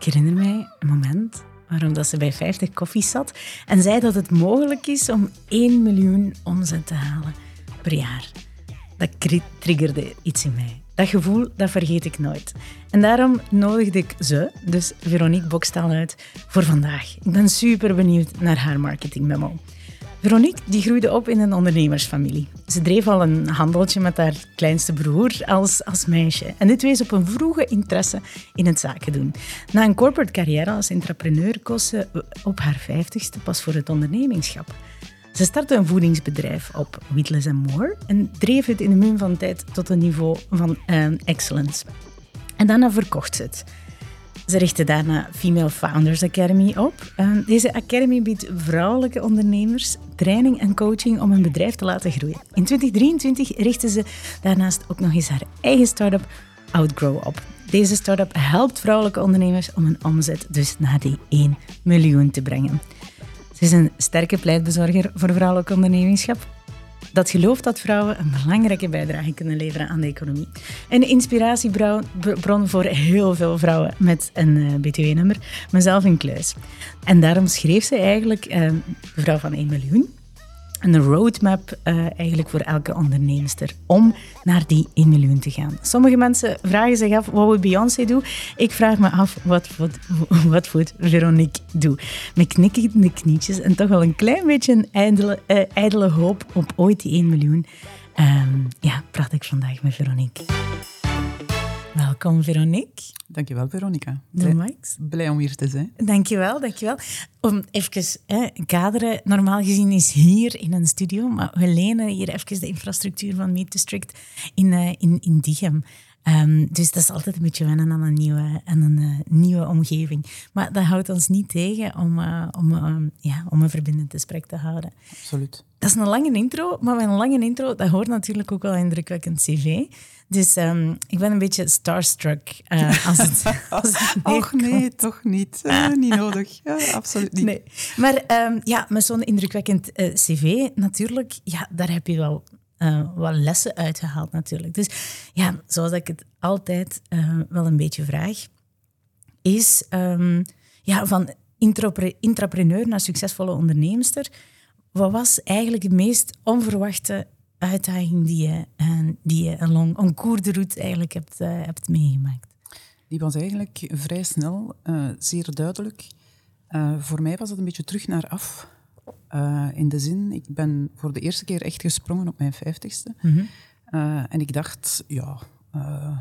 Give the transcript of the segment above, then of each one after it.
Ik herinner mij een moment waarom dat ze bij 50 koffies zat en zei dat het mogelijk is om 1 miljoen omzet te halen per jaar. Dat triggerde iets in mij. Dat gevoel, dat vergeet ik nooit. En daarom nodigde ik ze, dus Veronique Bokstaal, uit voor vandaag. Ik ben super benieuwd naar haar marketingmemo. Veronique die groeide op in een ondernemersfamilie. Ze dreef al een handeltje met haar kleinste broer als, als meisje. En dit wees op een vroege interesse in het zaken doen. Na een corporate carrière als entrepreneur koos ze op haar vijftigste pas voor het ondernemingschap. Ze startte een voedingsbedrijf op Wheatless More en dreef het in de muur van tijd tot een niveau van uh, excellence. En daarna verkocht ze het. Ze richtte daarna Female Founders Academy op. Ehm, deze academy biedt vrouwelijke ondernemers training en coaching om hun bedrijf te laten groeien. In 2023 richtte ze daarnaast ook nog eens haar eigen start-up Outgrow op. Deze start-up helpt vrouwelijke ondernemers om hun omzet dus naar die 1 miljoen te brengen. Ze is een sterke pleitbezorger voor vrouwelijk ondernemingschap dat gelooft dat vrouwen een belangrijke bijdrage kunnen leveren aan de economie. Een inspiratiebron voor heel veel vrouwen met een eh, BTW-nummer, mezelf in kluis. En daarom schreef ze eigenlijk uh, Vrouw van 1 miljoen een roadmap uh, eigenlijk voor elke onderneemster om naar die 1 miljoen te gaan. Sommige mensen vragen zich af wat moet Beyoncé doen. Ik vraag me af wat, wat, wat moet Veronique doen. Met knikkende knietjes en toch wel een klein beetje een ijdele, ijdele hoop op ooit die 1 miljoen. Um, ja, praat ik vandaag met Veronique. Welkom, Veronique. Dankjewel, Veronica. Blij, Max. blij om hier te zijn. Dankjewel, dankjewel. Om even hè, kaderen, normaal gezien is hier in een studio, maar we lenen hier even de infrastructuur van Meet District in, uh, in, in Dichem. Um, dus dat is altijd een beetje wennen aan een nieuwe, aan een, uh, nieuwe omgeving. Maar dat houdt ons niet tegen om, uh, om, um, ja, om een verbindend gesprek te houden. Absoluut. Dat is een lange intro, maar met een lange intro, dat hoort natuurlijk ook wel indrukwekkend cv. Dus um, ik ben een beetje starstruck uh, als het, als het Och nee, toch niet. Uh, niet nodig. Ja, absoluut niet. Nee. Maar um, ja, met zo'n indrukwekkend uh, cv natuurlijk, ja, daar heb je wel wat lessen uitgehaald natuurlijk. Dus ja, zoals ik het altijd wel een beetje vraag, is um, ja, van intrapreneur naar succesvolle onderneemster, wat was eigenlijk het meest onverwachte uitdaging die je, die je along een koerde route eigenlijk hebt, uh, hebt meegemaakt? Die was eigenlijk vrij snel, uh, zeer duidelijk. Uh, voor mij was het een beetje terug naar af. in de zin, ik ben voor de eerste keer echt gesprongen op mijn vijftigste. Mm -hmm. en ik dacht, ja,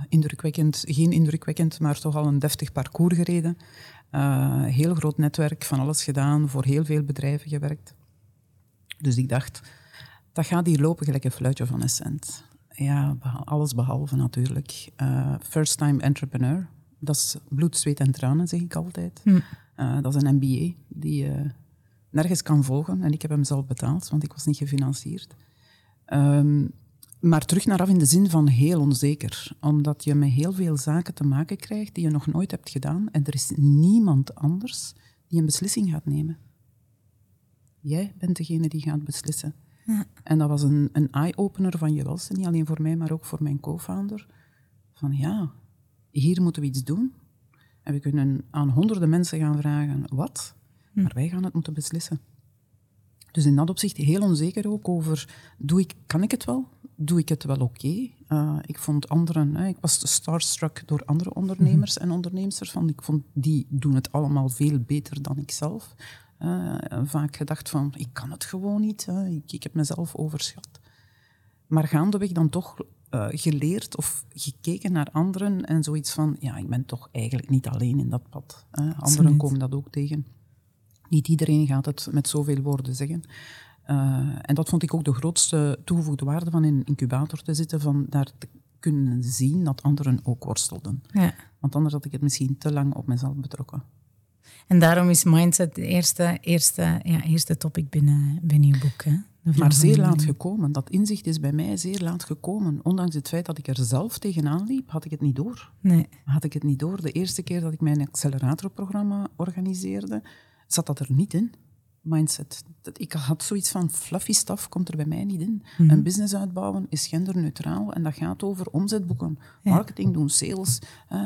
indrukwekkend, geen indrukwekkend, maar toch al een deftig parcours gereden. heel groot netwerk, van alles gedaan, voor heel veel bedrijven gewerkt. Dus ik dacht, dat gaat hier lopen gelijk een fluitje van Essent. Ja, alles behalve natuurlijk. Uh, first time entrepreneur. Dat is bloed, zweet en tranen, zeg ik altijd. Hm. Uh, dat is een MBA die je nergens kan volgen. En ik heb hem zelf betaald, want ik was niet gefinancierd. Um, maar terug naar af in de zin van heel onzeker. Omdat je met heel veel zaken te maken krijgt die je nog nooit hebt gedaan. En er is niemand anders die een beslissing gaat nemen. Jij bent degene die gaat beslissen. En dat was een, een eye-opener van je welste, niet alleen voor mij, maar ook voor mijn co-founder. Van ja, hier moeten we iets doen. En we kunnen aan honderden mensen gaan vragen wat, hm. maar wij gaan het moeten beslissen. Dus in dat opzicht heel onzeker ook over, doe ik, kan ik het wel? Doe ik het wel oké? Uh, ik vond anderen, ik was starstruck door andere ondernemers hm. en ondernemers. Van, ik vond die doen het allemaal veel beter dan ik zelf. Uh, vaak gedacht van, ik kan het gewoon niet, ik, ik, heb mezelf overschat. Maar gaandeweg dan toch uh, geleerd of gekeken naar anderen en zoiets van, ja, ik ben toch eigenlijk niet alleen in dat pad. Anderen komen dat ook tegen. Niet iedereen gaat het met zoveel woorden zeggen. En dat vond ik ook de grootste toegevoegde waarde van in een incubator te zitten, van daar te kunnen zien dat anderen ook worstelden. Ja. Want anders had ik het misschien te lang op mezelf betrokken. En daarom is mindset de eerste, eerste, ja, eerste topic binnen, binnen je boek. Hè? Maar zeer laat gekomen. Dat inzicht is bij mij zeer laat gekomen. Ondanks het feit dat ik er zelf tegenaan liep, had ik het niet door. Nee. Had ik het niet door. De eerste keer dat ik mijn acceleratorprogramma organiseerde, zat dat er niet in. Mindset. Ik had zoiets van fluffy stuff komt er bij mij niet in. Mhm. Een business uitbouwen is genderneutraal en dat gaat over omzetboeken, marketing doen, sales,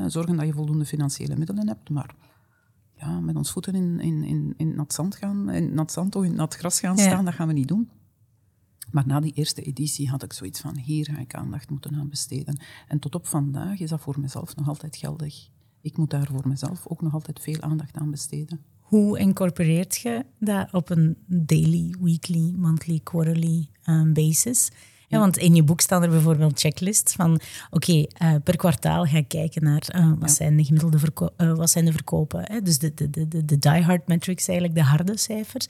zorgen dat je voldoende financiële middelen hebt. Maar ja, met ons voeten in, in, in, in nat zand gaan, in nat zand of in nat gras gaan staan, dat gaan we niet doen. Maar na die eerste editie had ik zoiets van, hier ga ik aandacht moeten aan besteden. En tot op vandaag is dat voor mezelf nog altijd geldig. Ik moet daar voor mezelf ook nog altijd veel aandacht aan besteden. Hoe incorporeert je dat op een daily, weekly, monthly, quarterly um, basis? Ja, want in je boek staan er bijvoorbeeld checklists van oké, eh, per kwartaal ga ik kijken naar uh, wat, zijn de gemiddelde verko uh, wat zijn de verkopen. Hè? Dus de, de, de, de die-hard metrics, eigenlijk de harde cijfers.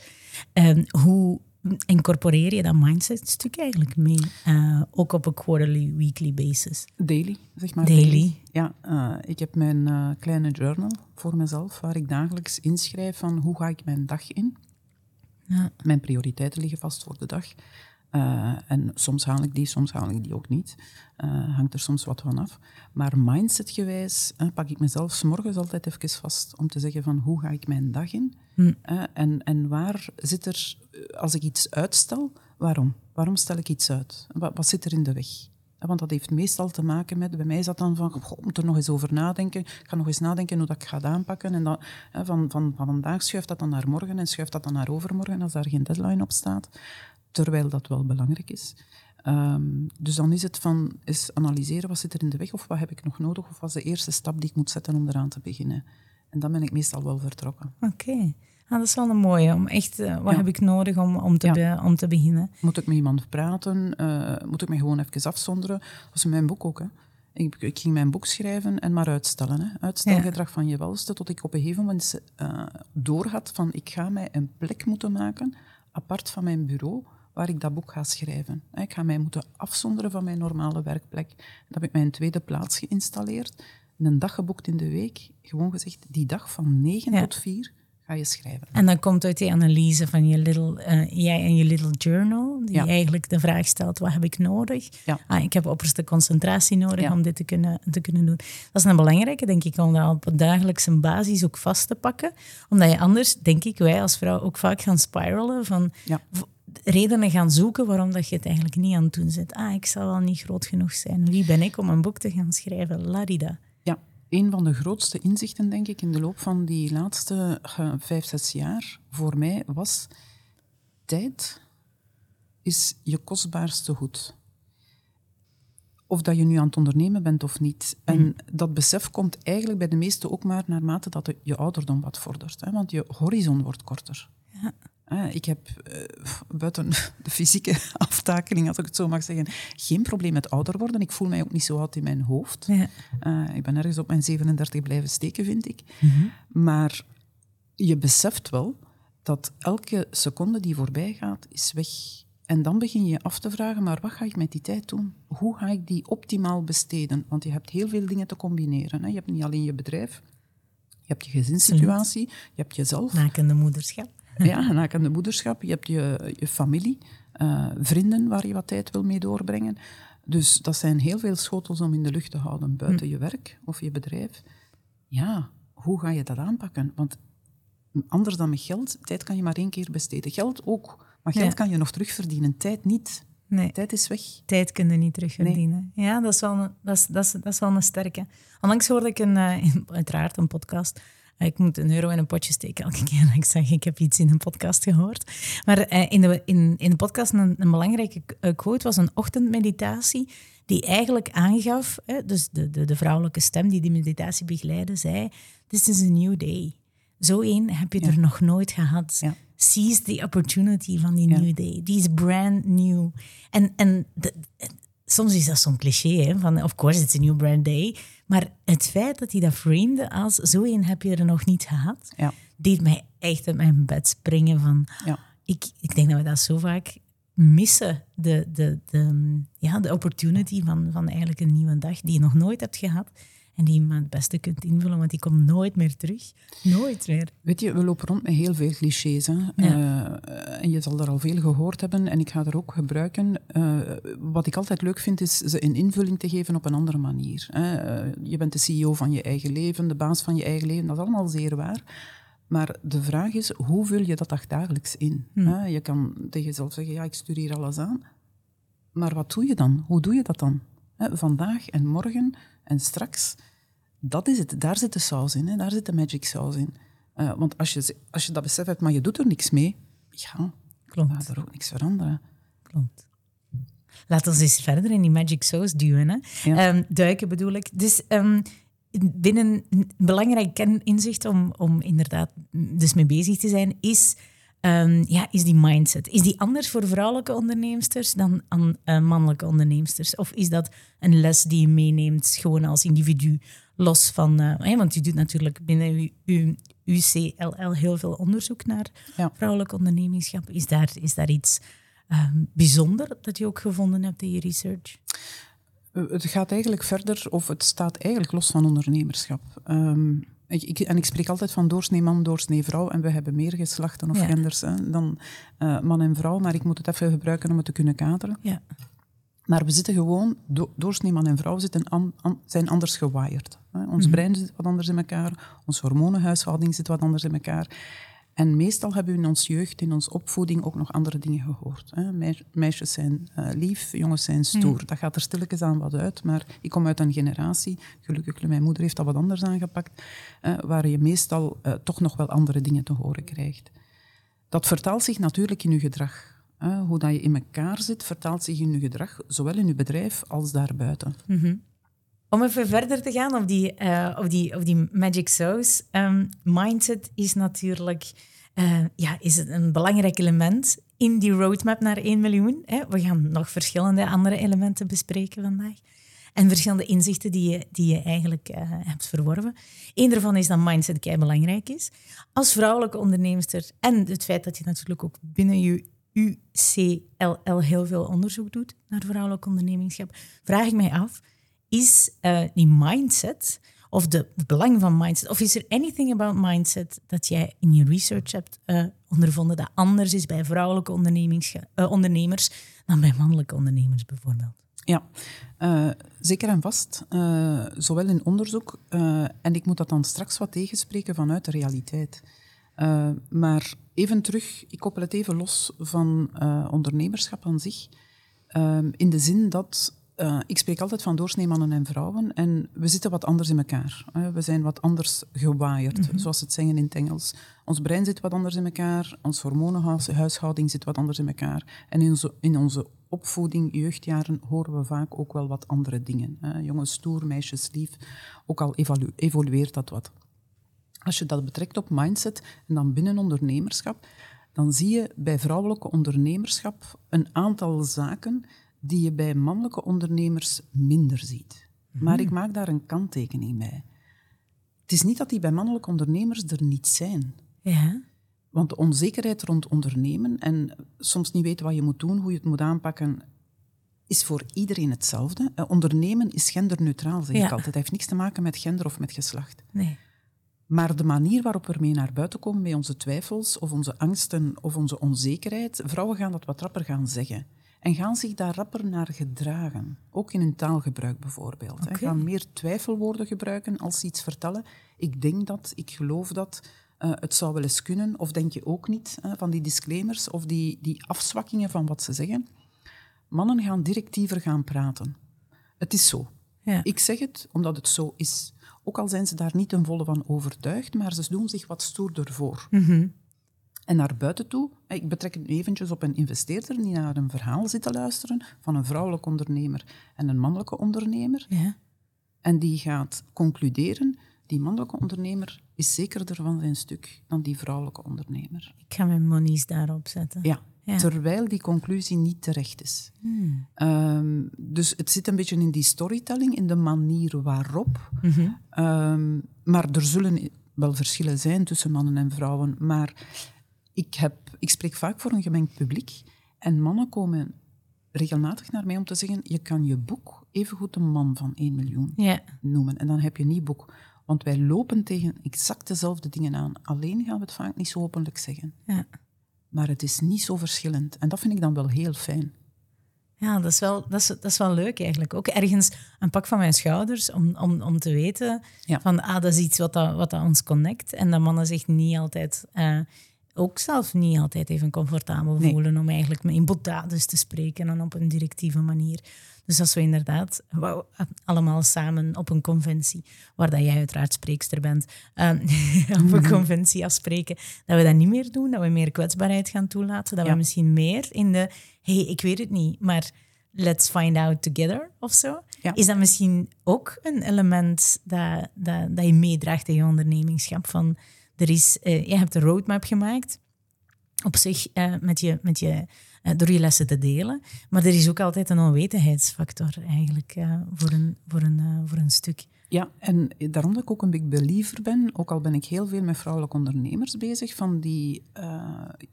Um, hoe incorporeer je dat mindset-stuk eigenlijk mee? ook op een quarterly, weekly basis? Daily, zeg maar. Daily. Ja, ik heb mijn kleine journal voor mezelf, waar ik dagelijks inschrijf van hoe ga ik mijn dag in. Ja. Mijn prioriteiten liggen vast voor de dag. Uh, en soms haal ik die, soms haal ik die ook niet. Uh, hangt er soms wat van af. Maar mindsetgewijs uh, pak ik mezelf s morgens altijd even vast om te zeggen van hoe ga ik mijn dag in? Hm. en, en waar zit er, als ik iets uitstel, waarom? Waarom stel ik iets uit? Wat, wat zit er in de weg? Want dat heeft meestal te maken met, bij mij is dat dan van, goh, ik moet er nog eens over nadenken. Ik ga nog eens nadenken hoe dat ik ga aanpakken. En dan, van, van, van vandaag schuift dat dan naar morgen en schuift dat dan naar overmorgen als daar geen deadline op staat terwijl dat wel belangrijk is. Ehm, dus dan is het van eens analyseren wat zit er in de weg of wat heb ik nog nodig of wat is de eerste stap die ik moet zetten om eraan te beginnen. En dan ben ik meestal wel vertrokken. Oké. Ah, dat is wel een mooie. Om echt, uh, wat heb ik nodig om, om, te, om te beginnen? Moet ik met iemand praten? Uh, moet ik me gewoon even afzonderen? Dat is mijn boek ook. Hè. Ik, ik, ging mijn boek schrijven en maar uitstellen. Hè. Uitstelgedrag van je welste, tot ik op een gegeven moment uh, doorhad van ik ga mij een plek moeten maken, apart van mijn bureau, waar ik dat boek ga schrijven. Ik ga mij moeten afzonderen van mijn normale werkplek. Dan heb ik mijn tweede plaats geïnstalleerd. Een dag geboekt in de week. Gewoon gezegd, die dag van 9 tot 4 ga je schrijven. En dan komt uit die analyse van je little, uh, jij en je little journal, die eigenlijk de vraag stelt, wat heb ik nodig? Ja. Ah, ik heb opperste concentratie nodig om dit te kunnen, te kunnen doen. Dat is een belangrijke, denk ik, om dat op een dagelijkse basis ook vast te pakken. Omdat je anders, denk ik, wij als vrouw ook vaak gaan spiralen van redenen gaan zoeken waarom dat je het eigenlijk niet aan het doen zit. Ah, ik zal wel niet groot genoeg zijn. Wie ben ik om een boek te gaan schrijven? Larida. Ja, een van de grootste inzichten, denk ik, in de loop van die laatste uh, vijf, zes jaar voor mij was: tijd is je kostbaarste goed. Of dat je nu aan het ondernemen bent of niet. En mm. dat besef komt eigenlijk bij de meesten ook maar naarmate dat je ouderdom wat vordert. Hè? Want je horizon wordt korter. Ja. Ik heb uh, buiten de fysieke aftakeling, als ik het zo mag zeggen, geen probleem met ouder worden. Ik voel mij ook niet zo oud in mijn hoofd. Ja. Uh, ik ben ergens op mijn 37 blijven steken, vind ik. Mm Maar je beseft wel dat elke seconde die voorbij gaat, is weg. En dan begin je af te vragen, maar wat ga ik met die tijd doen? Hoe ga ik die optimaal besteden? Want je hebt heel veel dingen te combineren. Hè? Je hebt niet alleen je bedrijf, je hebt je gezinssituatie, je hebt jezelf. Nakende moederschap. Ja, nakende moederschap. Je hebt je, je familie, uh, vrienden waar je wat tijd wil mee doorbrengen. Dus dat zijn heel veel schotels om in de lucht te houden buiten hm. je werk of je bedrijf. Ja, hoe ga je dat aanpakken? Want anders dan met geld, tijd kan je maar één keer besteden. Geld ook, maar geld kan je nog terugverdienen, tijd niet. Nee. Tijd is weg. Tijd kun je niet terugverdienen. Ja, dat is, wel een, dat, is, dat, is, dat is wel een sterke. Onlangs hoorde ik een, uh, uiteraard een podcast ik moet een euro in een potje steken elke keer dat ik zeg ik heb iets in een podcast gehoord. Maar eh, in, de, in, in de podcast een, een belangrijke eh, quote was een ochtendmeditatie die eigenlijk aangaf, dus de, de, de vrouwelijke stem die die meditatie begeleidde, zei, this is a new day. Zo één heb je er nog nooit gehad. Seize the opportunity van die new day. Die is brand new. En, en de, soms is dat zo'n cliché, hè, van of course it's a new brand day. Maar het feit dat hij dat framede als zo een heb je er nog niet gehad, ja. deed mij echt uit mijn bed springen van... Ja. Ik, ik denk dat we dat zo vaak missen, de, de, de, ja, de opportunity van, van eigenlijk een nieuwe dag die je nog nooit hebt gehad. En die je maar het beste kunt invullen, want die komt nooit meer terug. Nooit meer. Weet je, we lopen rond met heel veel clichés. Hè? Uh, en je zal er al veel gehoord hebben en ik ga er ook gebruiken. Uh, wat ik altijd leuk vind, is ze een invulling te geven op een andere manier. Hè? Uh, je bent de CEO van je eigen leven, de baas van je eigen leven, dat is allemaal zeer waar. Maar de vraag is, hoe vul je dat dagelijks in? Hm. Hè? Je kan tegen jezelf zeggen, ja, ik stuur hier alles aan. Maar wat doe je dan? Hoe doe je dat dan? Vandaag en morgen en straks, dat is het. Daar zit de saus in. Hè. Daar zit de magic saus in. Uh, want als je, als je dat besef hebt, maar je doet er niks mee, ja, Klopt. gaat er ook niks veranderen. Klopt. Laten we eens verder in die magic sauce duwen. Hè? Ja. Um, duiken bedoel ik. Dus um, binnen een belangrijk keninzicht om, om inderdaad dus mee bezig te zijn, is, um, ja, is die mindset. Is die anders voor vrouwelijke onderneemsters dan aan uh, mannelijke onderneemsters? Of is dat een les die je meeneemt gewoon als individu, los van... Uh, want je doet natuurlijk binnen uw UCLL heel veel onderzoek naar ja. vrouwelijk ondernemingschap. Is daar, is daar iets um, bijzonder dat je ook gevonden hebt in je research? Eh, het gaat eigenlijk verder, of het staat eigenlijk los van ondernemerschap. Um, ik, en ik spreek altijd van doorsnee man, doorsnee vrouw. En we hebben meer geslachten of genders hè, dan uh, man en vrouw. Maar ik moet het even gebruiken om het te kunnen kaderen. Ja. Maar we zitten gewoon, do, doorsnee man en vrouw zitten an, an, zijn anders gewired. Hè. Ons mhm. brein zit wat anders in elkaar. Onze hormonenhuishouding zit wat anders in elkaar. En meestal hebben we in onze jeugd, in onze opvoeding, ook nog andere dingen gehoord. Hè. Meisjes zijn uh, lief, jongens zijn stoer. Hmm. Dat gaat er stilletjes aan wat uit, maar ik kom uit een generatie, gelukkig mijn moeder heeft dat wat anders aangepakt, uh, waar je meestal uh, toch nog wel andere dingen te horen krijgt. Dat vertaalt zich natuurlijk in je gedrag. Hoe dat je in elkaar zit, vertaalt zich in je gedrag, zowel in je bedrijf als daarbuiten. Mm Om even verder te gaan op die, uh, op die, op die magic sauce. Um, mindset is natuurlijk uh, ja, is een belangrijk element in die roadmap naar 1 miljoen. Hè. We gaan nog verschillende andere elementen bespreken vandaag. En verschillende inzichten die je, die je eigenlijk uh, hebt verworven. Eén daarvan is dat mindset kei belangrijk is. Als vrouwelijke onderneemster en het feit dat je natuurlijk ook binnen je UCLL heel veel onderzoek doet naar vrouwelijk ondernemingschap, vraag ik mij af, is uh, die mindset of de, belang van mindset? Of is er anything about mindset dat jij in je research hebt uh, ondervonden dat anders is bij vrouwelijke uh, ondernemers dan bij mannelijke ondernemers bijvoorbeeld? Ja, zeker en vast. zowel in onderzoek, en ik moet dat dan straks wat tegenspreken vanuit de realiteit. maar even terug, ik koppel het even los van ondernemerschap aan zich. in de zin dat uh, ik spreek altijd van doorsnee mannen en vrouwen en we zitten wat anders in elkaar. we zijn wat anders gewaaierd, mm zoals ze het zeggen in het Engels. Ons brein zit wat anders in elkaar, ons hormonenhuishouding zit wat anders in elkaar. En in onze, in onze opvoeding, jeugdjaren, horen we vaak ook wel wat andere dingen. Hè. Jongens stoer, meisjes lief, ook al evolueert dat wat. Als je dat betrekt op mindset en dan binnen ondernemerschap, dan zie je bij vrouwelijke ondernemerschap een aantal zaken die je bij mannelijke ondernemers minder ziet. Maar ik maak daar een kanttekening bij. Het is niet dat die bij mannelijke ondernemers er niet zijn. Ja. Want de onzekerheid rond ondernemen en soms niet weten wat je moet doen, hoe je het moet aanpakken, is voor iedereen hetzelfde. Uh, ondernemen is genderneutraal, zeg ik altijd. Het heeft niks te maken met gender of met geslacht. Nee. Maar de manier waarop we ermee naar buiten komen met onze twijfels of onze angsten of onze onzekerheid, vrouwen gaan dat wat rapper gaan zeggen en gaan zich daar rapper naar gedragen. Ook in hun taalgebruik bijvoorbeeld. Okay. Gaan meer twijfelwoorden gebruiken als ze iets vertellen. Ik denk dat, ik geloof dat, uh, het zou wel eens kunnen. Of denk je ook niet van die disclaimers of die, die afzwakkingen van wat ze zeggen. Mannen gaan directiever gaan praten. Het is zo. Ja. Ik zeg het omdat het zo is. Ook al zijn ze daar niet ten volle van overtuigd, maar ze doen zich wat stoerder voor. Mm en naar buiten toe, ik betrek het eventjes op een investeerder die naar een verhaal zit te luisteren van een vrouwelijke ondernemer en een mannelijke ondernemer. Ja. En die gaat concluderen, die mannelijke ondernemer is zekerder van zijn stuk dan die vrouwelijke ondernemer. Ik ga mijn monies daarop zetten. Ja, terwijl die conclusie niet terecht is. Hmm. Ehm, dus het zit een beetje in die storytelling, in de manier waarop. Mhm. Ehm, maar er zullen wel verschillen zijn tussen mannen en vrouwen, maar ik, heb, ik spreek vaak voor een gemengd publiek en mannen komen regelmatig naar mij om te zeggen, je kan je boek evengoed een man van 1 miljoen noemen. En dan heb je nieuw boek. Want wij lopen tegen exact dezelfde dingen aan. Alleen gaan we het vaak niet zo openlijk zeggen. Ja. Maar het is niet zo verschillend. En dat vind ik dan wel heel fijn. Ja, dat is wel, dat is, dat is wel leuk eigenlijk. Ook ergens een pak van mijn schouders om, om, om te weten van ah, dat is iets wat, dat, wat dat ons connect. En dat mannen zich niet altijd... Uh, ook zelf niet altijd even comfortabel voelen om eigenlijk in botades te spreken en op een directieve manier. Dus als we inderdaad allemaal samen op een conventie, waar dat jij uiteraard spreekster bent, um, op een mhm. conventie afspreken, dat we dat niet meer doen, dat we meer kwetsbaarheid gaan toelaten, dat we misschien meer in de, hey, ik weet het niet, maar let's find out together of zo. Is dat misschien ook een element dat, dat, dat je meedraagt in je ondernemingschap? Van, er is, uh, je hebt een roadmap gemaakt, op zich uh, met je, met je eh, door je lessen te delen. Maar er is ook altijd een onwetendheidsfactor eigenlijk voor, een, voor, een, voor een stuk. Ja, en daarom dat ik ook een big believer ben, ook al ben ik heel veel met vrouwelijke ondernemers bezig, van die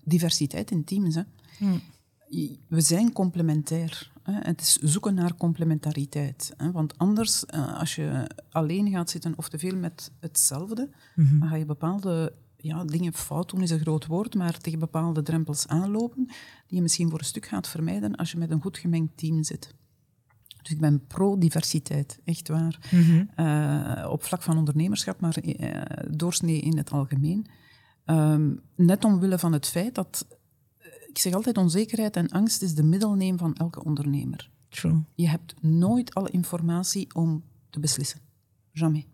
diversiteit in teams. Hè. Hmm. We zijn complementair. Het is zoeken naar complementariteit. Hè. Want anders, als je alleen gaat zitten of te veel met hetzelfde, mhm. dan ga je bepaalde ja, dingen fout doen is een groot woord, maar tegen bepaalde drempels aanlopen, die je misschien voor een stuk gaat vermijden als je met een goed gemengd team zit. Dus ik ben pro-diversiteit, echt waar. Mhm. Eh, op vlak van ondernemerschap, maar uh, doorsnee in het algemeen. Um, net omwille van het feit dat, eh, ik zeg altijd, onzekerheid en angst is de middelneem van elke ondernemer. True. Je hebt nooit alle informatie om te beslissen. Jamais.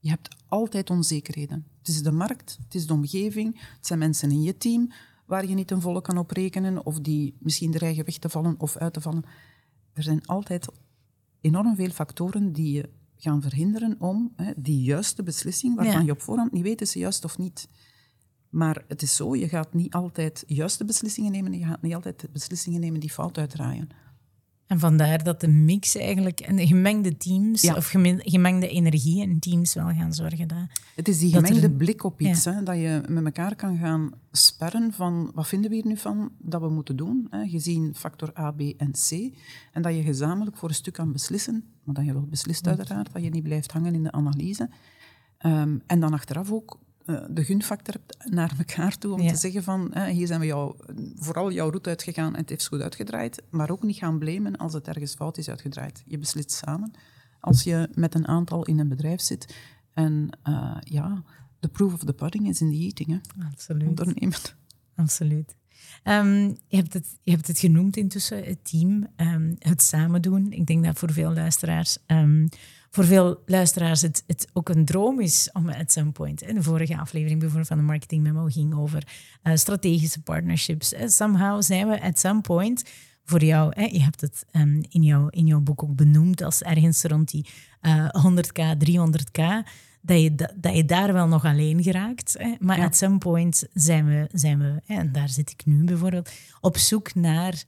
Je hebt altijd onzekerheden. Het is de markt, het is de omgeving, het zijn mensen in je team waar je niet een volle kan op rekenen of die misschien dreigen weg te vallen of uit te vallen. Er zijn altijd enorm veel factoren die je gaan verhinderen om hè, die juiste beslissing, waarvan je op voorhand niet weet is ze juist of niet. Maar het is zo, je gaat niet altijd juiste beslissingen nemen en je gaat niet altijd beslissingen nemen die fout uitdraaien. En vandaar dat de mix eigenlijk en de gemengde teams of gemengde energie in teams wel gaan zorgen. Dat, het is die gemengde blik op iets, hè, dat je met elkaar kan gaan sperren van wat vinden we hier nu van dat we moeten doen, hè, gezien factor A, B en C. En dat je gezamenlijk voor een stuk kan beslissen, maar dat je wel beslist uiteraard, dat je niet blijft hangen in de analyse. Um, en dan achteraf ook de gunfactor naar elkaar toe om te zeggen van uh, hier zijn we jou, vooral jouw route uitgegaan en het heeft goed uitgedraaid, maar ook niet gaan blamen als het ergens fout is uitgedraaid. Je beslist samen als je met een aantal in een bedrijf zit. En uh, ja, the proof of the pudding is in the eating. Hè. Absoluut. Ondernemen. Absoluut. Um, je, hebt het, je hebt het genoemd intussen, het team, um, het samen doen. Ik denk dat voor veel luisteraars um, voor veel luisteraars het, het ook een droom is om at some point. In de vorige aflevering bijvoorbeeld van de Marketing Memo ging over uh, strategische partnerships. Uh, somehow zijn we at some point voor jou, hè, je hebt het in, jouw, in jouw boek ook benoemd als ergens rond die uh, 100k, 300k, dat je, dat, dat je daar wel nog alleen geraakt. Hè. Maar at some point zijn we, zijn we hè, en daar zit ik nu bijvoorbeeld, op zoek naar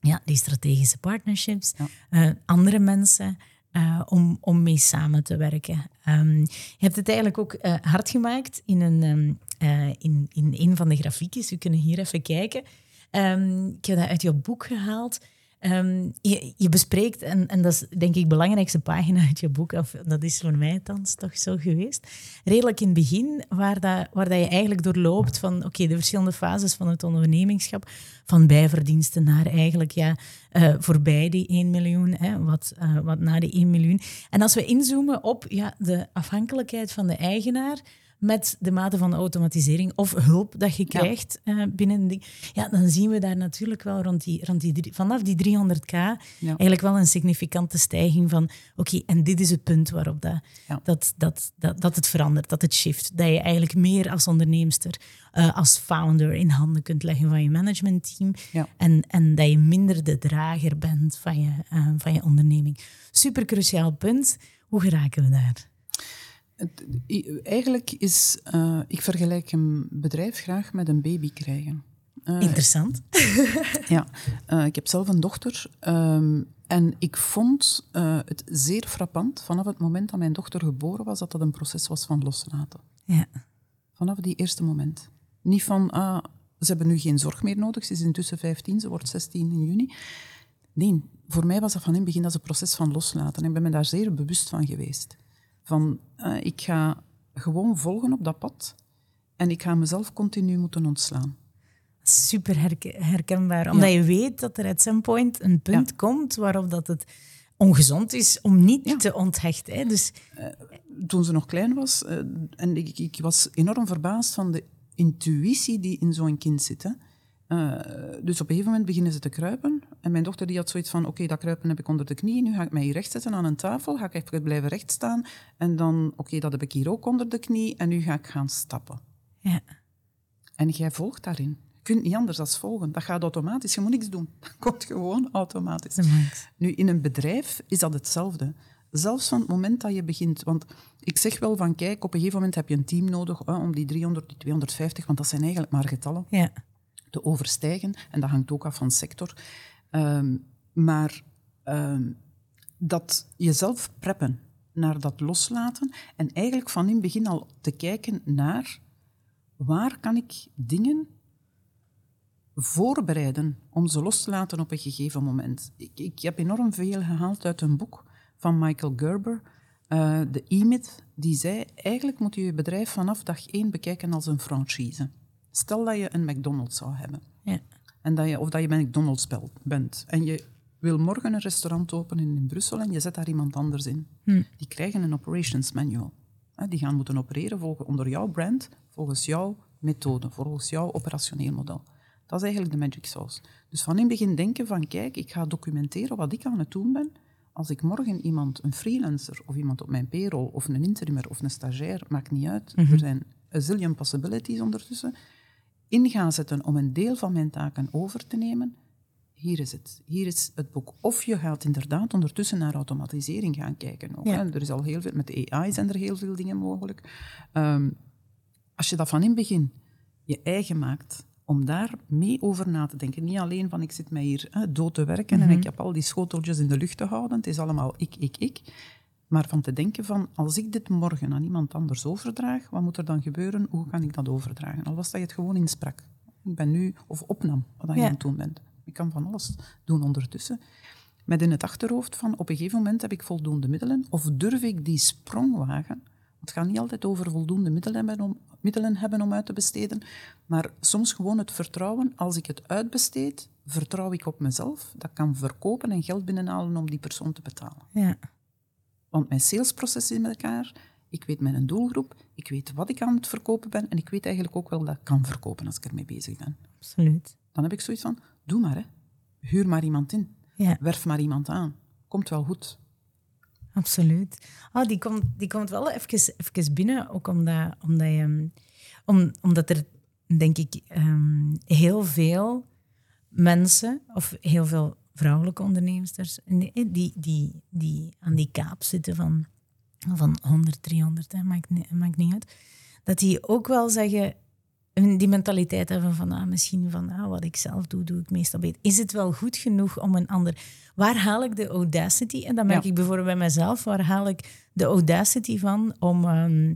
ja, die strategische partnerships, ja. Uh, andere mensen. Uh, om, om mee samen te werken. Um, je hebt het eigenlijk ook uh, hard gemaakt in een, um, uh, in, in een van de grafiekjes. We kunnen hier even kijken. Um, ik heb dat uit je boek gehaald. Um, je, je, bespreekt, en, en dat is denk ik de belangrijkste pagina uit je boek, dat is voor mij thans toch zo geweest, redelijk in het begin, waar, dat, waar dat je eigenlijk doorloopt van oké, de verschillende fases van het ondernemingschap, van bijverdiensten naar eigenlijk ja, uh, voorbij die 1 miljoen, hè, wat, uh, wat na die 1 miljoen. En als we inzoomen op ja, de afhankelijkheid van de eigenaar, met de mate van automatisering of hulp dat je krijgt ja. Uh, binnen die, ja, dan zien we daar natuurlijk wel rond die, rond die vanaf die 300k eigenlijk wel een significante stijging van oké, en dit is het punt waarop dat, dat, dat, dat, dat het verandert, dat het shift. Dat je eigenlijk meer als onderneemster, uh, als founder in handen kunt leggen van je managementteam en, en dat je minder de drager bent van je, uh, van je onderneming. Super cruciaal punt. Hoe geraken we daar? Eigenlijk is, uh, ik vergelijk een bedrijf graag met een baby krijgen. Uh, Interessant. ja, uh, ik heb zelf een dochter um, en ik vond het zeer frappant vanaf het moment dat mijn dochter geboren was, dat dat een proces was van loslaten. Ja. Vanaf die eerste moment. Niet van, ah, ze hebben nu geen zorg meer nodig, ze is intussen 15, ze wordt 16 in juni. Nee, voor mij was dat van in het begin dat een proces van loslaten. En ik ben me daar zeer bewust van geweest. Van, uh, ik ga gewoon volgen op dat pad en ik ga mezelf continu moeten ontslaan. Super herkenbaar, omdat je weet dat er at some point een punt komt waarop dat het ongezond is om niet te onthechten. Hè? Dus... Uh, toen ze nog klein was, uh, en ik, ik, was enorm verbaasd van de intuïtie die in zo'n kind zit. Hè. Uh, dus op een gegeven moment beginnen ze te kruipen. En mijn dochter die had zoiets van, oké, dat kruipen heb ik onder de knie. Nu ga ik mij hier recht zetten aan een tafel. Ga ik even blijven recht staan. En dan, oké, dat heb ik hier ook onder de knie. En nu ga ik gaan stappen. Ja. En jij volgt daarin. Je kunt niet anders dan volgen. Dat gaat automatisch. Je moet niks doen. Dat komt gewoon automatisch. Nu, in een bedrijf is dat hetzelfde. Zelfs van het moment dat je begint. Want ik zeg wel van, kijk, op een gegeven moment heb je een team nodig hè, om die 300, die 250, want dat zijn eigenlijk maar getallen. Ja te overstijgen. En dat hangt ook af van sector. Ehm, maar um, dat jezelf preppen naar dat loslaten en eigenlijk van in het begin al te kijken naar waar kan ik dingen voorbereiden om ze los te laten op een gegeven moment. Ik, ik heb enorm veel gehaald uit een boek van Michael Gerber, uh, de E-Myth, die zei, eigenlijk moet je je bedrijf vanaf dag één bekijken als een franchise. Stel dat je een McDonald's zou hebben. Ja. En dat je, of dat je McDonald's bent. En je wil morgen een restaurant openen in Brussel en je zet daar iemand anders in. Hm. Die krijgen een operations manual. Die gaan moeten opereren volgens, onder jouw brand, volgens jouw methode, volgens jouw operationeel model. Dat is eigenlijk de magic sauce. Dus van in het begin denken van, kijk, ik ga documenteren wat ik aan het doen ben. Als ik morgen iemand, een freelancer of iemand op mijn payroll of een interimer of een stagiair, maakt niet uit. Mhm. Er zijn a zillion possibilities ondertussen in gaan zetten om een deel van mijn taken over te nemen, hier is het. Hier is het boek. Of je gaat inderdaad ondertussen naar automatisering gaan kijken. Ook, hè. Er is al heel veel, met de AI zijn er heel veel dingen mogelijk. Ehm, als je dat van in het begin je eigen maakt, om daar mee over na te denken. Niet alleen van ik zit mij hier hè, dood te werken en Mhm. ik heb al die schoteltjes in de lucht te houden. Het is allemaal ik, ik, ik. Maar van te denken van, als ik dit morgen aan iemand anders overdraag, wat moet er dan gebeuren? Hoe kan ik dat overdragen? Al was dat je het gewoon insprak. Ik ben nu, of opnam, wat je Ja. aan het doen bent. Ik kan van alles doen ondertussen. Met in het achterhoofd van, op een gegeven moment heb ik voldoende middelen, of durf ik die sprong wagen? Het gaat niet altijd over voldoende middelen hebben om, middelen hebben om uit te besteden, maar soms gewoon het vertrouwen, als ik het uitbesteed, vertrouw ik op mezelf, dat kan verkopen en geld binnenhalen om die persoon te betalen. Ja. Want mijn salesproces is met elkaar. Ik weet mijn doelgroep, ik weet wat ik aan het verkopen ben en ik weet eigenlijk ook wel dat ik kan verkopen als ik ermee bezig ben. Absoluut. Dan heb ik zoiets van, doe maar hè. Huur maar iemand in. Ja. Werf maar iemand aan. Komt wel goed. Absoluut. Ah, die, komt, die komt wel even, even binnen, ook omdat, omdat, je, om, omdat er, denk ik, ehm, heel veel mensen, of heel veel vrouwelijke ondernemers, die, die, die, die aan die kaap zitten van, van 100, 300, hè, maakt, niet, maakt niet uit, dat die ook wel zeggen, die mentaliteit hebben van ah, misschien van ah, wat ik zelf doe, doe ik meestal beter. Is het wel goed genoeg om een ander... Waar haal ik de audacity? En dan merk Ja. ik bijvoorbeeld bij mezelf, waar haal ik de audacity van om, ehm,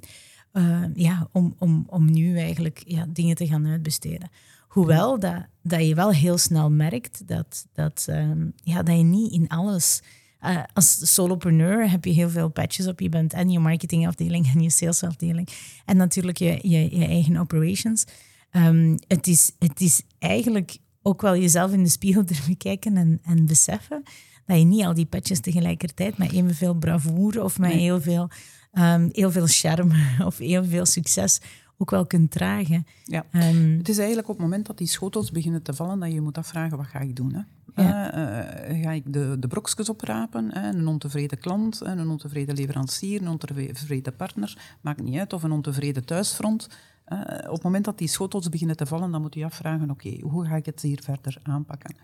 eh, ja, om, om, om nu eigenlijk ja, dingen te gaan uitbesteden? Hoewel dat, dat je wel heel snel merkt dat, dat, ehm, ja, dat je niet in alles... eh, als solopreneur heb je heel veel patches op. Je bent en je marketingafdeling en je salesafdeling. En natuurlijk je, je, je eigen operations. Ehm, het, is, het is eigenlijk ook wel jezelf in de spiegel durven kijken en, en beseffen dat je niet al die patches tegelijkertijd met evenveel bravoure of met Nee. heel, veel, ehm, heel veel charme of heel veel succes ook wel kunt dragen. Ja. Ehm, Het is eigenlijk op het moment dat die schotels beginnen te vallen, dat je moet afvragen, wat ga ik doen? Hè? Ja. Eh, eh, ga ik de, de brokjes oprapen? Hè? Een ontevreden klant, een ontevreden leverancier, een ontevreden partner. Maakt niet uit. Of een ontevreden thuisfront. Eh, op het moment dat die schotels beginnen te vallen, dan moet je afvragen, oké, hoe ga ik het hier verder aanpakken?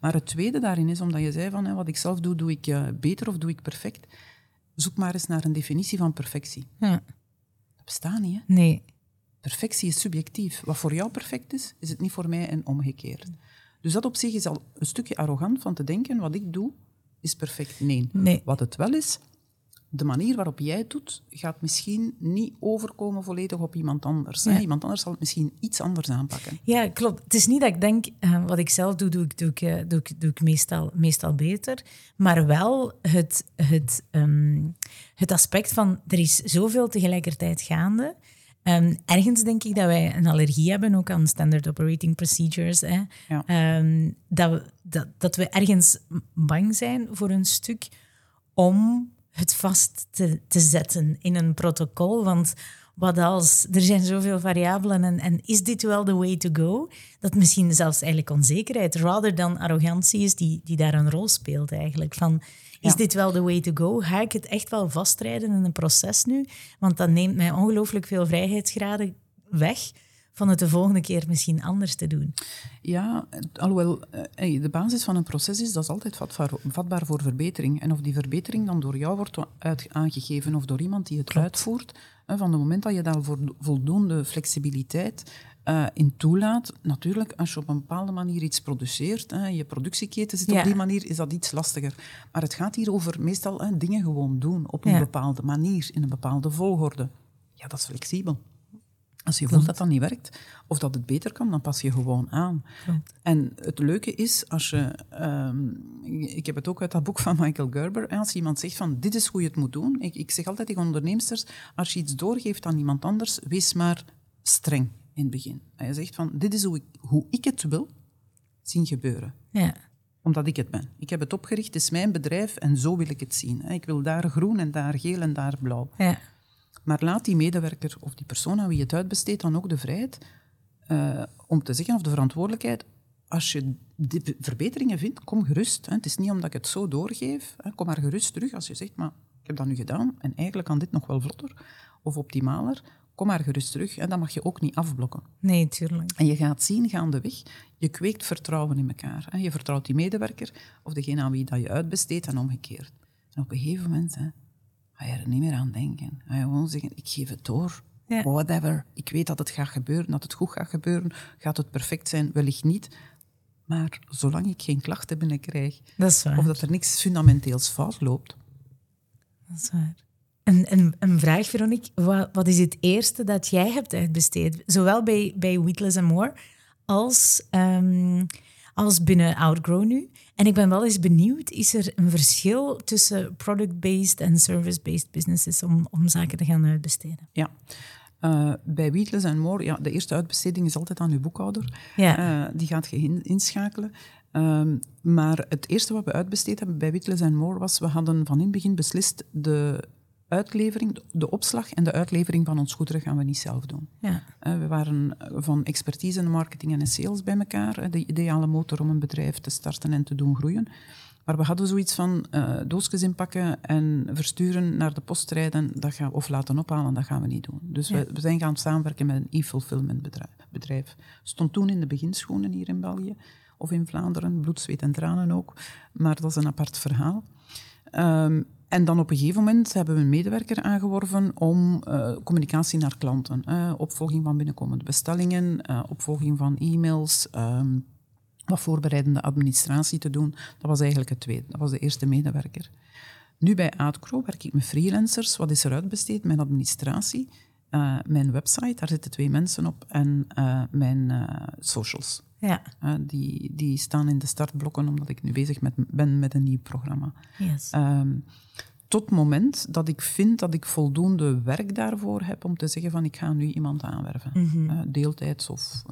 Maar het tweede daarin is, omdat je zei van, hè, wat ik zelf doe, doe ik beter of doe ik perfect? Zoek maar eens naar een definitie van perfectie. ja, Dat bestaat niet, hè? nee. Perfectie is subjectief. Wat voor jou perfect is, is het niet voor mij en omgekeerd. Dus dat op zich is al een stukje arrogant van te denken, wat ik doe, is perfect. Nee. Nee. Wat het wel is, de manier waarop jij het doet, gaat misschien niet overkomen volledig op iemand anders. Ja. Iemand anders zal het misschien iets anders aanpakken. Ja, klopt. Het is niet dat ik denk, eh, wat ik zelf doe, doe ik, doe ik, eh, doe ik, doe ik meestal, meestal beter. Maar wel het, het, ehm, het aspect van, er is zoveel tegelijkertijd gaande. Ehm, ergens denk ik dat wij een allergie hebben, ook aan standard operating procedures. Hè. Ja. Ehm, dat, we, dat, dat we ergens bang zijn voor een stuk om het vast te, te zetten in een protocol. Want Wat als, er zijn zoveel variabelen en, en is dit wel the way to go? Dat misschien zelfs eigenlijk onzekerheid, rather dan arrogantie is die, die daar een rol speelt eigenlijk. Van, is dit wel the way to go? Ga ik het echt wel vastrijden in een proces nu? Want dat neemt mij ongelooflijk veel vrijheidsgraden weg van het de volgende keer misschien anders te doen. Ja, alhoewel eh, de basis van een proces is, dat is altijd vatbaar, voor verbetering. En of die verbetering dan door jou wordt aangegeven of door iemand die het uitvoert, van het moment dat je daar voldoende flexibiliteit uh, in toelaat. Natuurlijk, als je op een bepaalde manier iets produceert, je productieketen zit op die manier, is dat iets lastiger. Maar het gaat hier over meestal dingen gewoon doen op een bepaalde manier, in een bepaalde volgorde. Ja, dat is flexibel. Als je voelt dat dat niet werkt, of dat het beter kan, dan pas je gewoon aan. En het leuke is, als je, ehm, ik heb het ook uit dat boek van Michael Gerber, als iemand zegt van dit is hoe je het moet doen. Ik, ik zeg altijd tegen onderneemsters, als je iets doorgeeft aan iemand anders, wees maar streng in het begin. En je zegt van dit is hoe ik, hoe ik het wil zien gebeuren. Ja. Omdat ik het ben. Ik heb het opgericht, het is mijn bedrijf en zo wil ik het zien. Ik wil daar groen en daar geel en daar blauw. Ja. Maar laat die medewerker of die persoon aan wie je het uitbesteedt dan ook de vrijheid uh, om te zeggen, of de verantwoordelijkheid, als je verbeteringen vindt, kom gerust. Hè. Het is niet omdat ik het zo doorgeef, hè. kom maar gerust terug als je zegt, maar ik heb dat nu gedaan en eigenlijk kan dit nog wel vlotter of optimaler. Kom maar gerust terug en dan mag je ook niet afblokken. Nee, tuurlijk. En je gaat zien gaandeweg, je kweekt vertrouwen in elkaar. Hè. Je vertrouwt die medewerker of degene aan wie dat je uitbesteedt en omgekeerd. En op een gegeven moment hè, ga je er niet meer aan denken. Ga je gewoon zeggen, ik geef het door. Whatever. Ik weet dat het gaat gebeuren, dat het goed gaat gebeuren. Gaat het perfect zijn? Wellicht niet. Maar zolang ik geen klachten binnenkrijg, dat of dat er niks fundamenteels fout loopt. Dat is waar. Een, een, een vraag, Veronique. Wat, wat, is het eerste dat jij hebt uitbesteed? Zowel bij, bij Weetless and More als, um, als binnen Outgrow nu. En ik ben wel eens benieuwd, is er een verschil tussen product-based en service-based businesses om, om zaken te gaan uitbesteden? Ja. Uh, bij Weetless and More, ja, de eerste uitbesteding is altijd aan uw boekhouder. Ja. Uh, die gaat je inschakelen. Um, maar het eerste wat we uitbesteed hebben bij and More was, we hadden van in het begin beslist de uitlevering, de opslag en de uitlevering van ons goederen gaan we niet zelf doen. Ja. Uh, we waren van expertise in marketing en sales bij elkaar, de ideale motor om een bedrijf te starten en te doen groeien. Maar we hadden zoiets van uh, doosjes inpakken en versturen naar de post rijden dat gaan, of laten ophalen, dat gaan we niet doen. Dus we, we, zijn gaan samenwerken met een e-fulfillment bedrijf, bedrijf. Stond toen in de beginschoenen hier in België of in Vlaanderen, bloed, zweet en tranen ook. Maar dat is een apart verhaal. Um, en dan op een gegeven moment hebben we een medewerker aangeworven om uh, communicatie naar klanten, opvolging van binnenkomende bestellingen, uh, opvolging van e-mails, um, wat voorbereidende administratie te doen. Dat was eigenlijk het tweede, dat was de eerste medewerker. Nu bij Outcrow werk ik met freelancers. Wat is er uitbesteed? Mijn administratie, mijn website, daar zitten twee mensen op, en mijn socials. Ja. die, die staan in de startblokken omdat ik nu bezig met, ben met een nieuw programma. Yes. Um, tot het moment dat ik vind dat ik voldoende werk daarvoor heb om te zeggen van ik ga nu iemand aanwerven. Mm uh, deeltijds of,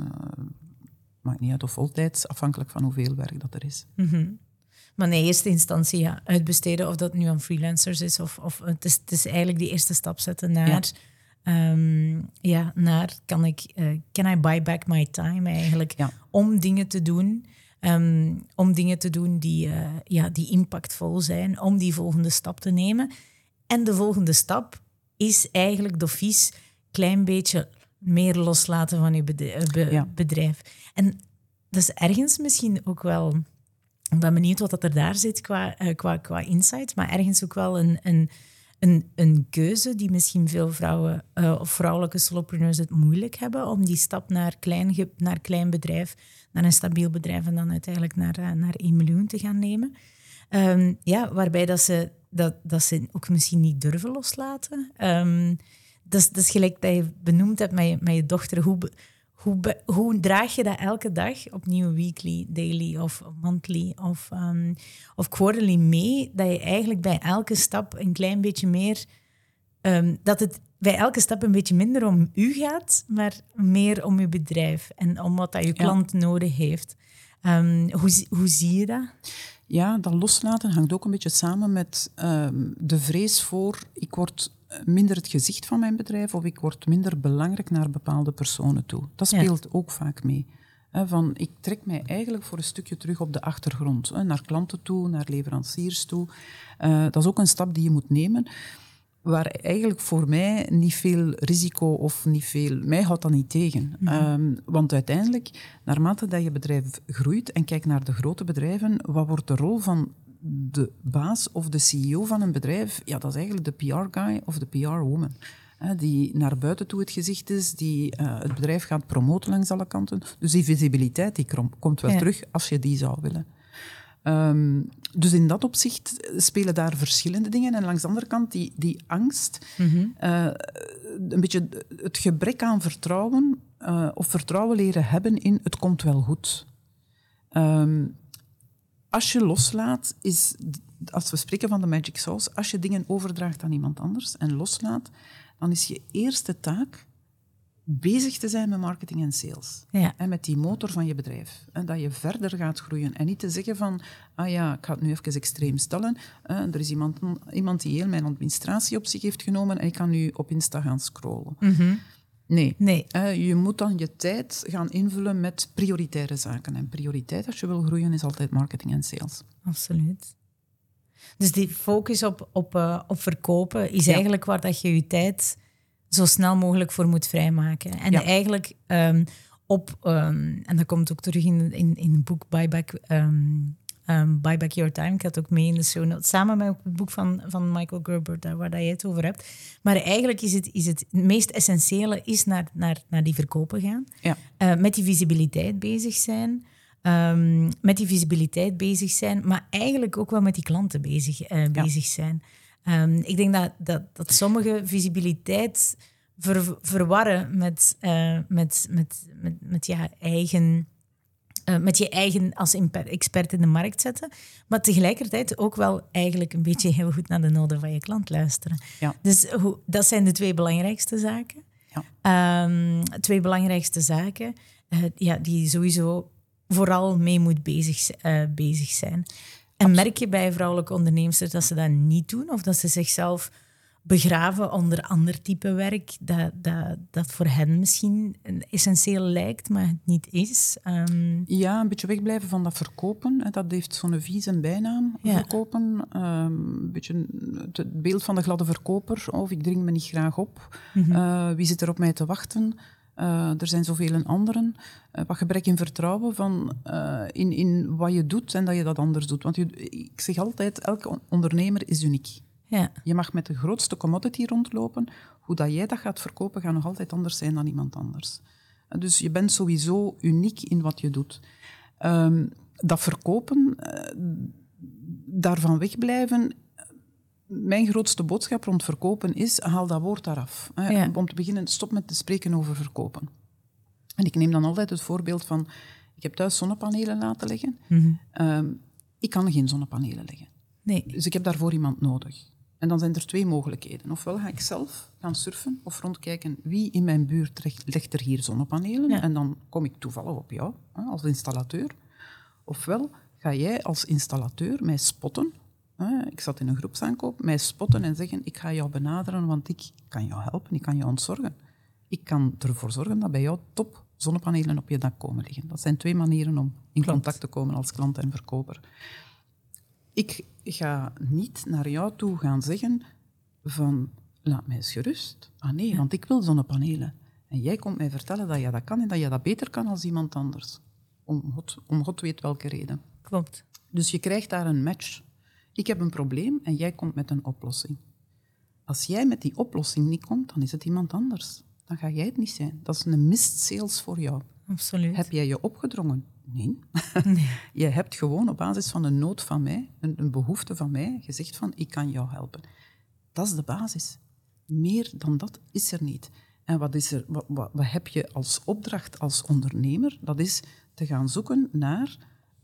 maakt niet uit, of voltijds, afhankelijk van hoeveel werk dat er is. Mm -hmm. Maar in eerste instantie ja, uitbesteden, of dat nu aan freelancers is, of, of het, is, het is eigenlijk die eerste stap zetten naar... Ja. Um, ja, naar kan ik, uh, can I buy back my time eigenlijk, ja. om dingen te doen Um, om dingen te doen die, uh, ja, die impactvol zijn, om die volgende stap te nemen. En de volgende stap is eigenlijk dofies klein beetje meer loslaten van je bedrijf. Be ja. bedrijf. En dat is ergens misschien ook wel... Ik ben benieuwd wat dat er daar zit qua, uh, qua, qua insight, maar ergens ook wel een, een, een, een keuze die misschien veel vrouwen uh, of vrouwelijke solopreneurs het moeilijk hebben om die stap naar klein, naar klein bedrijf naar een stabiel bedrijf en dan uiteindelijk naar, uh, naar 1 miljoen te gaan nemen. Um, ja, waarbij dat ze, dat, dat ze ook misschien niet durven loslaten. Um, dat, is, dat gelijk dat je benoemd hebt met je, met je dochter. Hoe, hoe, hoe draag je dat elke dag opnieuw weekly, daily of monthly of, um, of quarterly mee? Dat je eigenlijk bij elke stap een klein beetje meer... Um, dat het bij elke stap een beetje minder om u gaat, maar meer om uw bedrijf en om wat dat je klant ja. nodig heeft. Um, hoe, hoe zie je dat? Ja, dat loslaten hangt ook een beetje samen met um, de vrees voor ik word minder het gezicht van mijn bedrijf of ik word minder belangrijk naar bepaalde personen toe. Dat speelt ook vaak mee. Van, ik trek mij eigenlijk voor een stukje terug op de achtergrond. Naar klanten toe, naar leveranciers toe. Uh, dat is ook een stap die je moet nemen waar eigenlijk voor mij niet veel risico of niet veel... Mij houdt dat niet tegen. Mhm. Ehm, want uiteindelijk, naarmate dat je bedrijf groeit en kijkt naar de grote bedrijven, wat wordt de rol van de baas of de CEO van een bedrijf? Ja, dat is eigenlijk de PR-guy of de PR-woman. Die naar buiten toe het gezicht is, die uh, het bedrijf gaat promoten langs alle kanten. Dus die visibiliteit die komt wel terug als je die zou willen. Um, dus in dat opzicht spelen daar verschillende dingen. En langs de andere kant, die, die angst, mm een beetje het gebrek aan vertrouwen, uh, of vertrouwen leren hebben in het komt wel goed. Um, als je loslaat, is, als we spreken van de magic sauce, als je dingen overdraagt aan iemand anders en loslaat, dan is je eerste taak bezig te zijn met marketing en sales. Ja. En met die motor van je bedrijf. En dat je verder gaat groeien. En niet te zeggen van, ah ja, ik ga het nu even extreem stellen. er is iemand, iemand die heel mijn administratie op zich heeft genomen en ik kan nu op Insta gaan scrollen. Mhm. Nee. nee. je moet dan je tijd gaan invullen met prioritaire zaken. En prioriteit als je wil groeien is altijd marketing en sales. Absoluut. Dus die focus op, op, uh, op verkopen is eigenlijk waar dat je je tijd zo snel mogelijk voor moet vrijmaken. En eigenlijk um, op, um, en dat komt ook terug in, in, in het boek Buyback, um, Buyback Your Time. Ik had ook mee in de show notes, samen met het boek van, van Michael Gerber, daar, waar je het over hebt. Maar eigenlijk is het, is het, meest essentiële is naar, naar, naar die verkopen gaan. Ja. Uh, met die visibiliteit bezig zijn. Um, met die visibiliteit bezig zijn, maar eigenlijk ook wel met die klanten bezig, uh, bezig zijn. Um, ik denk dat, dat, dat sommige visibiliteit ver, verwarren met, uh, met, met, met, met je eigen. Uh, met je eigen als expert in de markt zetten, maar tegelijkertijd ook wel eigenlijk een beetje heel goed naar de noden van je klant luisteren. Ja. Dus hoe, dat zijn de twee belangrijkste zaken. Ja. Um, twee belangrijkste zaken uh, ja, die sowieso vooral mee moet bezig, bezig zijn. En merk je bij vrouwelijke ondernemers dat ze dat niet doen of dat ze zichzelf begraven onder ander type werk, dat, dat, dat voor hen misschien essentieel lijkt, maar het niet is? Um... Ja, een beetje wegblijven van dat verkopen. Dat heeft zo'n vieze bijnaam, verkopen. Um, een beetje het beeld van de gladde verkoper, of ik dring me niet graag op. Mm -hmm. wie zit er op mij te wachten? Uh, er zijn zoveel anderen. Uh, wat gebrek in vertrouwen van, uh, in, in wat je doet en dat je dat anders doet. Want je, ik zeg altijd, elke ondernemer is uniek. Ja. Je mag met de grootste commodity rondlopen. Hoe dat jij dat gaat verkopen, gaat nog altijd anders zijn dan iemand anders. Dus je bent sowieso uniek in wat je doet. Um, dat verkopen, daarvan wegblijven, mijn grootste boodschap rond verkopen is, haal dat woord daaraf. Hè. Om te beginnen, stop met te spreken over verkopen. En ik neem dan altijd het voorbeeld van, ik heb thuis zonnepanelen laten leggen. Mhm. Ehm, ik kan geen zonnepanelen leggen. Nee. Dus ik heb daarvoor iemand nodig. En dan zijn er twee mogelijkheden. Ofwel ga ik zelf gaan surfen of rondkijken wie in mijn buurt legt er hier zonnepanelen. En dan kom ik toevallig op jou als installateur. Ofwel ga jij als installateur mij spotten ik zat in een groepsaankoop, mij spotten en zeggen, ik ga jou benaderen, want ik kan jou helpen, ik kan jou ontzorgen. Ik kan ervoor zorgen dat bij jou top zonnepanelen op je dak komen liggen. Dat zijn twee manieren om in contact te komen als klant en verkoper. Ik ga niet naar jou toe gaan zeggen van, laat mij eens gerust. Ah nee, want ik wil zonnepanelen. En jij komt mij vertellen dat je dat kan en dat je dat beter kan als iemand anders. Om God, om God weet welke reden. Klopt. Dus je krijgt daar een match. Ik heb een probleem en jij komt met een oplossing. Als jij met die oplossing niet komt, dan is het iemand anders. Dan ga jij het niet zijn. Dat is een mist sales voor jou. Absoluut. Heb jij je opgedrongen? Nee. nee. je hebt gewoon op basis van een nood van mij, een, een behoefte van mij, gezegd van ik kan jou helpen. Dat is de basis. Meer dan dat is er niet. En wat, is er, wat, wat, wat heb je als opdracht als ondernemer? Dat is te gaan zoeken naar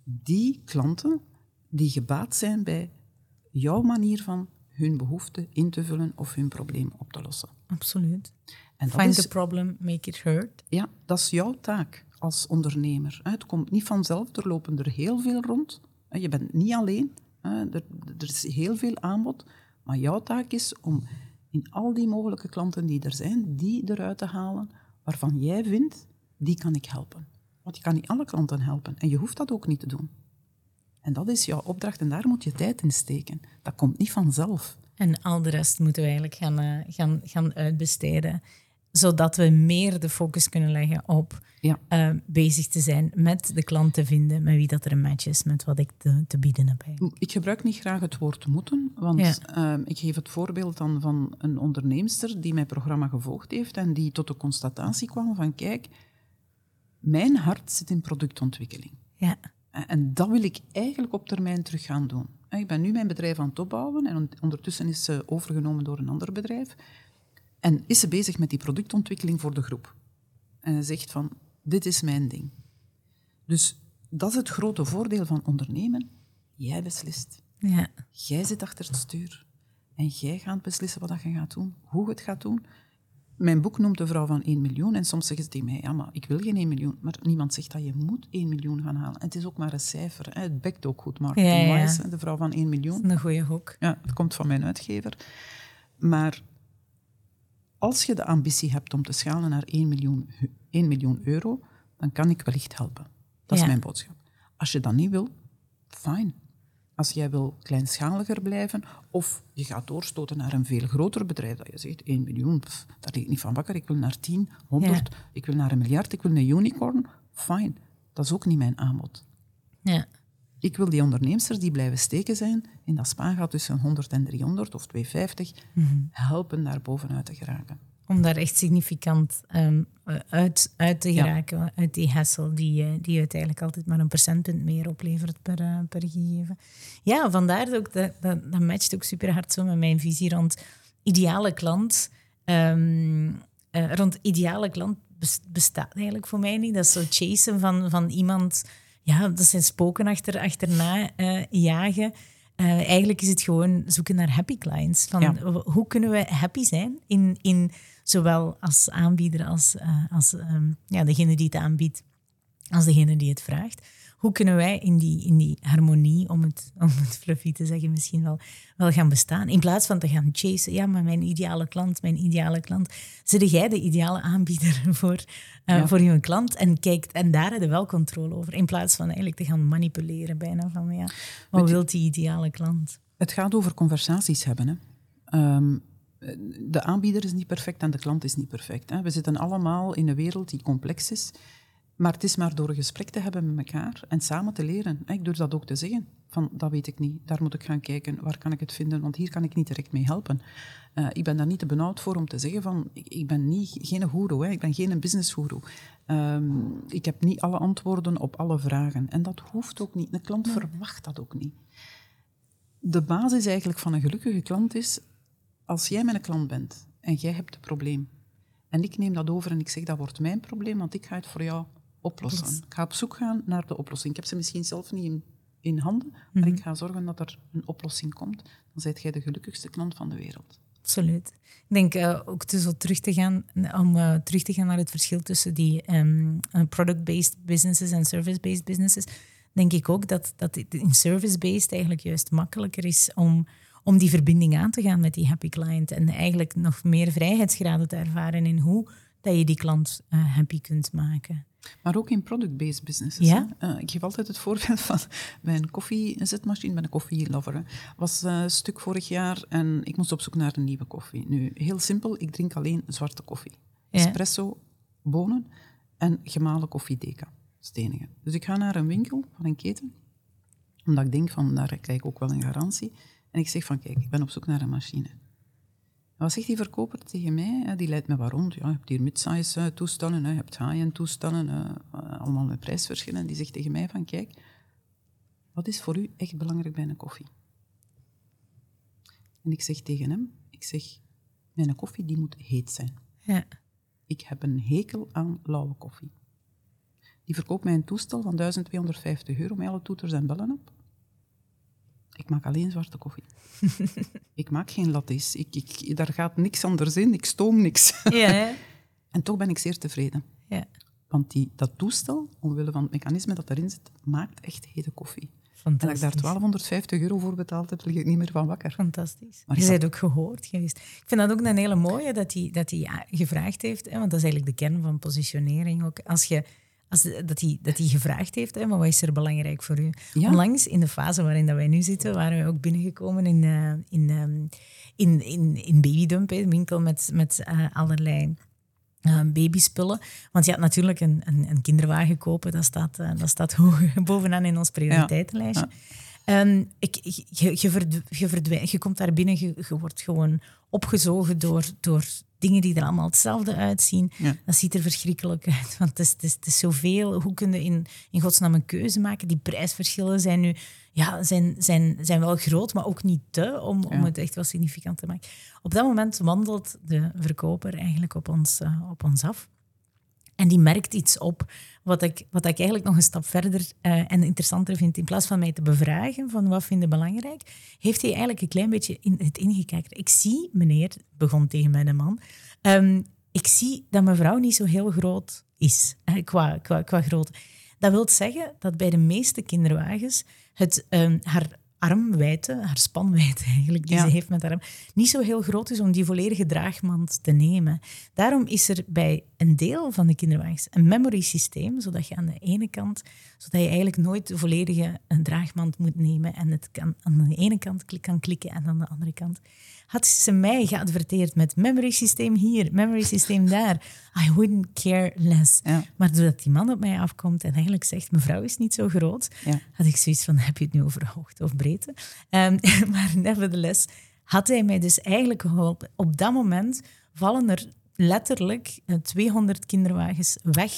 die klanten die gebaat zijn bij jouw manier van hun behoeften in te vullen of hun probleem op te lossen. Absoluut. En Find is, the problem, make it hurt. Ja, dat is jouw taak als ondernemer. Het komt niet vanzelf, er lopen er heel veel rond. Je bent niet alleen, er, is heel veel aanbod. Maar jouw taak is om in al die mogelijke klanten die er zijn, die eruit te halen waarvan jij vindt, die kan ik helpen. Want je kan niet alle klanten helpen en je hoeft dat ook niet te doen. En dat is jouw opdracht en daar moet je tijd in steken. Dat komt niet vanzelf. En al de rest moeten we eigenlijk gaan, uh, gaan, gaan uitbesteden zodat we meer de focus kunnen leggen op ja. uh, bezig te zijn met de klant te vinden, met wie dat er een match is, met wat ik te, te bieden heb. Ik gebruik niet graag het woord moeten, want uh, ik geef het voorbeeld dan van een onderneemster die mijn programma gevolgd heeft en die tot de constatatie kwam van kijk, mijn hart zit in productontwikkeling. Ja. En dat wil ik eigenlijk op termijn terug gaan doen. Ik ben nu mijn bedrijf aan het opbouwen en ondertussen is ze overgenomen door een ander bedrijf. En is ze bezig met die productontwikkeling voor de groep. En ze zegt van, dit is mijn ding. Dus dat is het grote voordeel van ondernemen. Jij beslist. Ja. Jij zit achter het stuur. En jij gaat beslissen wat je gaat doen, hoe je het gaat doen. Mijn boek noemt de vrouw van 1 miljoen en soms zeggen ze tegen mij, ja, maar ik wil geen 1 miljoen. Maar niemand zegt dat je moet 1 miljoen gaan halen. En het is ook maar een cijfer. Hè. Het bekt ook goed, marketing ja, de vrouw van 1 miljoen. een goede hoek. Ja, het komt van mijn uitgever. Maar als je de ambitie hebt om te schalen naar 1 miljoen, 1 miljoen euro, dan kan ik wellicht helpen. Dat is mijn boodschap. Als je dat niet wil, fijn. Als jij wil kleinschaliger blijven, of je gaat doorstoten naar een veel groter bedrijf, dat je zegt 1 miljoen, pff, daar lig ik niet van wakker, ik wil naar 10, 100, ik wil naar een miljard, ik wil een unicorn, fijn. Dat is ook niet mijn aanbod. Ja. Ik wil die ondernemers die blijven steken zijn in dat spaangat tussen 100 en 300 of 250, mm helpen daar bovenuit te geraken. Om daar echt significant um, uit, uit te geraken, uit die hassel die, uh, die uiteindelijk altijd maar een procentpunt meer oplevert per, uh, per gegeven. Ja, vandaar ook, dat, dat, dat matcht ook super hard zo met mijn visie rond ideale klant. Um, uh, rond ideale klant bestaat eigenlijk voor mij niet. Dat is zo chasen van, van iemand ja, dat zijn spoken achter, achterna uh, jagen. Uh, eigenlijk is het gewoon zoeken naar happy clients. Van Hoe kunnen we happy zijn in, in zowel als aanbieder als, uh, als um, ja, degene die het aanbiedt, als degene die het vraagt hoe kunnen wij in die, in die harmonie, om het, om het fluffy te zeggen, misschien wel, wel gaan bestaan? In plaats van te gaan chasen, ja, maar mijn ideale klant, mijn ideale klant. Zit jij de ideale aanbieder voor, uh, voor je klant en kijkt, en daar heb je wel controle over. In plaats van eigenlijk te gaan manipuleren bijna van, ja, wat wil die ideale klant? Het gaat over conversaties hebben, hè. Ehm, de aanbieder is niet perfect en de klant is niet perfect. Hè. We zitten allemaal in een wereld die complex is. Maar het is maar door een gesprek te hebben met elkaar en samen te leren. Ik durf dat ook te zeggen. Van, dat weet ik niet, daar moet ik gaan kijken, waar kan ik het vinden, want hier kan ik niet direct mee helpen. Uh, ik ben daar niet te benauwd voor om te zeggen van, ik, ik ben niet, geen guru, ik ben geen business guru. Um, ik heb niet alle antwoorden op alle vragen. En dat hoeft ook niet. Een klant verwacht dat ook niet. De basis eigenlijk van een gelukkige klant is, als jij mijn klant bent en jij hebt een probleem, en ik neem dat over en ik zeg, dat wordt mijn probleem, want ik ga het voor jou oplossen. Ik ga op zoek gaan naar de oplossing. Ik heb ze misschien zelf niet in, in handen, maar mhm. ik ga zorgen dat er een oplossing komt. Dan zijt jij de gelukkigste klant van de wereld. Absoluut. Ik denk uh, ook te zo terug te gaan, om uh, terug te gaan naar het verschil tussen die um, product-based businesses en service-based businesses, denk ik ook dat, dat in service-based eigenlijk juist makkelijker is om, om die verbinding aan te gaan met die happy client en eigenlijk nog meer vrijheidsgraden te ervaren in hoe dat je die klant uh, happy kunt maken. Maar ook in product-based businesses. Ja? Uh, ik geef altijd het voorbeeld van bij een koffiezetmachine, bij een koffielover. was uh, een stuk vorig jaar en ik moest op zoek naar een nieuwe koffie. Nu, heel simpel, ik drink alleen zwarte koffie. Espresso, bonen en gemalen koffiedeka, stenigen. Dus ik ga naar een winkel van een keten, omdat ik denk van, daar krijg ik ook wel een garantie. En ik zeg van, kijk, ik ben op zoek naar een machine. Wat zegt die verkoper tegen mij? Die leidt me waar rond. Ja, je hebt hier mid-size eh, toestanden, je hebt high-end toestanden, eh, allemaal met prijsverschillen. Die zegt tegen mij van, kijk, wat is voor u echt belangrijk bij een koffie? En ik zeg tegen hem, ik zeg, mijn koffie die moet heet zijn. Ja. Ik heb een hekel aan lauwe koffie. Die verkoopt mij een toestel van 1250 euro met alle toeters en bellen op. Ik maak alleen zwarte koffie. ik maak geen lattes. Ik, ik, daar gaat niks anders in. Ik stoom niks. ja, en toch ben ik zeer tevreden. Ja. Want die, dat toestel, omwille van het mechanisme dat erin zit, maakt echt hete koffie. En dat ik daar 1250 euro voor betaald heb, lig ik niet meer van wakker. Fantastisch. Maar je bent ook gehoord geweest. Ik vind dat ook een hele mooie dat hij, dat hij gevraagd heeft, hè, want dat is eigenlijk de kern van positionering ook. Als je als dat, hij, dat hij gevraagd heeft, hè, maar wat is er belangrijk voor u? Onlangs, in de fase waarin dat wij nu zitten, waren we ook binnengekomen in, uh, in, um, in, in, in Babydump, een winkel met, met uh, allerlei uh, babyspullen. Want je had natuurlijk een, een, een kinderwagen kopen, dat staat, dat staat hoog bovenaan in ons prioriteitenlijstje. Ja. Um, ik, je, je, je, verdwijnt, je komt daar binnen, je, je wordt gewoon opgezogen door, door dingen die er allemaal hetzelfde uitzien. Dat ziet er verschrikkelijk uit, want het is, het is, het is zoveel. Hoe kun je in, in godsnaam een keuze maken? Die prijsverschillen zijn nu ja, zijn, zijn, zijn wel groot, maar ook niet te, om, om het echt wel significant te maken. Op dat moment wandelt de verkoper eigenlijk op ons, uh, op ons af. En die merkt iets op wat ik, wat ik eigenlijk nog een stap verder uh, en interessanter vind. In plaats van mij te bevragen van wat vinden belangrijk, heeft hij eigenlijk een klein beetje in het ingekeken. Ik zie, meneer, begon tegen mij de man, um, ik zie dat mevrouw niet zo heel groot is, hè, qua, qua, qua grootte. Dat wil zeggen dat bij de meeste kinderwagens het, um, haar armwijdte, haar spanwijdte eigenlijk, die ze heeft met haar arm, niet zo heel groot is om die volledige draagmand te nemen. Daarom is er bij een deel van de kinderwagens een memory systeem, zodat je aan de ene kant, zodat je eigenlijk nooit de volledige een draagmand moet nemen en het kan, aan de ene kant kan klikken en aan de andere kant had ze mij geadverteerd met memory systeem hier, memory systeem daar. I wouldn't care less. Maar doordat die man op mij afkomt en eigenlijk zegt, mevrouw is niet zo groot, had ik zoiets van, heb je het nu over hoogte of breedte? Um, maar nevertheless had hij mij dus eigenlijk geholpen. Op dat moment vallen er letterlijk 200 eh, kinderwagens weg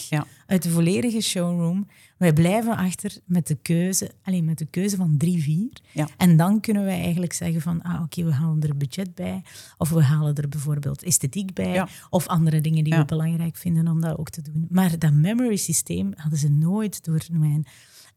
uit de volledige showroom. Wij blijven achter met de keuze, alleen met de keuze van drie, vier. Ja. En dan kunnen wij eigenlijk zeggen van, ah, oké, we halen er budget bij. Of we halen er bijvoorbeeld esthetiek bij. Of andere dingen die we belangrijk vinden om dat ook te doen. Maar dat memory systeem hadden ze nooit door mijn,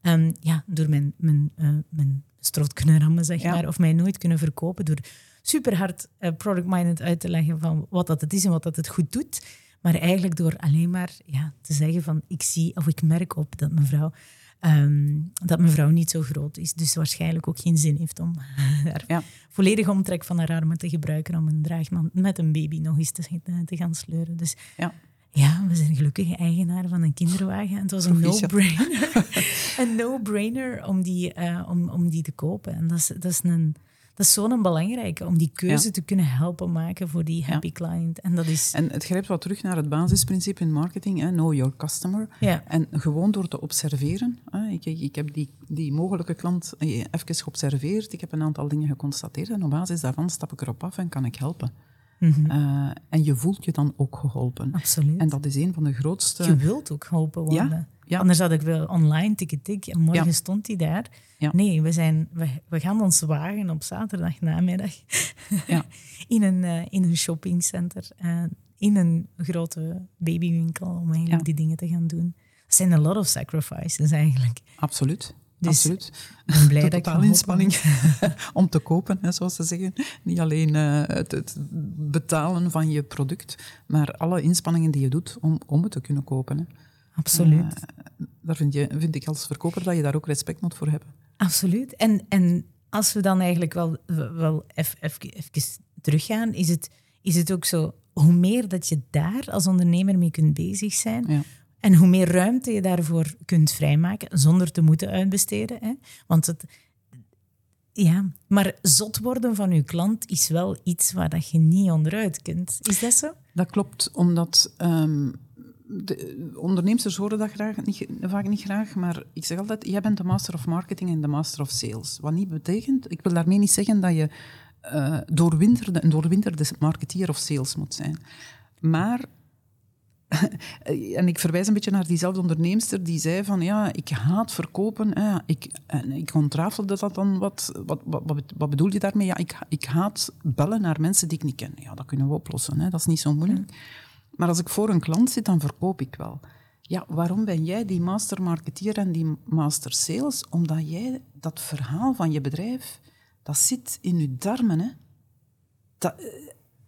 um, ja, door mijn, mijn, uh, mijn strot kunnen rammen, zeg maar. Of mij nooit kunnen verkopen door super hard uh, product-minded uit te leggen van wat dat het is en wat dat het goed doet. Maar eigenlijk door alleen maar ja, te zeggen van ik zie of ik merk op dat mevrouw, um, dat mevrouw niet zo groot is. Dus waarschijnlijk ook geen zin heeft om haar ja. volledige omtrek van haar armen te gebruiken om een draagman met een baby nog eens te, te gaan sleuren. Dus ja. Ja, we zijn gelukkige eigenaar van een kinderwagen. En het was een no-brainer. een no-brainer om, die, uh, om, om die te kopen. En dat is, dat is een dat is zo'n belangrijke, om die keuze te kunnen helpen maken voor die happy client. En, dat is... en het grijpt wat terug naar het basisprincipe in marketing, hè, know your customer. Ja. En gewoon door te observeren. Hè, ik, ik, heb die, die mogelijke klant eh, even geobserveerd, ik heb een aantal dingen geconstateerd en op basis daarvan stap ik erop af en kan ik helpen. Mm en je voelt je dan ook geholpen. Absoluut. En dat is een van de grootste... Je wilt ook geholpen worden. Ja, Anders had ik wel online tik en morgen stond hij daar. Nee, we, zijn, we, we, gaan ons wagen op zaterdag namiddag in, een, uh, in een shoppingcenter, uh, in een grote babywinkel, om eigenlijk die dingen te gaan doen. Dat zijn a lot of sacrifices eigenlijk. Absoluut. Dus Absoluut. Ik ben blij dat ik inspanning om te kopen, hè, zoals ze zeggen. Niet alleen uh, het, het, betalen van je product, maar alle inspanningen die je doet om, om het te kunnen kopen. Hè. Absoluut. Uh, daar vind, je, vind ik als verkoper dat je daar ook respect moet voor hebben. Absoluut. En, en als we dan eigenlijk wel, wel even, even teruggaan, is het, is het ook zo, hoe meer dat je daar als ondernemer mee kunt bezig zijn, ja. en hoe meer ruimte je daarvoor kunt vrijmaken, zonder te moeten uitbesteden. Hè? Want het, ja, maar zot worden van je klant is wel iets waar dat je niet onderuit kunt. Is dat zo? Dat klopt, omdat um, de ondernemers horen dat graag, niet, vaak niet graag, maar ik zeg altijd, jij bent de master of marketing en de master of sales. Wat niet betekent, ik wil daarmee niet zeggen dat je uh, doorwinterde, een doorwinterde marketeer of sales moet zijn. Maar en ik verwijs een beetje naar diezelfde onderneemster die zei van ja, ik haat verkopen. Eh, ik, en ik ontrafelde dat dan wat, wat, wat, wat, bedoel je daarmee? Ja, ik, ik haat bellen naar mensen die ik niet ken. Ja, dat kunnen we oplossen, hè? dat is niet zo moeilijk. Maar als ik voor een klant zit, dan verkoop ik wel. Ja, waarom ben jij die master marketeer en die master sales? Omdat jij dat verhaal van je bedrijf, dat zit in je darmen. Hè? Dat, eh,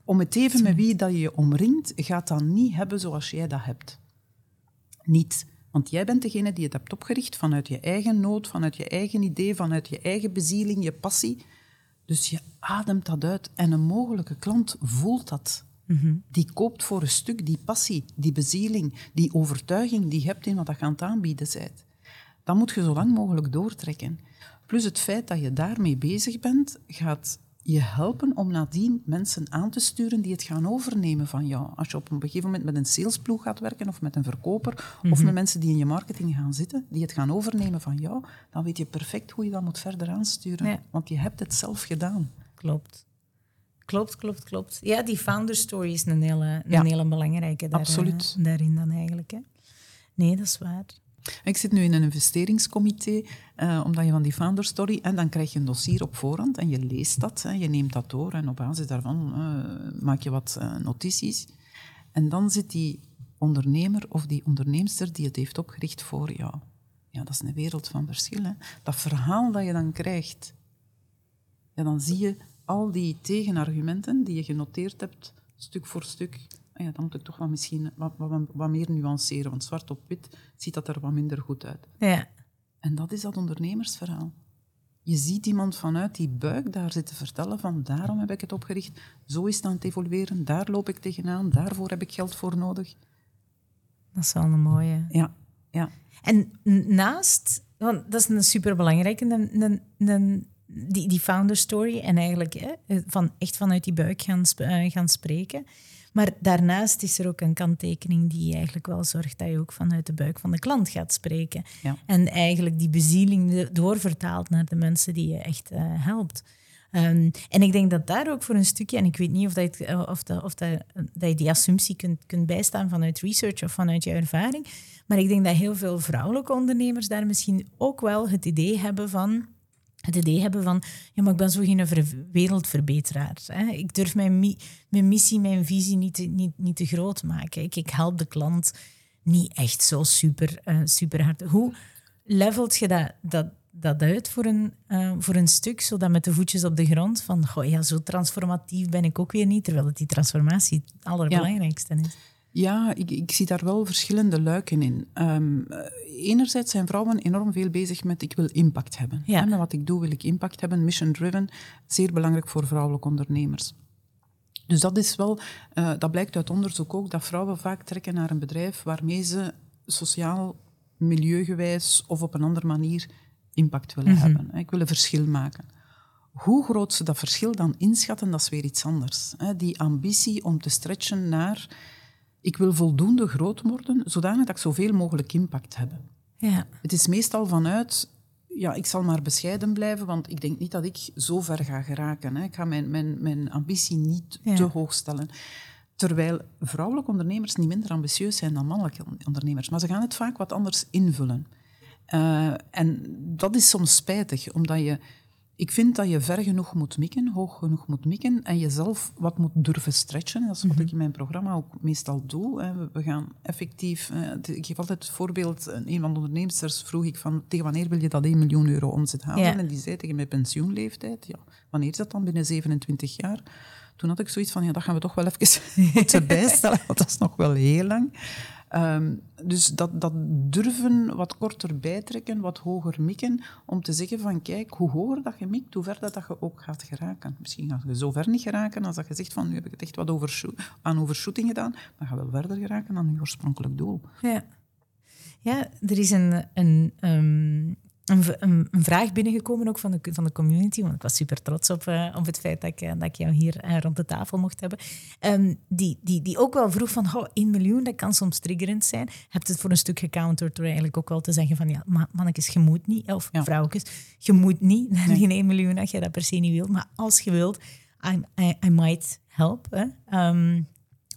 om het even met wie dat je je omringt, gaat dat niet hebben zoals jij dat hebt. Niet Want jij bent degene die het hebt opgericht vanuit je eigen nood, vanuit je eigen idee, vanuit je eigen bezieling, je passie. Dus je ademt dat uit en een mogelijke klant voelt dat. Die koopt voor een stuk die passie, die bezieling, die overtuiging die je hebt in wat je aan het aanbieden bent. Dat moet je zo lang mogelijk doortrekken. Plus het feit dat je daarmee bezig bent, gaat je helpen om nadien mensen aan te sturen die het gaan overnemen van jou. Als je op een gegeven moment met een salesploeg gaat werken of met een verkoper of met mensen die in je marketing gaan zitten, die het gaan overnemen van jou, dan weet je perfect hoe je dat moet verder aansturen. Want je hebt het zelf gedaan. Klopt. Klopt, klopt, klopt. Ja, die founder story is een hele, een hele belangrijke daar, Absoluut. Eh, daarin dan eigenlijk. Hè. Nee, dat is waar. Ik zit nu in een investeringscomité, uh, omdat je van die founder story... En dan krijg je een dossier op voorhand en je leest dat. Hè, je neemt dat door en op basis daarvan uh, maak je wat notities. En dan zit die ondernemer of die onderneemster die het heeft opgericht voor jou. Ja, dat is een wereld van verschil. Hè. Dat verhaal dat je dan krijgt, ja, dan zie je al die tegenargumenten die je genoteerd hebt, stuk voor stuk, ah ja, dan moet ik toch wel misschien wat, wat, wat, meer nuanceren. Want zwart op wit ziet dat er wat minder goed uit. Ja. En dat is dat ondernemersverhaal. Je ziet iemand vanuit die buik daar zitten vertellen van daarom heb ik het opgericht, zo is het aan het evolueren, daar loop ik tegenaan, daarvoor heb ik geld voor nodig. Dat is wel een mooie. Ja, ja. En naast, want dat is een superbelangrijke, een, een, een, die, die founder story en eigenlijk hè, van, echt vanuit die buik gaan, uh, gaan spreken. Maar daarnaast is er ook een kanttekening die eigenlijk wel zorgt dat je ook vanuit de buik van de klant gaat spreken. Ja. En eigenlijk die bezieling doorvertaalt naar de mensen die je echt uh, helpt. Um, en ik denk dat daar ook voor een stukje, en ik weet niet of, dat, uh, of, dat, of dat, dat je die assumptie kunt, kunt bijstaan vanuit research of vanuit je ervaring, maar ik denk dat heel veel vrouwelijke ondernemers daar misschien ook wel het idee hebben van het idee hebben van, ja, maar ik ben zo geen wereldverbeteraar. Hè. Ik durf mijn, mi mijn missie, mijn visie niet te, niet, niet te groot maken. Ik, ik help de klant niet echt zo super, uh, super hard. Hoe levelt je dat, dat, dat uit voor een, uh, voor een stuk, zodat met de voetjes op de grond van, goh, ja, zo transformatief ben ik ook weer niet, terwijl het die transformatie het allerbelangrijkste is. Ja, ik, ik, zie daar wel verschillende luiken in. Um, enerzijds zijn vrouwen enorm veel bezig met ik wil impact hebben. Ja. met wat ik doe wil ik impact hebben, mission-driven, zeer belangrijk voor vrouwelijke ondernemers. Dus dat is wel, uh, dat blijkt uit onderzoek ook, dat vrouwen vaak trekken naar een bedrijf waarmee ze sociaal, milieugewijs of op een andere manier impact willen mm -hmm. hebben. Ik wil een verschil maken. Hoe groot ze dat verschil dan inschatten, dat is weer iets anders. Die ambitie om te stretchen naar ik wil voldoende groot worden, zodanig dat ik zoveel mogelijk impact heb. Ja. Het is meestal vanuit, ja, ik zal maar bescheiden blijven, want ik denk niet dat ik zo ver ga geraken. Hè. Ik ga mijn, mijn, mijn ambitie niet Ja. te hoog stellen. Terwijl vrouwelijke ondernemers niet minder ambitieus zijn dan mannelijke ondernemers. Maar ze gaan het vaak wat anders invullen. Uh, en dat is soms spijtig, omdat je... Ik vind dat je ver genoeg moet mikken, hoog genoeg moet mikken en jezelf wat moet durven stretchen. Dat is wat ik in mijn programma ook meestal doe. Hè. We gaan effectief... Uh, ik geef altijd het voorbeeld, een van de ondernemers vroeg ik van tegen wanneer wil je dat 1 miljoen euro omzet halen? Ja. En die zei tegen mijn pensioenleeftijd, ja, wanneer is dat dan? Binnen 27 jaar. Toen had ik zoiets van, ja, dat gaan we toch wel even moeten bijstellen, want dat is nog wel heel lang. Um, dus dat, dat durven wat korter bijtrekken, wat hoger mikken, om te zeggen van kijk, hoe hoger dat je mikt, hoe verder dat je ook gaat geraken. Misschien ga je zo ver niet geraken als dat je zegt van nu heb ik het echt wat aan overshooting gedaan, maar ga wel verder geraken dan je oorspronkelijk doel. Ja, ja er is een, een, um, een, een, vraag binnengekomen ook van de, van de community, want ik was super trots op, uh, op het feit dat ik, uh, dat ik jou hier uh, rond de tafel mocht hebben, um, die, die, die ook wel vroeg van, oh, 1 miljoen, dat kan soms triggerend zijn. Heb het voor een stuk gecounterd door eigenlijk ook wel te zeggen van, ja, mannetjes, je moet niet, of ja. vrouwtjes, je moet niet naar die 1 miljoen als je dat per se niet wilt, maar als je wilt, I, I, I might help. Um,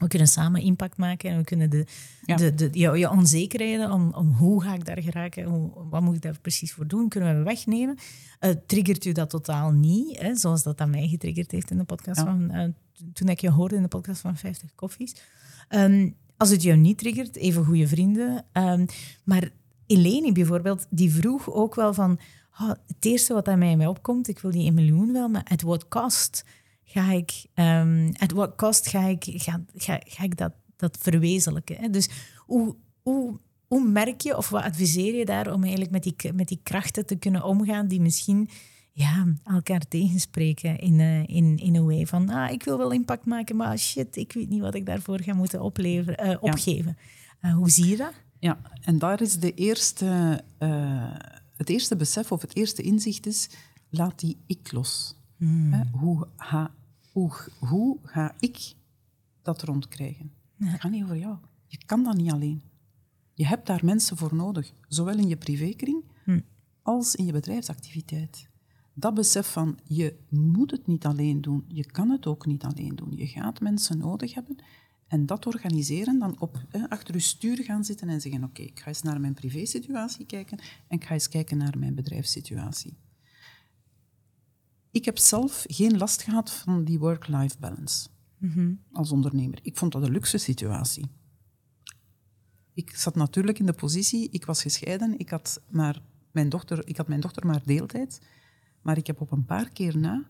we kunnen samen impact maken en we kunnen de, ja. de, de, je, je onzekerheden om, om hoe ga ik daar geraken, hoe, wat moet ik daar precies voor doen, kunnen we wegnemen. Uh, triggert u dat totaal niet, hè, zoals dat aan mij getriggerd heeft in de podcast ja. van, uh, toen ik je hoorde in de podcast van 50 koffies. Um, als het jou niet triggert, even goede vrienden. Um, maar Eleni bijvoorbeeld, die vroeg ook wel van, oh, het eerste wat aan mij, mij opkomt, ik wil die 1 miljoen wel, maar at what cost? Ga ik, um, at what cost ga ik, ga, ga, ga ik dat, dat verwezenlijken? Hè? Dus hoe, hoe, hoe merk je of wat adviseer je daar om eigenlijk met die, met die krachten te kunnen omgaan die misschien ja, elkaar tegenspreken in, uh, in, in een way van ah, ik wil wel impact maken, maar shit, ik weet niet wat ik daarvoor ga moeten opleveren, uh, opgeven. Uh, hoe zie je dat? Ja, en daar is de eerste, het eerste besef of het eerste inzicht is, laat die ik los. Hmm. Hoe, ga, hoe, hoe ga ik dat rondkrijgen? Ja. Het gaat niet over jou. Je kan dat niet alleen. Je hebt daar mensen voor nodig, zowel in je privékring hmm. als in je bedrijfsactiviteit. Dat besef van je moet het niet alleen doen, je kan het ook niet alleen doen. Je gaat mensen nodig hebben en dat organiseren, dan op, achter je stuur gaan zitten en zeggen: Oké, ik ga eens naar mijn privésituatie kijken en ik ga eens kijken naar mijn bedrijfssituatie. Ik heb zelf geen last gehad van die work-life balance mhm. als ondernemer. Ik vond dat een luxe situatie. Ik zat natuurlijk in de positie, ik was gescheiden, ik had, maar mijn, dochter, ik had mijn dochter maar deeltijd, maar ik heb op een paar keer na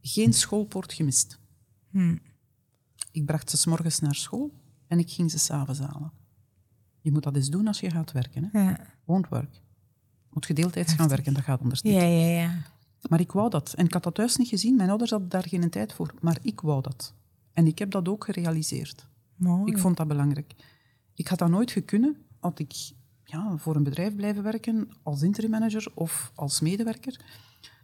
geen schoolpoort gemist. Hmm. Ik bracht ze s morgens naar school en ik ging ze s'avonds halen. Je moet dat eens doen als je gaat werken. Hè? Ja. Work. Moet gedeeltijds gaan werken, dat gaat anders niet. Ja, ja, ja. Maar ik wou dat. En ik had dat thuis niet gezien. Mijn ouders hadden daar geen tijd voor. Maar ik wou dat. En ik heb dat ook gerealiseerd. Mooi. Ik vond dat belangrijk. Ik had dat nooit gekunnen had ik ja, voor een bedrijf blijven werken als interim manager of als medewerker.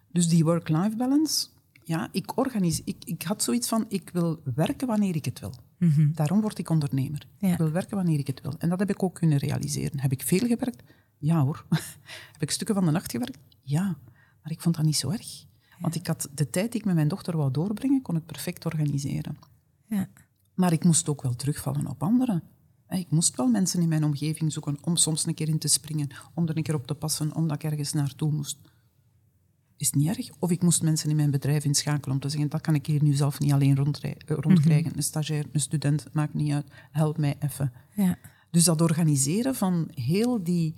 Dus die work-life balance, ja, ik, organiseer, ik, ik had zoiets van, ik wil werken wanneer ik het wil. Mhm. Daarom word ik ondernemer. Ik wil werken wanneer ik het wil. En dat heb ik ook kunnen realiseren. Heb ik veel gewerkt? Ja hoor. heb ik stukken van de nacht gewerkt? Ja. Maar ik vond dat niet zo erg. Want ik had de tijd die ik met mijn dochter wou doorbrengen, kon ik perfect organiseren. Ja. Maar ik moest ook wel terugvallen op anderen. Ik moest wel mensen in mijn omgeving zoeken om soms een keer in te springen, om er een keer op te passen, omdat ik ergens naartoe moest. Is niet erg. Of ik moest mensen in mijn bedrijf inschakelen om te zeggen, dat kan ik hier nu zelf niet alleen eh, rondkrijgen. Mhm. Een stagiair, een student, maakt niet uit, help mij even. Ja. Dus dat organiseren van heel die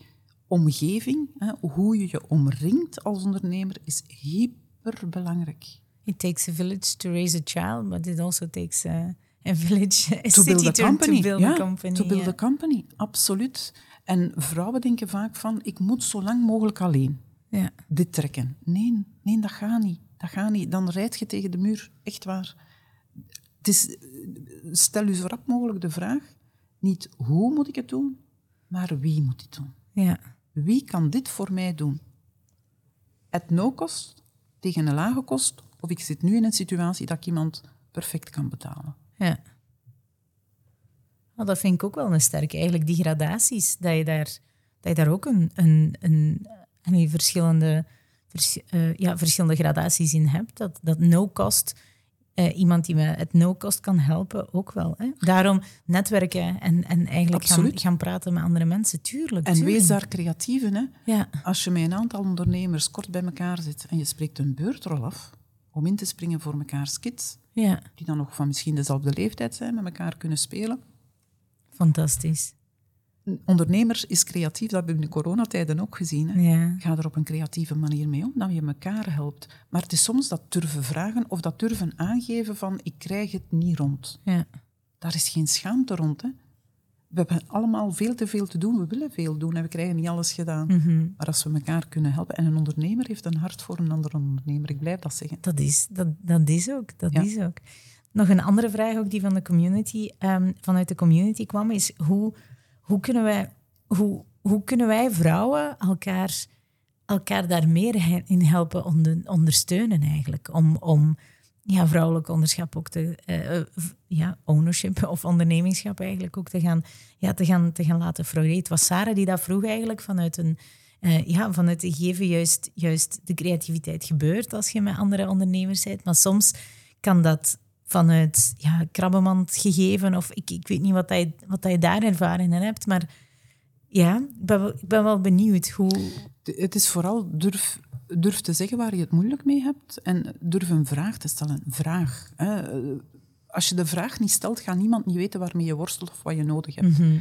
omgeving, hè, hoe je je omringt als ondernemer, is hyperbelangrijk. It takes a village to raise a child, but it also takes a, a village, a to build a company. To build ja, a company. To build a company, absoluut. En vrouwen denken vaak van, ik moet zo lang mogelijk alleen ja. dit trekken. Nee, nee, dat gaat niet. Dat gaat niet. Dan rijd je tegen de muur, echt waar. Het is, stel je zo rap mogelijk de vraag, niet hoe moet ik het doen, maar wie moet het doen. Ja. Wie kan dit voor mij doen? Het no-kost tegen een lage kost, of ik zit nu in een situatie dat ik iemand perfect kan betalen. Ja. Nou, dat vind ik ook wel een sterke, eigenlijk, die gradaties. Dat je daar, dat je daar ook een, een, een, een verschillende, vers, uh, ja, verschillende gradaties in hebt. Dat, dat no-cost uh, iemand die me het no-cost kan helpen, ook wel. Hè? Daarom netwerken en, en eigenlijk gaan, gaan, praten met andere mensen, tuurlijk. En wees daar creatief in. Hè? Ja. Als je met een aantal ondernemers kort bij elkaar zit en je spreekt een beurtrol af om in te springen voor mekaars kids, ja. die dan nog van misschien dezelfde leeftijd zijn, met elkaar kunnen spelen. Fantastisch ondernemers is creatief, dat hebben we in de coronatijden ook gezien. Hè. Ga er op een creatieve manier mee om, dat je elkaar helpt. Maar het is soms dat durven vragen of dat durven aangeven van ik krijg het niet rond. Ja. Daar is geen schaamte rond. Hè. We hebben allemaal veel te veel te doen, we willen veel doen en we krijgen niet alles gedaan. Mhm. Maar als we elkaar kunnen helpen, en een ondernemer heeft een hart voor een andere ondernemer, ik blijf dat zeggen. Dat is, dat, dat is ook, dat is ook. Nog een andere vraag ook die van de community, um, vanuit de community kwam, is hoe hoe kunnen wij, hoe, hoe kunnen wij vrouwen elkaar, elkaar daar meer in helpen onder, ondersteunen eigenlijk? Om, om ja, vrouwelijk onderschap ook te, uh, ja, ownership of ondernemingschap eigenlijk ook te gaan, ja, te gaan, te gaan laten floreren. Het was Sarah die dat vroeg eigenlijk vanuit een, uh, ja, vanuit te geven juist, juist de creativiteit gebeurt als je met andere ondernemers bent. Maar soms kan dat vanuit ja, krabbenmand gegeven. Of ik, ik weet niet wat, je, wat je daar ervaring in hebt. Maar ja, ik ben, wel, ik ben wel benieuwd hoe... Het is vooral durf, durf te zeggen waar je het moeilijk mee hebt. En durf een vraag te stellen. Vraag. Hè. Als je de vraag niet stelt, gaat niemand niet weten waarmee je worstelt of wat je nodig hebt. Mhm.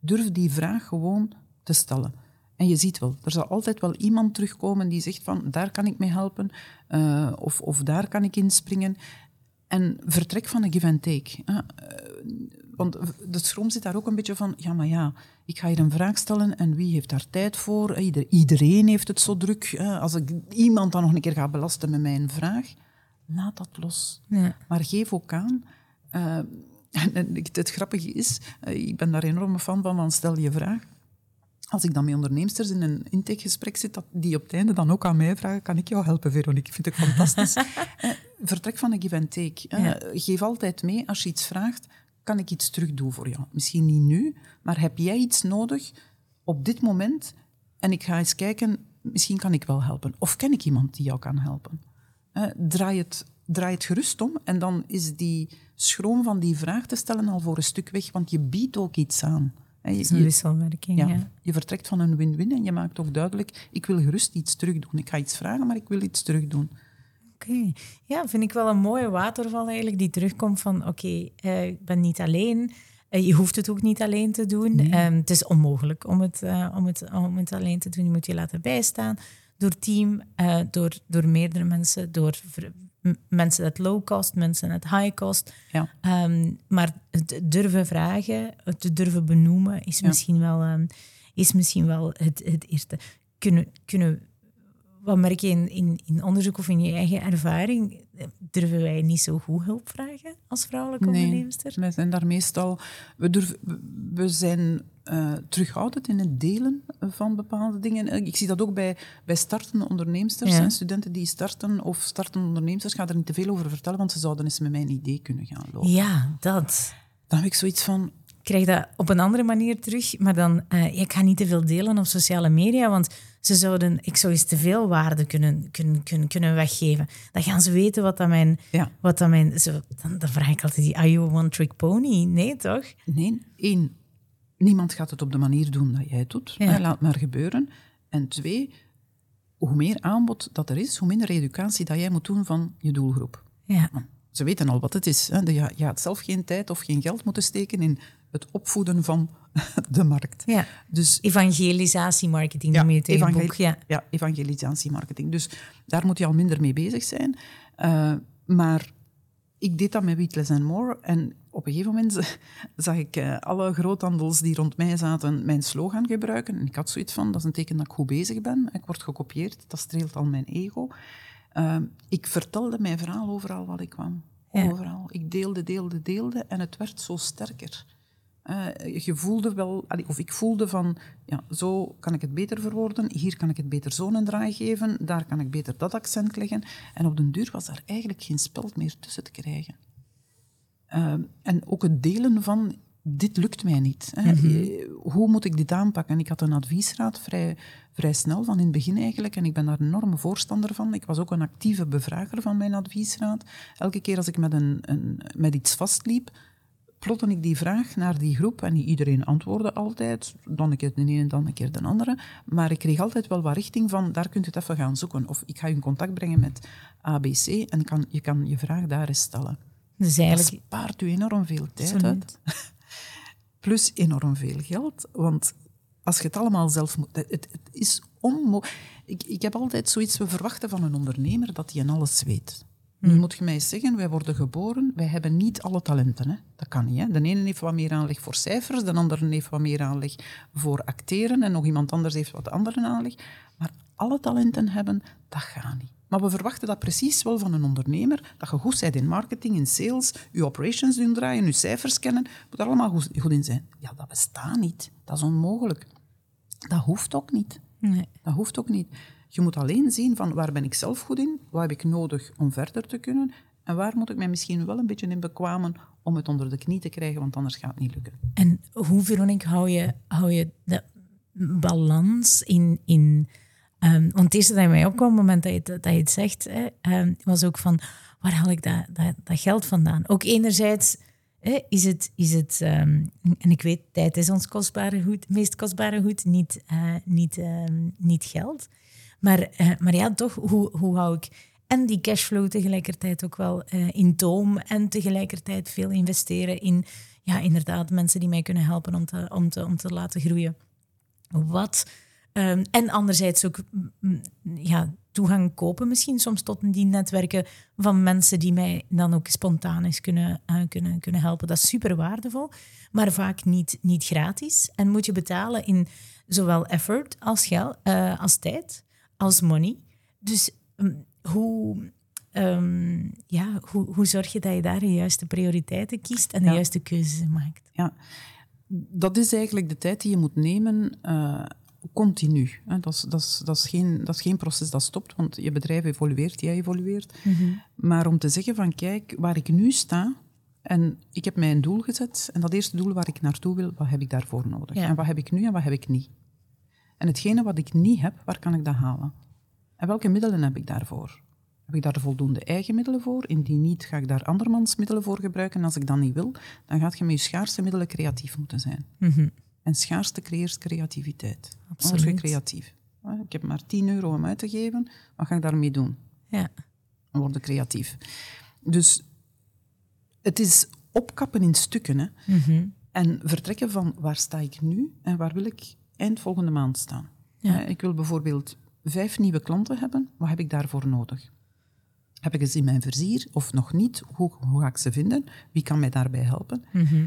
Durf die vraag gewoon te stellen. En je ziet wel, er zal altijd wel iemand terugkomen die zegt van daar kan ik mee helpen uh, of, of daar kan ik inspringen. En vertrek van een give and take. Eh, want de schroom zit daar ook een beetje van, ja, maar ja, ik ga hier een vraag stellen en wie heeft daar tijd voor? iedereen heeft het zo druk. als ik iemand dan nog een keer ga belasten met mijn vraag, laat dat los. Ja. Maar geef ook aan. Uh, en, het grappige is, uh, ik ben daar enorm fan van, van stel je vraag. Als ik dan met onderneemsters in een intakegesprek zit, dat die op het einde dan ook aan mij vragen, kan ik jou helpen, Veronique? Ik vind het fantastisch. Eh, vertrek van een give and take. Geef altijd mee, als je iets vraagt, kan ik iets terug doen voor jou? Misschien niet nu, maar heb jij iets nodig op dit moment? En ik ga eens kijken, misschien kan ik wel helpen. Of ken ik iemand die jou kan helpen? draai, het, draai het gerust om en dan is die schroom van die vraag te stellen al voor een stuk weg, want je biedt ook iets aan. Het is een wisselwerking, ja, Je vertrekt van een win-win en je maakt ook duidelijk, ik wil gerust iets terug doen. Ik ga iets vragen, maar ik wil iets terug doen. Oké. Ja, vind ik wel een mooie waterval eigenlijk, die terugkomt van, oké, eh, ik ben niet alleen. Eh, je hoeft het ook niet alleen te doen. Ehm, het is onmogelijk om het, uh, om, het, om het alleen te doen. Je moet je laten bijstaan door team, door, door meerdere mensen, door mensen uit low cost, mensen uit high cost. Ja. Ehm, maar het durven vragen, het durven benoemen, is, misschien, wel, um, is misschien wel het, het eerste. Kunnen, kunnen, wat merk je in, in, in onderzoek of in je eigen ervaring? Durven wij niet zo goed hulp vragen als vrouwelijke nee, onderneemster? Wij zijn daar meestal. We, durven, we zijn uh, terughoudend in het delen van bepaalde dingen. Eh, ik zie dat ook bij, bij startende onderneemsters. en Studenten die starten of startende onderneemsters, ga er niet te veel over vertellen, want ze zouden eens met mijn idee kunnen gaan lopen. Ja, dat. Dan heb ik zoiets van... Ik krijg dat op een andere manier terug, maar dan... Uh, ik ga niet te veel delen op sociale media, want ze zouden, ik zou eens te veel waarde kunnen, kunnen, kunnen, kunnen weggeven. Dan gaan ze weten wat dat mijn... Ja. Wat dat mijn zo, dan, dan vraag ik altijd die, are you a one-trick pony? Nee, toch? Nee, één niemand gaat het op de manier doen dat jij het doet. Ja. Laat maar gebeuren. En twee, hoe meer aanbod dat er is, hoe minder educatie dat jij moet doen van je doelgroep. Ja. Ze weten al wat het is. Hè. Je, je had zelf geen tijd of geen geld moeten steken in het opvoeden van de markt. Ja. Dus, Evangelisatiemarketing ja, noem je het evangel Ja. ja, evangelisatiemarketing. Dus daar moet je al minder mee bezig zijn. Uh, maar ik deed dat met Weekless and More. En op een gegeven moment zag ik uh, alle groothandels die rond mij zaten mijn slogan gebruiken. En ik had zoiets van, dat is een teken dat ik goed bezig ben. Ik word gekopieerd, dat streelt al mijn ego. Uh, ik vertelde mijn verhaal overal wat ik kwam. Overal. Ik deelde, deelde, deelde en het werd zo sterker. Uh, je voelde wel, of ik voelde van, ja, zo kan ik het beter verwoorden, hier kan ik het beter zo een draai geven, daar kan ik beter dat accent leggen. En op den duur was daar eigenlijk geen speld meer tussen te krijgen. Uh, en ook het delen van, dit lukt mij niet. Hè. Mhm. Eh, hoe moet ik dit aanpakken? Ik had een adviesraad vrij, vrij snel, van in het begin eigenlijk, en ik ben daar een enorme voorstander van. Ik was ook een actieve bevrager van mijn adviesraad. Elke keer als ik met, een, een met iets vastliep, plotte ik die vraag naar die groep en iedereen antwoordde altijd, dan een keer de ene, dan een keer de andere. Maar ik kreeg altijd wel wat richting van, daar kunt je het even gaan zoeken. Of ik ga je in contact brengen met ABC en kan, je kan je vraag daar eens stellen. Dus eigenlijk... Dat spaart u enorm veel tijd uit. Plus enorm veel geld, want als je het allemaal zelf moet... Het, het is onmogelijk. Ik, ik heb altijd zoiets, we verwachten van een ondernemer dat hij alles weet. Nu hm. moet je mij zeggen, wij worden geboren, wij hebben niet alle talenten. Hè? Dat kan niet. Hè? De ene heeft wat meer aanleg voor cijfers, de andere heeft wat meer aanleg voor acteren en nog iemand anders heeft wat andere aanleg. Maar alle talenten hebben, dat gaat niet. Maar we verwachten dat precies wel van een ondernemer, dat je goed bent in marketing, in sales, je operations doen draaien, je cijfers kennen, moet er allemaal goed, goed in zijn. Ja, dat bestaat niet. Dat is onmogelijk. Dat hoeft ook niet. Nee. Dat hoeft ook niet. Je moet alleen zien van waar ben ik zelf goed in, wat heb ik nodig om verder te kunnen en waar moet ik mij misschien wel een beetje in bekwamen om het onder de knie te krijgen, want anders gaat het niet lukken. En hoe, Veronique, hou je, hou je de balans in... in um, want het eerste dat mij opkwam, op het moment dat je, dat je het zegt, hè, um, was ook van, waar haal ik dat, dat, geld vandaan? Ook enerzijds is het, is het um, en ik weet, tijd is ons kostbare goed, meest kostbare goed, niet, uh, niet, niet geld. Maar, uh, maar ja, toch, hoe, hoe hou ik en die cashflow tegelijkertijd ook wel uh, in toom en tegelijkertijd veel investeren in, ja, inderdaad, mensen die mij kunnen helpen om te, om te, om te laten groeien. Wat, Ehm, en anderzijds ook ja, toegang kopen misschien soms tot die netwerken van mensen die mij dan ook spontaan eens kunnen, uh, kunnen, kunnen helpen. Dat is super waardevol, maar vaak niet, niet gratis. En moet je betalen in zowel effort als, geld, als tijd, als money. Dus um, hoe, um, ja, hoe, hoe zorg je dat je daar de juiste prioriteiten kiest en de juiste keuzes maakt? Ja, dat is eigenlijk de tijd die je moet nemen uh, continu. Dat is, dat, is, dat, is geen, dat is geen proces dat stopt, want je bedrijf evolueert, jij evolueert. Mhm. Maar om te zeggen van, kijk, waar ik nu sta, en ik heb mij een doel gezet, en dat eerste doel waar ik naartoe wil, wat heb ik daarvoor nodig? En wat heb ik nu en wat heb ik niet? En hetgene wat ik niet heb, waar kan ik dat halen? En welke middelen heb ik daarvoor? Heb ik daar voldoende eigen middelen voor? Indien niet, ga ik daar andermans middelen voor gebruiken. En als ik dat niet wil, dan gaat je met je schaarse middelen creatief moeten zijn. Mhm. En schaarste creëert creativiteit. Absoluut. Word je creatief. Ik heb maar 10 euro om uit te geven. Wat ga ik daarmee doen? Ja. Dan word creatief. Dus het is opkappen in stukken. Hè? Mhm. En vertrekken van waar sta ik nu en waar wil ik eind volgende maand staan. Ja. Ik wil bijvoorbeeld vijf nieuwe klanten hebben. Wat heb ik daarvoor nodig? Heb ik ze in mijn verzier of nog niet? Hoe, hoe ga ik ze vinden? Wie kan mij daarbij helpen? Mhm.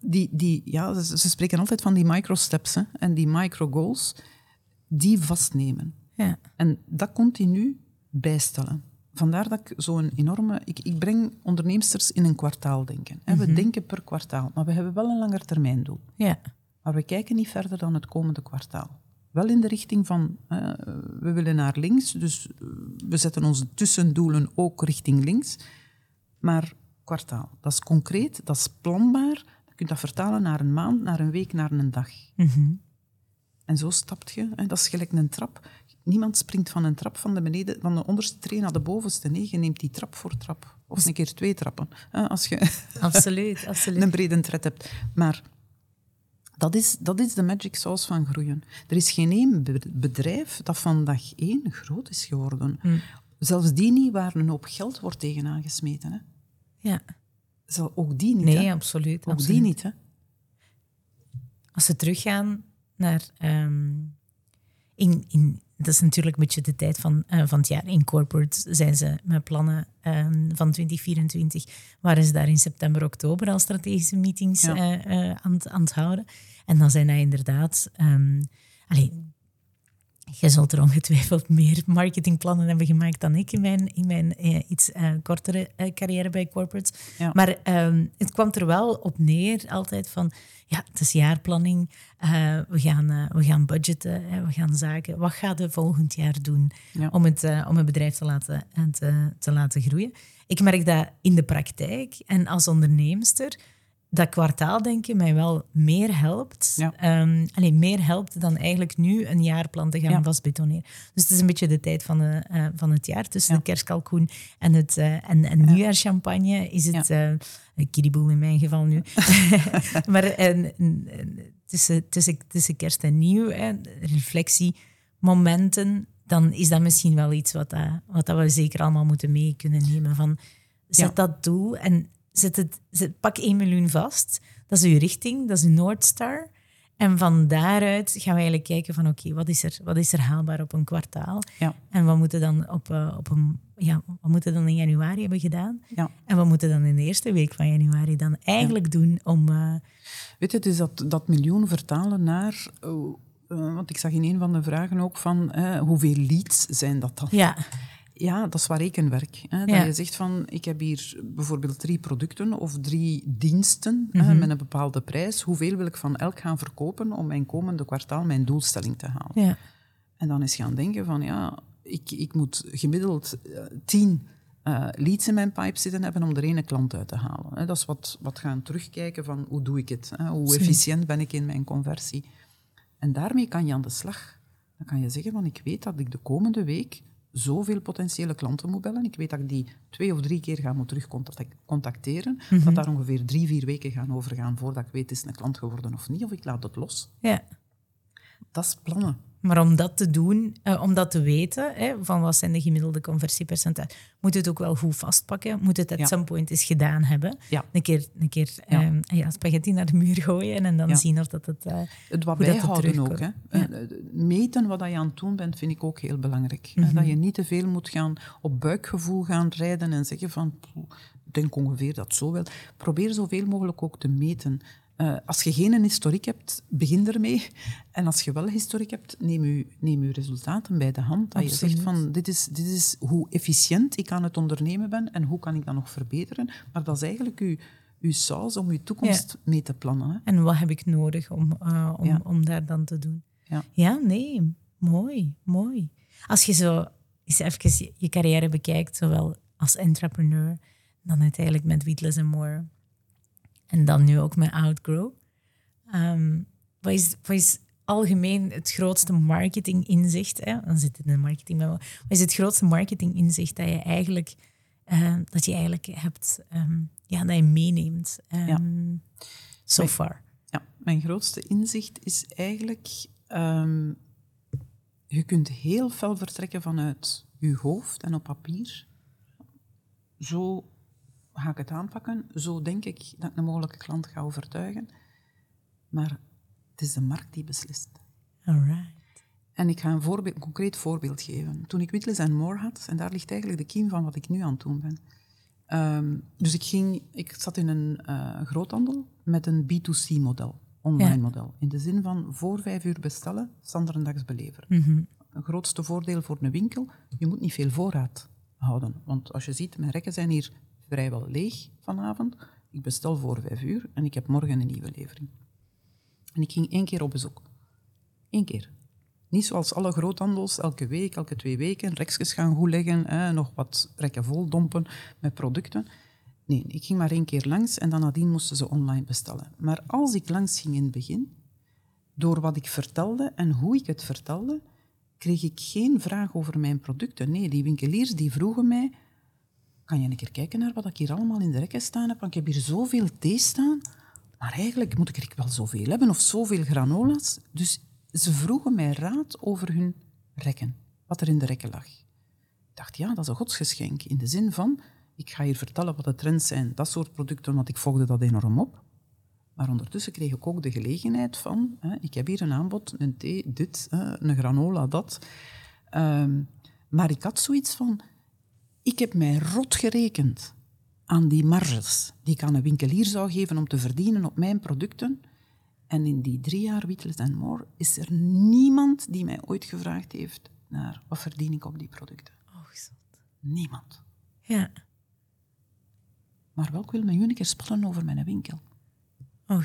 Die, die, ja, ze, ze, spreken altijd van die micro-steps en die micro-goals, die vastnemen. Ja. En dat continu bijstellen. Vandaar dat ik zo'n enorme... Ik, ik breng onderneemsters in een kwartaal denken. En we Mhm. denken per kwartaal, maar we hebben wel een langetermijndoel. Ja. Maar we kijken niet verder dan het komende kwartaal. Wel in de richting van, eh, we willen naar links, dus eh, we zetten onze tussendoelen ook richting links. Maar kwartaal, dat is concreet, dat is planbaar. Je kunt dat vertalen naar een maand, naar een week, naar een dag. Mhm. En zo stapt je, hè, dat is gelijk een trap. Niemand springt van een trap van de, beneden, van de onderste tree naar de bovenste. Nee, je neemt die trap voor trap. Of een keer twee trappen, hè, als je Absoluut, absoluut. een brede tred hebt. Maar dat is, dat is de magic sauce van groeien. Er is geen één be- bedrijf dat van dag één groot is geworden. Mm. Zelfs die niet waar een hoop geld wordt tegenaan gesmeten. Hè. Ja. Zal, ook die niet. Nee, hè. absoluut. Ook absoluut. die niet. Hè. Als we teruggaan naar... ehm, in, in, dat is natuurlijk een beetje de tijd van, eh, van het jaar. In corporate zijn ze met plannen ehm, van 2024. Waren ze daar in september, oktober al strategische meetings Ja. eh, eh, aan, het- aan het houden. En dan zijn dat inderdaad... ehm allee, Jij zult er ongetwijfeld meer marketingplannen hebben gemaakt dan ik in mijn, in mijn eh, iets eh, kortere eh, carrière bij corporates. Ja. Maar ehm, het kwam er wel op neer altijd van, ja, het is jaarplanning, we, gaan, we gaan budgetten, hè, we gaan zaken. Wat gaat je volgend jaar doen Ja. om, het, om het bedrijf te laten, te, te laten groeien? Ik merk dat in de praktijk en als onderneemster dat kwartaaldenken mij wel meer helpt. Ja. Ehm, alleen meer helpt dan eigenlijk nu een jaarplan te gaan Ja. vastbetoneren. Dus het is een beetje de tijd van, de, eh, van het jaar. Tussen Ja. de kerstkalkoen en, het, eh, en, en nieuwjaarschampagne is het... eh een kiriboel in mijn geval nu. maar en, en- en tussen, tussen, tussen kerst en nieuw, hè, reflectiemomenten, dan is dat misschien wel iets wat, dat, wat dat we zeker allemaal moeten mee kunnen nemen. Van, zet dat doel en zet het, zet, pak 1 miljoen vast. Dat is uw richting, dat is uw Noordstar. En van daaruit gaan we eigenlijk kijken van oké, wat, is er, wat is er haalbaar op een kwartaal? Ja. En wat moeten dan op, eh, op een ja, wat moeten dan in januari hebben gedaan? Ja. En wat moeten dan in de eerste week van januari dan eigenlijk doen om... eh, Weet je, is dat, dat miljoen vertalen naar... eh, want ik zag in een van de vragen ook van hoeveel leads zijn dat dan? ja, Ja, dat is waar rekenwerk. Hè? Dat Ja. je zegt van, ik heb hier bijvoorbeeld drie producten of drie diensten hè, Mhm. met een bepaalde prijs. Hoeveel wil ik van elk gaan verkopen om mijn komende kwartaal mijn doelstelling te halen? ja, En dan is gaan denken van, ja, ik, ik moet gemiddeld eh, tien eh, leads in mijn pipe zitten hebben om er ene klant uit te halen. Hè? Dat is wat, wat gaan terugkijken van, hoe doe ik het? Hè? Hoe efficiënt ben ik in mijn conversie? En daarmee kan je aan de slag. Dan kan je zeggen van, ik weet dat ik de komende week zoveel potentiële klanten moet bellen. Ik weet dat ik die twee of drie keer ga moeten terugcontacteren. Dat daar ongeveer drie, vier weken gaan overgaan voordat ik weet, is het een klant geworden of niet, of ik laat het los. ja. Dat is plannen. Maar om dat te doen, uh, om dat te weten, hè, van wat zijn de gemiddelde conversiepercentage, moet het ook wel goed vastpakken. Moet het at ja. some point eens gedaan hebben. Ja. Een keer, een keer ja. Um, ja, spaghetti naar de muur gooien en dan zien of dat het uh, Het wat bijhouden ook. Hè. Meten wat je aan het doen bent, vind ik ook heel belangrijk. Mm -hmm. Dat je niet te veel moet gaan op buikgevoel gaan rijden en zeggen van, ik denk ongeveer dat zo wel. Probeer zoveel mogelijk ook te meten. Uh, als je geen historiek hebt, begin ermee. En als je wel historiek hebt, neem je, neem resultaten bij de hand. Dat je zegt van, dit is, dit is hoe efficiënt ik aan het ondernemen ben en hoe kan ik dat nog verbeteren. Maar dat is eigenlijk je, je saus om je toekomst ja. mee te plannen. Hè. En wat heb ik nodig om, uh, om, ja. om daar dan te doen? Ja, ja nee, mooi, mooi. Als je zo eens even je carrière bekijkt, zowel als entrepreneur, dan uiteindelijk met Weetless and More en dan nu ook met Outgrow. Um, wat, is, wat is algemeen het grootste marketinginzicht? Hè? Dan zit het in de marketing. Wat is het grootste marketinginzicht dat je eigenlijk, uh, dat je eigenlijk hebt, um, ja, dat je meeneemt um, ja. so mijn, far? Ja, mijn grootste inzicht is eigenlijk, je kunt heel fel vertrekken vanuit je hoofd en op papier. Zo ga ik het aanpakken? Zo denk ik dat ik een mogelijke klant ga overtuigen. Maar het is de markt die beslist. Alright. En ik ga een, voorbeeld, een concreet voorbeeld geven. Toen ik Witless en More had, en daar ligt eigenlijk de kiem van wat ik nu aan het doen ben. Um, dus ik, ging, ik zat in een uh, groothandel met een B2C-model, online ja. model. In de zin van voor vijf uur bestellen, standaardags beleveren. Mm -hmm. Een grootste voordeel voor een winkel, je moet niet veel voorraad houden. Want als je ziet, mijn rekken zijn hier vrijwel leeg vanavond. Ik bestel voor vijf uur en ik heb morgen een nieuwe levering. En ik ging één keer op bezoek. Eén keer. Niet zoals alle groothandels, elke week, elke twee weken, rekjes gaan goed leggen, nog wat rekken vol dompen met producten. Nee, ik ging maar één keer langs en dan nadien moesten ze online bestellen. Maar als ik langs ging in het begin, door wat ik vertelde en hoe ik het vertelde, kreeg ik geen vraag over mijn producten. Nee, die winkeliers die vroegen mij, kan je een keer kijken naar wat ik hier allemaal in de rekken staan heb? Want ik heb hier zoveel thee staan, maar eigenlijk moet ik er wel zoveel hebben of zoveel granola's. Dus ze vroegen mij raad over hun rekken, wat er in de rekken lag. Ik dacht, ja, dat is een godsgeschenk. In de zin van, ik ga hier vertellen wat de trends zijn, dat soort producten, want ik volgde dat enorm op. Maar ondertussen kreeg ik ook de gelegenheid van, hè, ik heb hier een aanbod, een thee, dit, een granola, dat. Um, maar ik had zoiets van, ik heb mij rot gerekend aan die marges die ik aan een winkelier zou geven om te verdienen op mijn producten. En in die drie jaar Witless and More is er niemand die mij ooit gevraagd heeft naar wat verdien ik op die producten. Oh, zot. Niemand. Ja. Maar wel, ik wil een keer spannen over mijn winkel. Oh,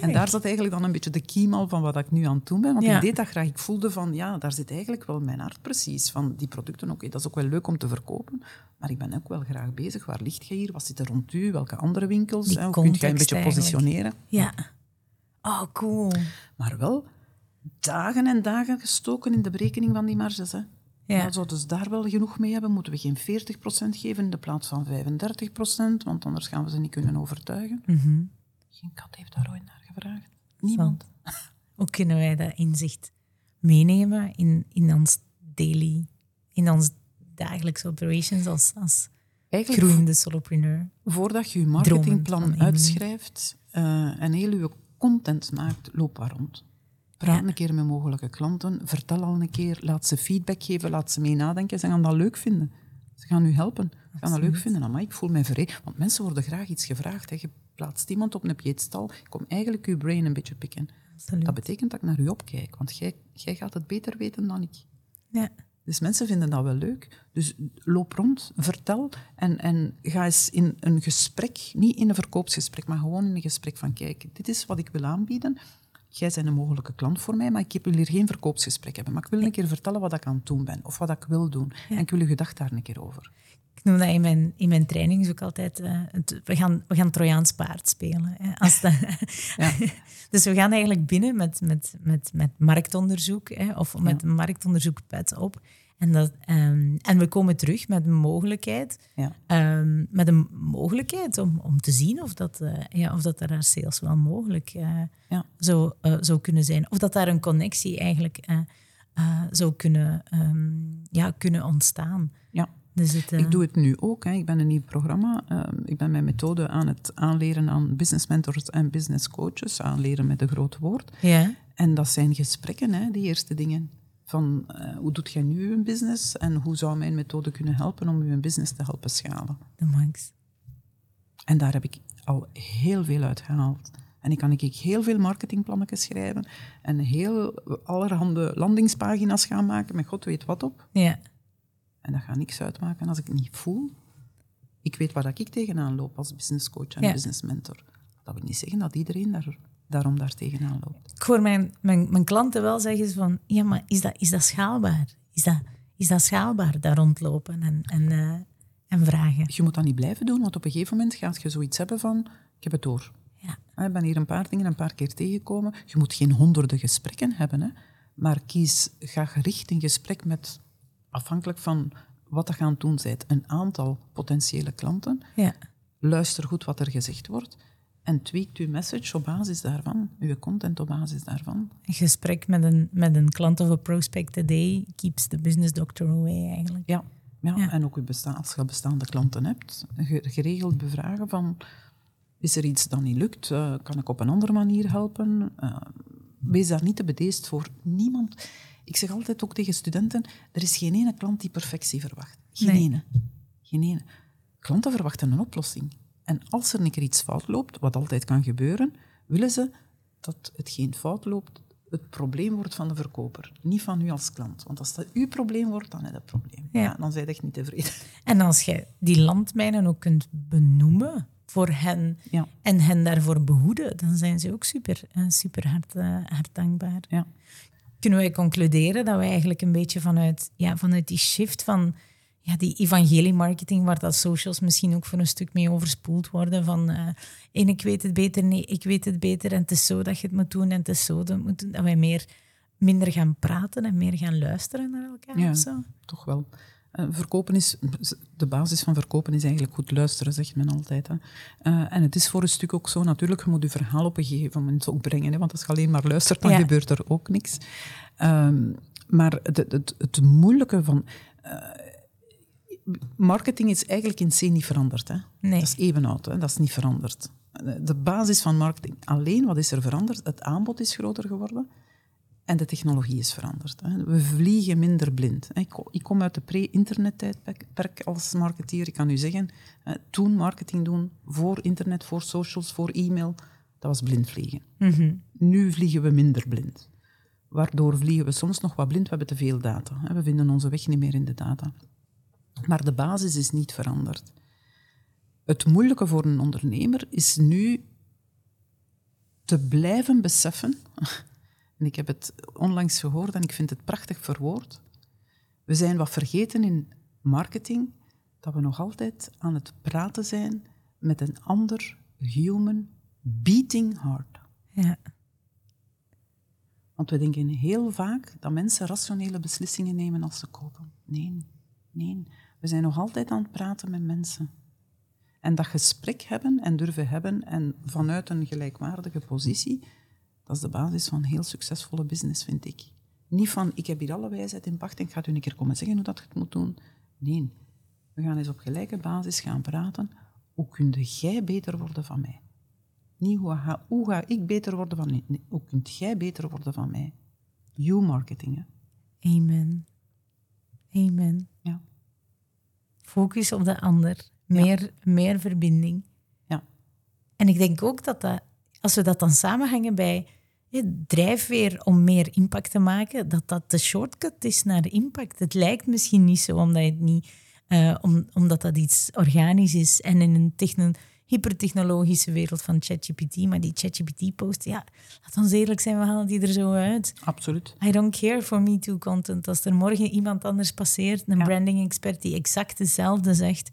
En daar zat eigenlijk dan een beetje de kiem al van wat ik nu aan het doen ben. Want ja. ik deed dat graag. Ik voelde van, ja, daar zit eigenlijk wel mijn hart precies. Van die producten, oké, okay, dat is ook wel leuk om te verkopen. Maar ik ben ook wel graag bezig. Waar ligt je hier? Wat zit er rond u? Welke andere winkels? Hoe kun je een beetje eigenlijk. positioneren? Ja. Oh, cool. Maar wel dagen en dagen gestoken in de berekening van die marges. Hè. Ja. Nou, zouden ze daar wel genoeg mee hebben, moeten we geen 40% geven in de plaats van 35%, want anders gaan we ze niet kunnen overtuigen. Mm -hmm. Geen kat heeft daar ooit naar gevraagd. Niemand. Hoe kunnen wij dat inzicht meenemen in, in ons daily, in ons dagelijkse operations als, als groeiende solopreneur? Voordat je je marketingplan uitschrijft uh, en heel je content maakt, loop waar rond. Praat ja. een keer met mogelijke klanten, vertel al een keer, laat ze feedback geven, laat ze mee nadenken. Ze gaan dat leuk vinden. Ze gaan u helpen. Ze gaan dat leuk vinden. Maar ik voel mij verre. Want mensen worden graag iets gevraagd. Hè. Je plaatst iemand op een pieetstal. Ik kom eigenlijk uw brain een beetje pikken. Absoluut. Dat betekent dat ik naar u opkijk. Want jij, jij gaat het beter weten dan ik. Ja. Dus mensen vinden dat wel leuk. Dus loop rond, vertel en, en ga eens in een gesprek, niet in een verkoopsgesprek, maar gewoon in een gesprek van kijk, dit is wat ik wil aanbieden. Jij bent een mogelijke klant voor mij, maar ik wil hier geen verkoopsgesprek hebben. Maar ik wil een keer vertellen wat ik aan het doen ben of wat ik wil doen. Ja. En ik wil je gedacht daar een keer over. Ik noem dat in mijn, in mijn trainings ook altijd, uh, het, we, gaan, we gaan Trojaans paard spelen. Hè, als ja. dus we gaan eigenlijk binnen met, met, met, met marktonderzoek, hè, of met ja. een op. En, dat, ehm, en we komen terug met een mogelijkheid, Ja. ehm, met een mogelijkheid om, om te zien of dat, eh, ja, of dat daar sales wel mogelijk eh, Ja. zou, eh, zou kunnen zijn. Of dat daar een connectie eigenlijk eh, eh, zou kunnen, ehm, ja, kunnen ontstaan. Ja. Dus het, eh, Ik doe het nu ook. Hè. Ik ben een nieuw programma. ehm, ik ben mijn methode aan het aanleren aan business mentors en business coaches. Aanleren met een groot woord. ja, En dat zijn gesprekken, hè, die eerste dingen. Van eh, hoe doet jij nu een business en hoe zou mijn methode kunnen helpen om uw business te helpen schalen? de max. En daar heb ik al heel veel uit gehaald. En ik kan ik heel veel marketingplannen schrijven en heel allerhande landingspagina's gaan maken met god weet wat op. Ja, En dat gaat niks uitmaken als ik het niet voel. Ik weet waar ik tegenaan loop als business coach en Ja. business mentor. Dat wil niet zeggen dat iedereen daar, daarom daar tegenaan loopt. ik hoor mijn, mijn, mijn klanten wel zeggen van, ja, maar is dat, is dat schaalbaar? Is dat, is dat schaalbaar, daar rondlopen en, en, eh, en vragen? Je moet dat niet blijven doen, want op een gegeven moment gaat je zoiets hebben van, ik heb het door. Ja. Ik ben hier een paar dingen een paar keer tegengekomen. Je moet geen honderden gesprekken hebben, hè, maar kies, ga gericht een gesprek met, afhankelijk van wat je aan het doen bent, een aantal potentiële klanten. Ja, Luister goed wat er gezegd wordt en tweak uw message op basis daarvan, uw content op basis daarvan. een gesprek met een, met een klant of een prospect a day keeps the business doctor away eigenlijk. Ja, ja, Ja. en ook uw als je bestaande klanten hebt, ge- geregeld bevragen van, is er iets dat niet lukt? Eh, kan ik op een andere manier helpen? Eh, wees daar niet te bedeesd voor. Niemand... Ik zeg altijd ook tegen studenten, er is geen ene klant die perfectie verwacht. Geen Nee. ene. Geen ene. Klanten verwachten een oplossing. En als er een keer iets fout loopt, wat altijd kan gebeuren, willen ze dat hetgeen fout loopt het probleem wordt van de verkoper, niet van u als klant. Want als dat uw probleem wordt, dan je het probleem. Ja. Ja. dan zijn echt niet tevreden. En als je die landmijnen ook kunt benoemen voor hen Ja. en hen daarvoor behoeden, dan zijn ze ook super, eh, super hard, eh, hard dankbaar. Ja. Kunnen wij concluderen dat we eigenlijk een beetje vanuit, ja, vanuit die shift van ja, die evangeliemarketing, waar dat socials misschien ook voor een stuk mee overspoeld worden, van eh en ik weet het beter, nee, ik weet het beter en het is zo dat je het moet doen en het is zo dat, moet doen, dat wij meer, minder gaan praten en meer gaan luisteren naar elkaar Ja. of zo. Toch wel. Eh, verkopen is, de basis van verkopen is eigenlijk goed luisteren, zegt men altijd. Hè. Eh, en het is voor een stuk ook zo, natuurlijk, je moet je verhaal op een gegeven moment ook brengen. Hè, want als je alleen maar luistert, dan Ja. gebeurt er ook niks. Ehm, maar het, het, het, het moeilijke van... eh, marketing is eigenlijk in C niet veranderd. Hè. Nee. Dat is even oud, hè. dat is niet veranderd. De basis van marketing, alleen wat is er veranderd? Het aanbod is groter geworden. En de technologie is veranderd. Hè. We vliegen minder blind. Ik ko- Ik kom uit de pre-internet-tijdperk als marketeer. Ik kan u zeggen, toen marketing doen voor internet, voor socials, voor e-mail, dat was blind vliegen. Nu vliegen we minder blind. Waardoor vliegen we soms nog wat blind, we hebben te veel data. hè. We vinden onze weg niet meer in de data. Maar de basis is niet veranderd. Het moeilijke voor een ondernemer is nu te blijven beseffen, en ik heb het onlangs gehoord en ik vind het prachtig verwoord, we zijn wat vergeten in marketing, dat we nog altijd aan het praten zijn met een ander human beating heart. Ja. Want we denken heel vaak dat mensen rationele beslissingen nemen als ze kopen. Nee, nee. We zijn nog altijd aan het praten met mensen. En dat gesprek hebben en durven hebben en vanuit een gelijkwaardige positie, dat is de basis van heel succesvolle business, vind ik. Niet van, ik heb hier alle wijsheid in pacht en ik ga u een keer komen zeggen hoe dat je het moet doen. Nee, we gaan eens op gelijke basis gaan praten. Hoe kun jij beter worden van mij? Niet hoe ga, hoe ga ik beter worden van? Nee, hoe kunt jij beter worden van mij? You marketing, hè? Amen. Amen. Ja. Focus op de ander. Meer, meer verbinding. Ja. En ik denk ook dat, dat als we dat dan samenhangen bij drijfveer om meer impact te maken, dat dat de shortcut is naar impact. Het lijkt misschien niet zo, omdat, het niet, eh, om, omdat dat iets organisch is en in een techno hypertechnologische wereld van ChatGPT. Maar die ChatGPT-post, ja, laat ons eerlijk zijn, we halen die er zo uit. Absoluut. I don't care for Me Too content. Als er morgen iemand anders passeert, een Ja. branding-expert die exact hetzelfde zegt,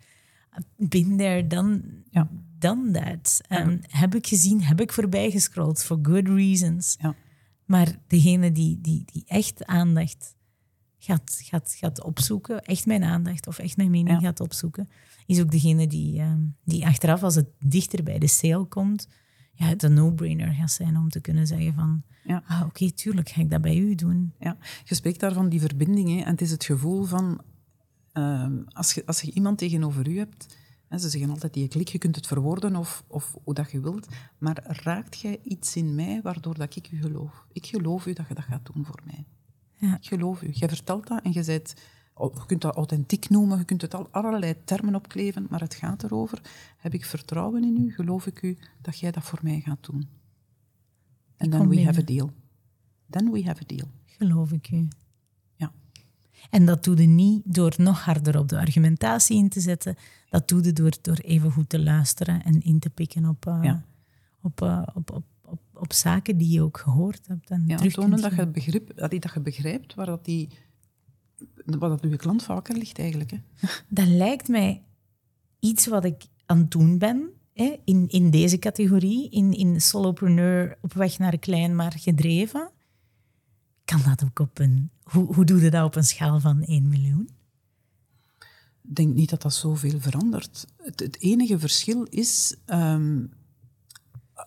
there, done, Ja. done that. En Heb ik gezien, heb ik voorbij gescrolld, for good reasons. Ja. Maar degene die, die, die echt aandacht gaat, gaat, gaat opzoeken, echt mijn aandacht of echt mijn mening gaat opzoeken, is ook degene die, ehm, die achteraf, als het dichter bij de sale komt, ja, het een no-brainer gaat zijn om te kunnen zeggen van, ja. ah, oké, tuurlijk ga ik dat bij u doen. Ja, je spreekt daar van die verbinding, hè, en het is het gevoel van, ehm, als, je, als je iemand tegenover u hebt, hè, ze zeggen altijd, die klik, je kunt het verwoorden of, of hoe dat je wilt, maar raakt jij iets in mij waardoor dat ik u geloof? Ik geloof u dat je dat gaat doen voor mij. Ja. Ik geloof u. Jij vertelt dat en je zegt, je kunt dat authentiek noemen, je kunt het al allerlei termen opkleven, maar het gaat erover, heb ik vertrouwen in u, geloof ik u dat jij dat voor mij gaat doen. En then we have a deal. Then we have a deal. Geloof ik u. En dat doe je niet door nog harder op de argumentatie in te zetten. Dat doe je door, door even goed te luisteren en in te pikken op, uh, op, uh, op, op, op, op, zaken die je ook gehoord hebt. En ja, tonen dat je, begrip, dat je begrijpt waar dat die wat dat uw klant vaker ligt eigenlijk. Hè? Dat lijkt mij iets wat ik aan het doen ben. Hè, in, in deze categorie, in, in solopreneur op weg naar klein maar gedreven. Kan dat ook op een... Hoe, hoe doe je dat op een schaal van 1 miljoen? Ik denk niet dat dat zoveel verandert. Het, het enige verschil is, um,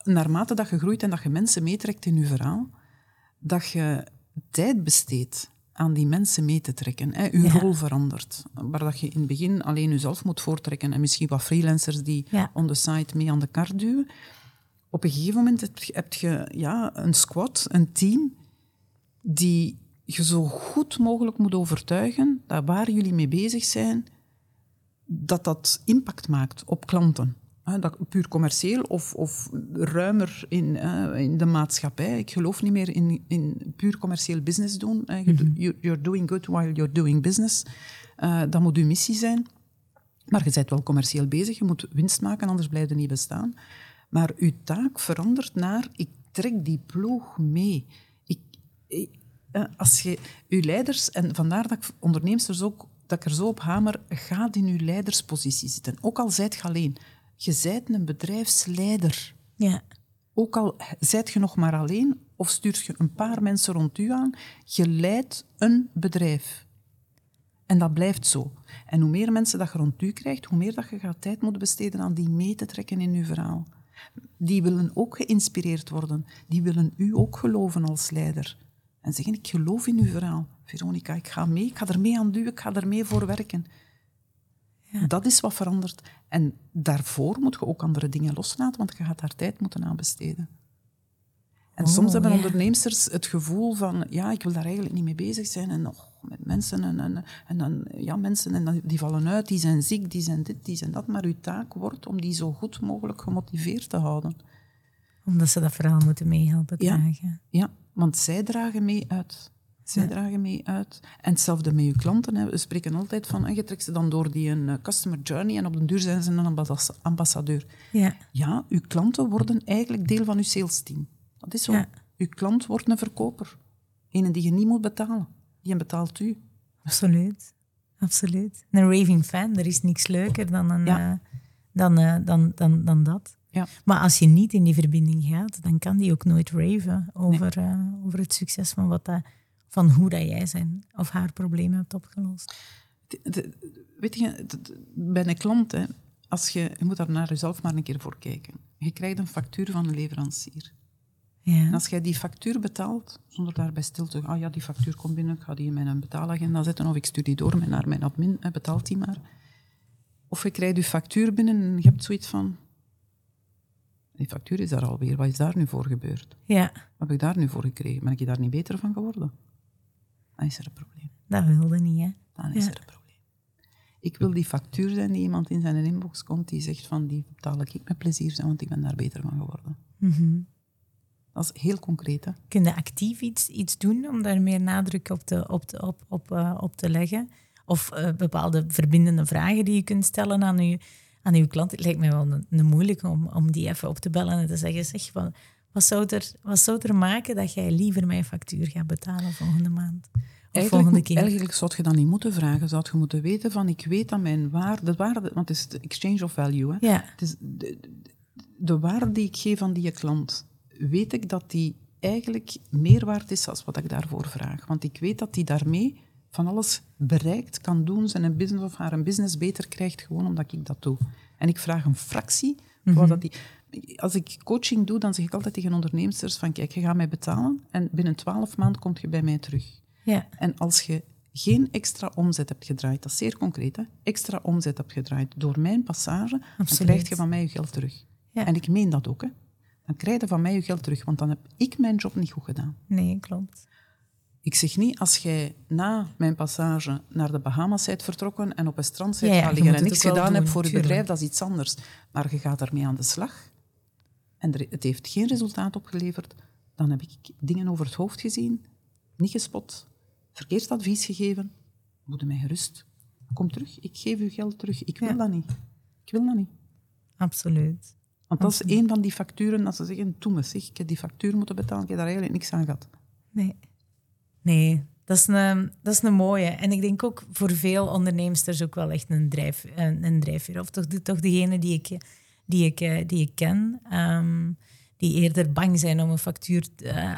naarmate dat je groeit en dat je mensen meetrekt in je verhaal, dat je tijd besteedt aan die mensen mee te trekken. Hè. Uw rol verandert. Waar dat je in het begin alleen jezelf moet voortrekken en misschien wat freelancers die ja. on the side mee aan de kar duwen. Op een gegeven moment heb je ja, een squad, een team, die je zo goed mogelijk moet overtuigen dat waar jullie mee bezig zijn, dat dat impact maakt op klanten dat, puur commercieel of, of ruimer in, in de maatschappij. Ik geloof niet meer in, in puur commercieel business doen. Mhm. you're doing good while you're doing business. Uh, dat moet uw missie zijn. Maar je bent wel commercieel bezig, je moet winst maken, anders blijf je niet bestaan. Maar uw taak verandert naar, ik trek die ploeg mee. Ik, als je uw leiders, en vandaar dat ik ondernemers ook dat ik er zo op hamer, gaat in uw leiderspositie zitten. Ook al zijt je alleen je zijt een bedrijfsleider. Ja. Ook al zijt je nog maar alleen of stuurt je een paar mensen rond u aan, je leidt een bedrijf. En dat blijft zo. En hoe meer mensen dat je rond u krijgt, hoe meer dat je gaat tijd moeten besteden aan die mee te trekken in uw verhaal. Die willen ook geïnspireerd worden. Die willen u ook geloven als leider. En zeggen, ik geloof in uw verhaal. Veronica, ik ga mee, ik ga er mee aan duwen, ik ga er mee voor werken. Dat is wat verandert. En daarvoor moet je ook andere dingen loslaten, want je gaat daar tijd moeten aan besteden. En soms oh, hebben ondernemers het gevoel van, ja, ik wil daar eigenlijk niet mee bezig zijn. En nog met mensen en, en, en dan, ja, mensen en die vallen uit, die zijn ziek, die zijn dit, die zijn dat. Maar uw taak wordt om die zo goed mogelijk gemotiveerd te houden. Omdat ze dat verhaal moeten meehelpen dragen. Ja, ja, want zij dragen mee uit. Zij dragen mee uit. En hetzelfde met je klanten. Hè. We spreken altijd van, en je trekt ze dan door die een eh, customer journey en op den duur zijn ze een ambassadeur. Ja. ja, uw klanten worden eigenlijk deel van uw sales team. Dat is zo. Ja. Uw klant wordt een verkoper. Een die je niet moet betalen. Die betaalt u. Absoluut. Absoluut. Een raving fan, er is niks leuker dan, een, uh, dan, uh, dan, dan, dan dat. Ja. Maar als je niet in die verbinding gaat, dan kan die ook nooit raven over, nee. uh, over het succes van wat dat van hoe dat jij zijn of haar problemen hebt opgelost? weet je, bij een klant, hè, als je, je moet daar naar jezelf maar een keer voor kijken. Je krijgt een factuur van een leverancier. Ja. En als jij die factuur betaalt, zonder daarbij stil te gaan, ah ja, die factuur komt binnen, ik ga die in mijn betaalagenda zetten, of ik stuur die door naar mijn admin, betaalt die maar. Of je krijgt je factuur binnen en je hebt zoiets van, die factuur is daar alweer, wat is daar nu voor gebeurd? Ja. Wat heb ik daar nu voor gekregen? Ben ik daar niet beter van geworden? dan is er een probleem. Dat wilde niet, hè? Dan is er een probleem. Ik wil die factuur zijn die iemand in zijn inbox komt die zegt van die betaal ik met plezier zijn, want ik ben daar beter van geworden. Mm Dat is heel concreet. Hè? Kun je actief iets, iets doen om daar meer nadruk op te, op te, op, op, uh, op te leggen? Of uh, bepaalde verbindende vragen die je kunt stellen aan je, aan uw klant? Het lijkt mij wel een, een moeilijk om, om die even op te bellen en te zeggen, zeg, wat, wat, zou er, wat zou er maken dat jij liever mijn factuur gaat betalen volgende maand? Eigenlijk, eigenlijk zou je dan niet moeten vragen. Zou je moeten weten van, ik weet dat mijn waarde, de waarde want het is de exchange of value. Hè? Ja. Het is de, de, waarde die ik geef aan die klant, weet ik dat die eigenlijk meer waard is dan wat ik daarvoor vraag. Want ik weet dat die daarmee van alles bereikt, kan doen, zijn een business of haar een business beter krijgt, gewoon omdat ik dat doe. En ik vraag een fractie. Mm dat die, als ik coaching doe, dan zeg ik altijd tegen ondernemers van kijk, je gaat mij betalen en binnen twaalf maanden komt je bij mij terug. Ja. En als je geen extra omzet hebt gedraaid, dat is zeer concreet, hè, extra omzet hebt gedraaid door mijn passage, dan krijg je van mij je geld terug. Ja. En ik meen dat ook. Hè. Dan krijg je van mij je geld terug, want dan heb ik mijn job niet goed gedaan. Nee, klopt. Ik zeg niet, als jij na mijn passage naar de Bahamas bent vertrokken en op een strand bent Ja, ja, gaan je liggen en niks wel gedaan hebt voor je bedrijf, dat is iets anders. Maar je gaat ermee aan de slag en er- het heeft geen resultaat opgeleverd, dan heb ik dingen over het hoofd gezien, niet gespot, verkeerd advies gegeven. Moet mij gerust. Kom terug, ik geef u geld terug. Ik wil Ja. dat niet. Ik wil dat niet. Absoluut. Want dat is een van die facturen, dat ze zeggen, doe me zeg, ik heb die factuur moeten betalen, ik heb daar eigenlijk niks aan gehad. Nee. Nee, dat is, een, dat is een mooie. En ik denk ook voor veel ondernemers ook wel echt een, drijf, een, een drijfveer. Of toch, toch die ik, die ik, eh, die ik ken, ehm, die eerder bang zijn om een factuur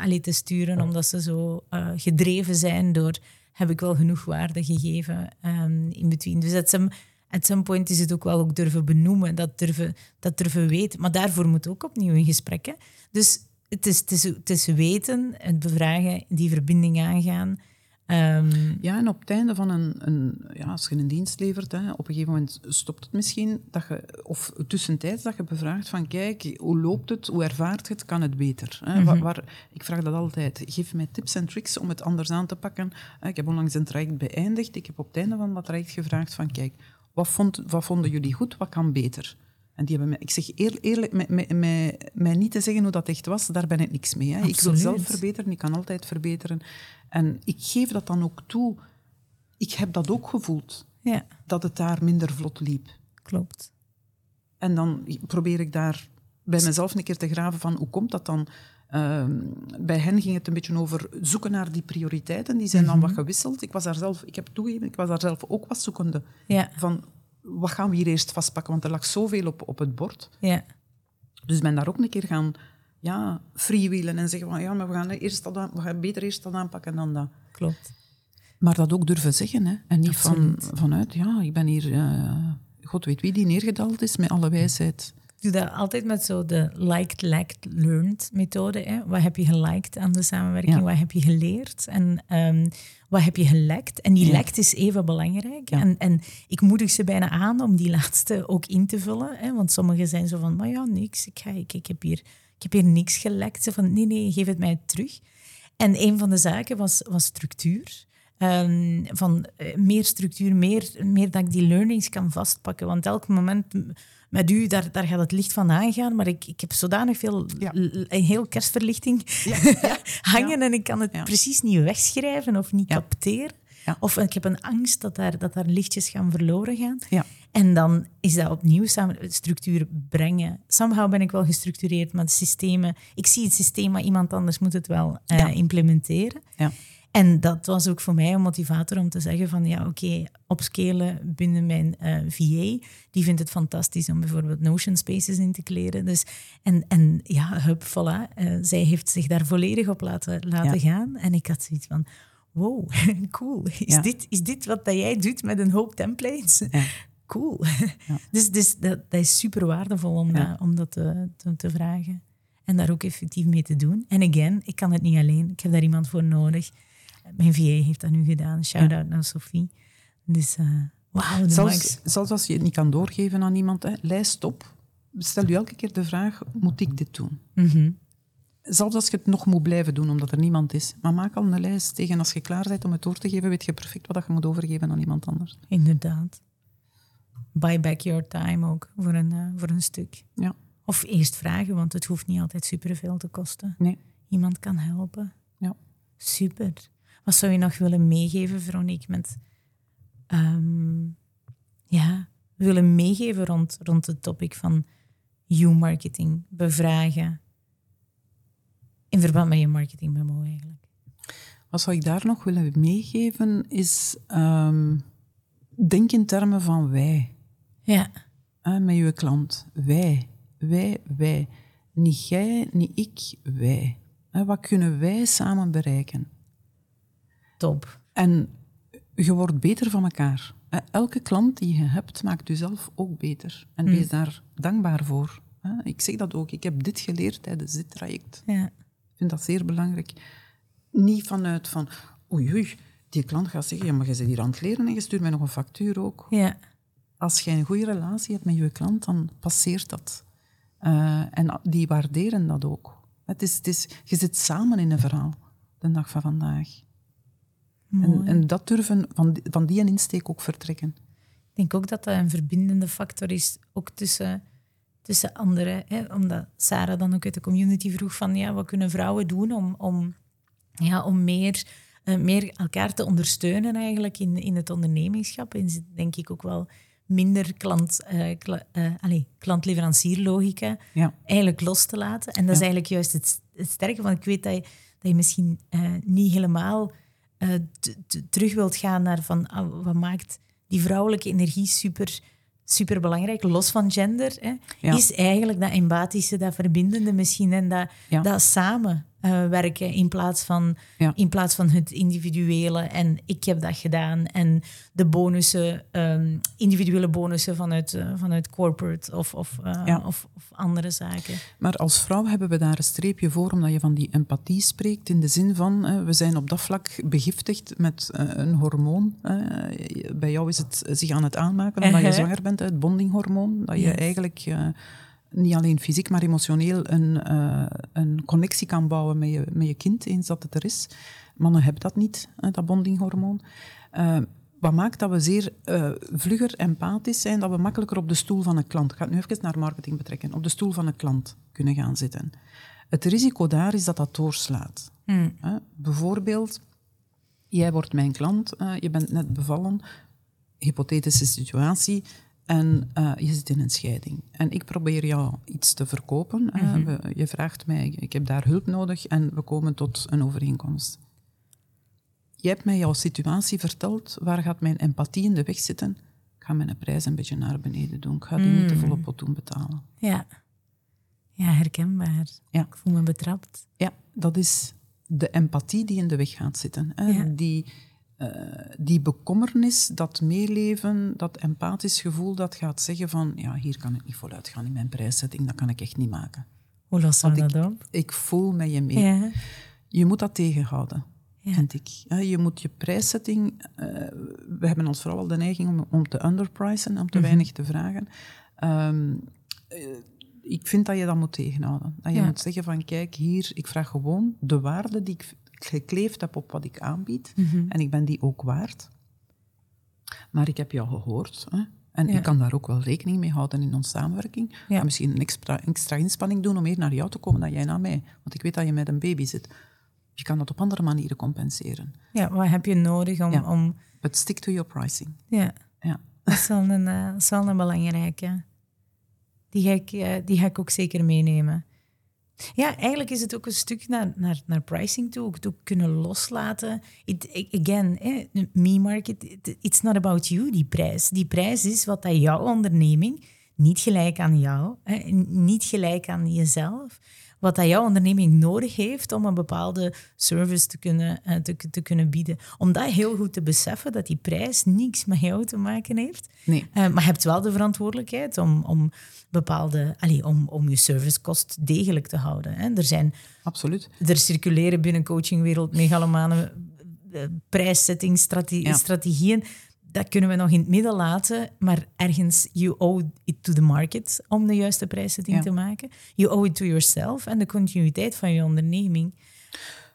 allee, te sturen, omdat ze zo eh, gedreven zijn door heb ik wel genoeg waarde gegeven ehm, in between. Dus at some, point is het ook wel ook durven benoemen, dat durven, dat durven weten. Maar daarvoor moet ook opnieuw gesprek. Hè? Dus het is, het, is, het is weten, het bevragen, die verbinding aangaan. Ehm, Ja, en op het einde van een, een ja, als je een dienst levert, hè, op een gegeven moment stopt het misschien, dat je, of tussentijds dat je bevraagt van kijk, hoe loopt het, hoe ervaart je het, kan het beter? Hè? Waar, waar- ik vraag dat altijd, geef mij tips en tricks om het anders aan te pakken. Ik heb onlangs een traject beëindigd, ik heb op het einde van dat traject gevraagd van kijk, wat, vond, wat vonden jullie goed, wat kan beter? En die hebben mij, ik zeg eer- eerlijk, mij, mij, niet te zeggen hoe dat echt was, daar ben ik niks mee. Hè. Ik wil zelf verbeteren, ik kan altijd verbeteren. En ik geef dat dan ook toe. Ik heb dat ook gevoeld, ja, dat het daar minder vlot liep. klopt. En dan probeer ik daar bij mezelf een keer te graven van hoe komt dat dan? Ehm, bij hen ging het een beetje over zoeken naar die prioriteiten. Die zijn dan wat gewisseld. Ik was daar zelf, ik heb toegegeven, ik was daar zelf ook wat zoekende. Ja, Van wat gaan we hier eerst vastpakken? Want er lag zoveel op, op het bord. ja, Dus ik ben daar ook een keer gaan ja, freewheelen en zeggen van ja, maar we gaan, eerst dat aan- we gaan beter eerst dat aanpakken dan dat. klopt. Maar dat ook durven zeggen. Hè? En niet van, vanuit, ja, ik ben hier, eh, god weet wie die neergedaald is, met alle wijsheid. Doe dat altijd met zo de liked, liked, learned methode. Hè. Wat heb je geliked aan de samenwerking? Ja. Wat heb je geleerd? En ehm, wat heb je gelekt? En die Ja. lekt is even belangrijk. Ja. En, en ik moedig ze bijna aan om die laatste ook in te vullen. Hè. Want sommigen zijn zo van, maar ja, niks. Ik, ga, ik, ik, heb hier, ik heb hier niks gelekt. Ze van, nee, nee, geef het mij terug. En een van de zaken was, was structuur. Ehm, van eh, meer structuur, meer, meer dat ik die learnings kan vastpakken. Want elk moment met u, daar, daar gaat het licht van aangaan. Maar ik, ik heb zodanig veel, Ja. een heel kerstverlichting hangen en ik kan het Ja. precies niet wegschrijven of niet Ja. capteren. Ja. Of ik heb een angst dat daar, dat daar lichtjes gaan verloren gaan. Ja. En dan is dat opnieuw samen structuur brengen. Somehow ben ik wel gestructureerd, maar de systemen... Ik zie het systeem, maar iemand anders moet het wel eh, Ja. implementeren. Ja. En dat was ook voor mij een motivator om te zeggen van ja, oké, opscalen binnen mijn eh, VA. Die vindt het fantastisch om bijvoorbeeld Notion Spaces in te kleren. Dus, en, en ja, hup, voilà. eh, zij heeft zich daar volledig op laten, laten Ja. gaan. En ik had zoiets van, wow, cool. Is, Ja. dit, is dit wat dat jij doet met een hoop templates? Ja. Cool. Dus, dus dat, dat is super waardevol om, dat, om dat te, te, te vragen. En daar ook effectief mee te doen. En again, ik kan het niet alleen. Ik heb daar iemand voor nodig. Mijn VA heeft dat nu gedaan. Shout-out naar Sophie. Dus uh, wauw, de Zelfs, zelfs als je het niet kan doorgeven aan iemand, hè, lijst op. Stel je elke keer de vraag, moet ik dit doen? Mhm. Zelfs als je het nog moet blijven doen, omdat er niemand is. Maar maak al een lijst tegen als je klaar bent om het door te geven, weet je perfect wat je moet overgeven aan iemand anders. Inderdaad. Buy back your time ook, voor een, uh, voor een stuk. Ja. Of eerst vragen, want het hoeft niet altijd superveel te kosten. Nee. Iemand kan helpen. Ja. Super. Wat zou je nog willen meegeven, Veronique, met... Um, ja, willen meegeven rond, rond het topic van you-marketing, bevragen. In verband met je marketing memo eigenlijk. Wat zou ik daar nog willen meegeven, is... Um, denk in termen van wij. Ja. Uh, met je klant. Wij. Wij, wij. Niet jij, niet ik, wij. Uh, wat kunnen wij samen bereiken? Top. En je wordt beter van elkaar. Elke klant die je hebt, maakt jezelf ook beter. En wees daar dankbaar voor. Ik zeg dat ook. Ik heb dit geleerd tijdens dit traject. Ja. Ik vind dat zeer belangrijk. Niet vanuit van, oei, oei, die klant gaat zeggen, ja, maar je zit hier aan het leren en je stuurt mij nog een factuur ook. Ja. Als je een goede relatie hebt met je klant, dan passeert dat. Uh, en die waarderen dat ook. Het is, het is, je zit samen in een verhaal, de dag van vandaag. En, en, dat durven van, van die insteek ook vertrekken. Ik denk ook dat dat een verbindende factor is, ook tussen, tussen anderen. Hè? Omdat Sarah dan ook uit de community vroeg van, ja, wat kunnen vrouwen doen om, om, ja, om meer, uh, meer elkaar te ondersteunen eigenlijk in, in het ondernemingschap. En denk ik ook wel minder klant, uh, kla, uh, allez, klant-leverancierlogica ja. eigenlijk los te laten. En dat is eigenlijk juist het, het sterke, want ik weet dat je, dat je misschien niet helemaal terug wilt gaan naar van ah, wat maakt die vrouwelijke energie super, super belangrijk, los van gender, hè, is eigenlijk dat empathische, dat verbindende misschien en dat, dat samen uh, werken in plaats, van, in plaats van het individuele. En ik heb dat gedaan. En de bonussen, um, individuele bonussen vanuit, uh, vanuit corporate of, of, uh, of, of, andere zaken. Maar als vrouw hebben we daar een streepje voor omdat je van die empathie spreekt in de zin van we zijn op dat vlak begiftigd met een hormoon. bij jou is het zich aan het aanmaken omdat je zwanger bent, het bondinghormoon, dat je eigenlijk niet alleen fysiek, maar emotioneel een, uh, een connectie kan bouwen met je, met je kind, eens dat het er is. Mannen hebben dat niet, dat bondinghormoon. Uh, wat maakt dat we zeer uh, vlugger empathisch zijn, dat we makkelijker op de stoel van een klant, ik ga het nu even naar marketing betrekken, op de stoel van een klant kunnen gaan zitten. Het risico daar is dat dat doorslaat. Hmm. bijvoorbeeld, jij wordt mijn klant, je bent net bevallen, hypothetische situatie, en uh, je zit in een scheiding. En ik probeer jou iets te verkopen. Mm je vraagt mij, ik heb daar hulp nodig en we komen tot een overeenkomst. Je hebt mij jouw situatie verteld. Waar gaat mijn empathie in de weg zitten? Ik ga mijn prijs een beetje naar beneden doen. Ik ga die niet de volle pot doen betalen. Ja. Ja, herkenbaar. Ja. Ik voel me betrapt. Ja, dat is de empathie die in de weg gaat zitten. Hè? Die eh, die bekommernis, dat meeleven, dat empathisch gevoel, dat gaat zeggen van, ja, hier kan ik niet voluit gaan in mijn prijszetting, dat kan ik echt niet maken. Hoe los we dat ik, op? Ik voel met je mee. Ja. Je moet dat tegenhouden, ja. vind ik. Je moet je prijszetting... Uh, we hebben als vrouw al de neiging om, om te underpricen, om te mhm. weinig te vragen. Um, ik vind dat je dat moet tegenhouden. Dat je moet zeggen van, kijk, hier, ik vraag gewoon de waarde die ik gekleefd heb op wat ik aanbied. Mhm. En ik ben die ook waard. Maar ik heb jou gehoord. Hè? En ik kan daar ook wel rekening mee houden in onze samenwerking. Ja. Misschien een extra, extra inspanning doen om meer naar jou te komen dan jij naar mij. Want ik weet dat je met een baby zit. Je kan dat op andere manieren compenseren. Ja, wat heb je nodig om... om... But stick to your pricing. Ja, ja. dat is wel een, uh, is wel een belangrijke. Die ga, ik, uh, die ga ik ook zeker meenemen. Ja, eigenlijk is het ook een stuk naar, naar, naar pricing toe, ook, ook kunnen loslaten. Again, eh, me-market, it's not about you, die prijs. Die prijs is wat dat jouw onderneming, niet gelijk aan jou, niet gelijk aan jezelf, wat dat jouw onderneming nodig heeft om een bepaalde service te kunnen, uh, te, te kunnen bieden. Om dat heel goed te beseffen, dat die prijs niks met jou te maken heeft. Nee. Uh, maar je hebt wel de verantwoordelijkheid om, om bepaalde, allez, om, om je servicekost degelijk te houden. Hè. Er zijn, Absoluut. Er circuleren binnen coachingwereld megalomane uh, prijssettingsstrategieën dat kunnen we nog in het midden laten, maar ergens, you owe it to the market om de juiste prijszetting te maken. You owe it to yourself en de continuïteit van je onderneming.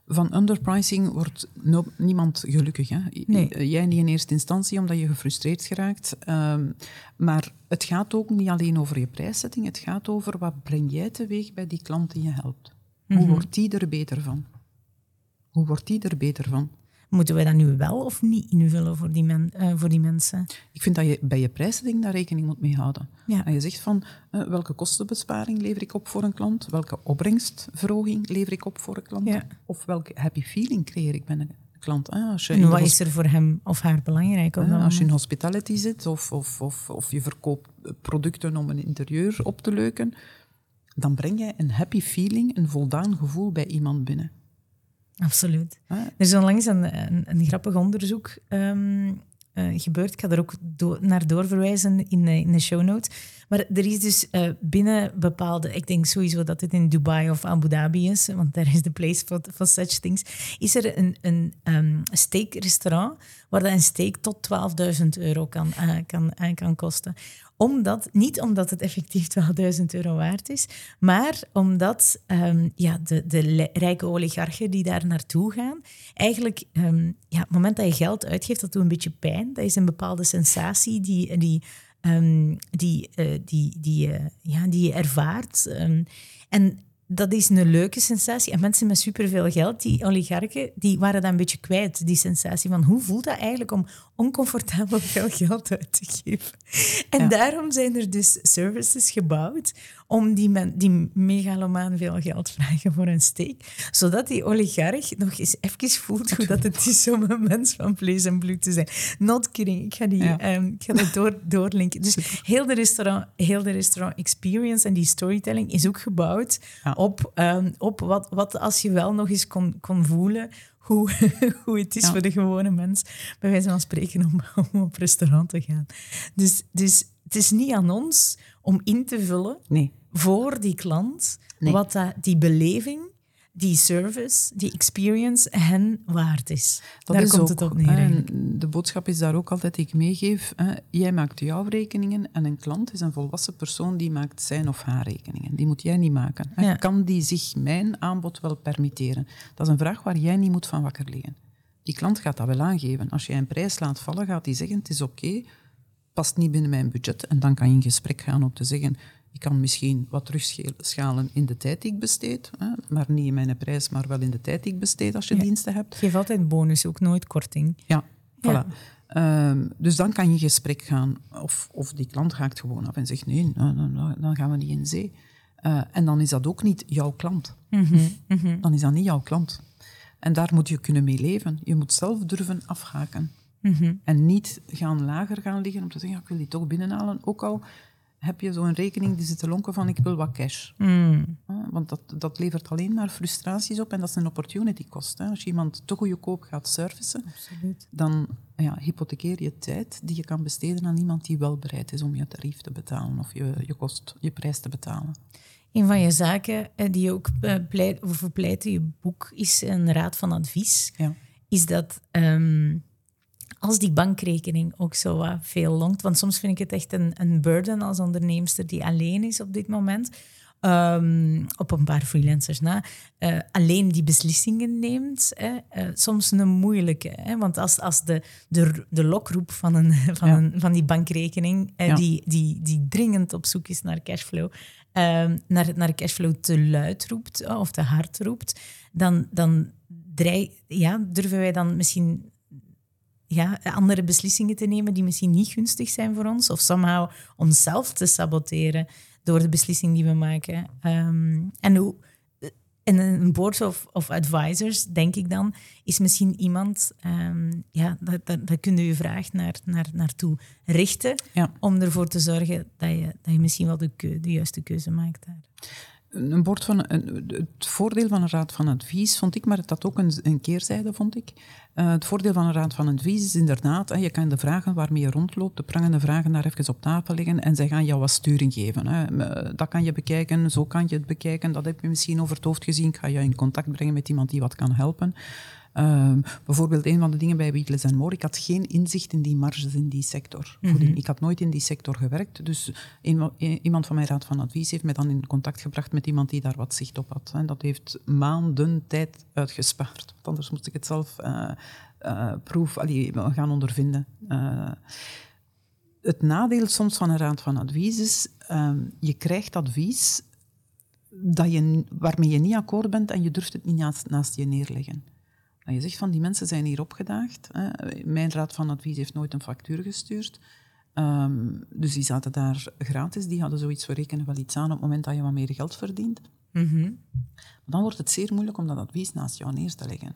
Van underpricing wordt niemand gelukkig. Hè? Jij niet in eerste instantie, omdat je gefrustreerd geraakt. Um, maar het gaat ook niet alleen over je prijszetting. Het gaat over wat breng jij teweeg bij die klant die je helpt. Hoe mhm. wordt die er beter van? Hoe wordt die er beter van? Moeten wij dat nu wel of niet invullen voor die, men, uh, voor die mensen? Ik vind dat je bij je prijszetting daar rekening moet mee houden. Ja. En je zegt van uh, welke kostenbesparing lever ik op voor een klant, welke opbrengstverhoging lever ik op voor een klant, ja. of welke happy feeling creëer ik bij een klant. Ah, als je en wat is er voor hem of haar belangrijk? Op als je in hospitality zit of, of, of, of je verkoopt producten om een interieur op te leuken, dan breng jij een happy feeling, een voldaan gevoel bij iemand binnen. Absoluut. Er is onlangs een, een, een grappig onderzoek ehm, uh, gebeurt. Ik ga er ook naar doorverwijzen in, in de show notes. Maar er is dus uh, binnen bepaalde, ik denk sowieso dat het in Dubai of Abu Dhabi is, want daar is de place for, for such things, is er een, een um, steakrestaurant waar een steak tot 12.000 euro kan, uh, kan, kan kosten omdat, niet omdat het effectief 12.000 euro waard is, maar omdat um, ja, de, de rijke oligarchen die daar naartoe gaan, eigenlijk, um, ja, het moment dat je geld uitgeeft, dat doet een beetje pijn. Dat is een bepaalde sensatie die, die, um, die, uh, die, die, uh, ja, die je ervaart. en dat is een leuke sensatie. En mensen met superveel geld, die oligarchen, die waren dat een beetje kwijt, die sensatie van hoe voelt dat eigenlijk om oncomfortabel veel geld uit te geven. En daarom zijn er dus services gebouwd om die, men, die megalomaan veel geld vragen voor een steek. Zodat die oligarch nog eens even voelt hoe dat het is om een mens van vlees en bloed te zijn. Not kidding. Ik ga, die, ehm, ik ga dat door, doorlinken. Dus heel de, restaurant, heel de restaurant experience en die storytelling is ook gebouwd op, um, op wat, wat als je wel nog eens kon, kon voelen hoe, hoe het is voor de gewone mens, bij wijze van spreken, om, om op restaurant te gaan. Dus, dus het is niet aan ons om in te vullen nee. voor die klant wat dat, die beleving, die service, die experience hen waard is. Dat daar komt het op neer. de boodschap is daar ook altijd die ik meegeef. Hè, jij maakt jouw rekeningen en een klant is een volwassen persoon die maakt zijn of haar rekeningen. Die moet jij niet maken. Hè. Kan die zich mijn aanbod wel permitteren? Dat is een vraag waar jij niet moet van wakker liggen. Die klant gaat dat wel aangeven. Als jij een prijs laat vallen, gaat die zeggen: het is oké, past niet binnen mijn budget. En dan kan je in gesprek gaan om te zeggen, ik kan misschien wat terugschalen in de tijd die ik besteed, hè, maar niet in mijn prijs, maar wel in de tijd die ik besteed als je diensten hebt. Geef altijd bonus, ook nooit korting. Ja, voilà. Ehm, dus dan kan je in gesprek gaan, of, of die klant haakt gewoon af en zegt, nee, nou, nou, nou, dan gaan we niet in zee. Uh, en dan is dat ook niet jouw klant. Mhm, mhm. Dan is dat niet jouw klant. En daar moet je kunnen mee leven. Je moet zelf durven afhaken. Mhm. En niet gaan lager gaan liggen om te zeggen, ik wil die toch binnenhalen. Ook al heb je zo'n rekening die zit te lonken van ik wil wat cash. Mm. Want dat, dat levert alleen maar frustraties op en dat is een opportunity cost. Als je iemand te goedkoop gaat servicen, Absoluut. dan ja, hypothekeer je tijd die je kan besteden aan iemand die wel bereid is om je tarief te betalen of je, je kost, je prijs te betalen. Een van je zaken eh, die je ook eh, pleit, voor pleit in je boek is een raad van advies. Ja. Is dat ehm, als die bankrekening ook zo wat veel longt. Want soms vind ik het echt een, een burden als onderneemster die alleen is op dit moment. Um, op een paar freelancers na, uh, alleen die beslissingen neemt, hè, uh, soms een moeilijke. Hè, want als, als de, de, de lokroep van, een, van, ja. een, van die bankrekening, uh, ja. die, die, die dringend op zoek is naar cashflow, naar, naar cashflow te luid roept of te hard roept, dan, dan dreig, ja, durven wij dan misschien ja, andere beslissingen te nemen die misschien niet gunstig zijn voor ons. Of somehow onszelf te saboteren door de beslissing die we maken. Um, en hoe, en een board of, of advisors, denk ik dan, is misschien iemand, um, ja, dat, dat, dat kun je je vraag naar, naar, naartoe richten, ja. om ervoor te zorgen dat je, dat je misschien wel de, keu, de juiste keuze maakt daar. Een bord van, het voordeel van een raad van advies vond ik, maar het had ook een, een keerzijde, vond ik. Uh, het voordeel van een raad van advies is inderdaad, je kan de vragen waarmee je rondloopt, de prangende vragen daar even op tafel leggen en zij gaan jou wat sturing geven. Hè. Dat kan je bekijken, zo kan je het bekijken, dat heb je misschien over het hoofd gezien. Ik ga je in contact brengen met iemand die wat kan helpen. Um, bijvoorbeeld een van de dingen bij Weekles en More, ik had geen inzicht in die marges in die sector. Mm -hmm. Ik had nooit in die sector gewerkt, dus een, een, iemand van mijn raad van advies heeft mij dan in contact gebracht met iemand die daar wat zicht op had. En dat heeft maanden tijd uitgespaard, want anders moest ik het zelf uh, uh, proef, allee, gaan ondervinden. Uh, het nadeel soms van een raad van advies is, um, je krijgt advies dat je, waarmee je niet akkoord bent en je durft het niet naast, naast je neerleggen. Je zegt van die mensen zijn hier opgedaagd. Hè. Mijn raad van advies heeft nooit een factuur gestuurd. Um, dus die zaten daar gratis. Die hadden zoiets, we rekenen wel iets aan op het moment dat je wat meer geld verdient. Mm -hmm. Maar dan wordt het zeer moeilijk om dat advies naast jou neer te leggen.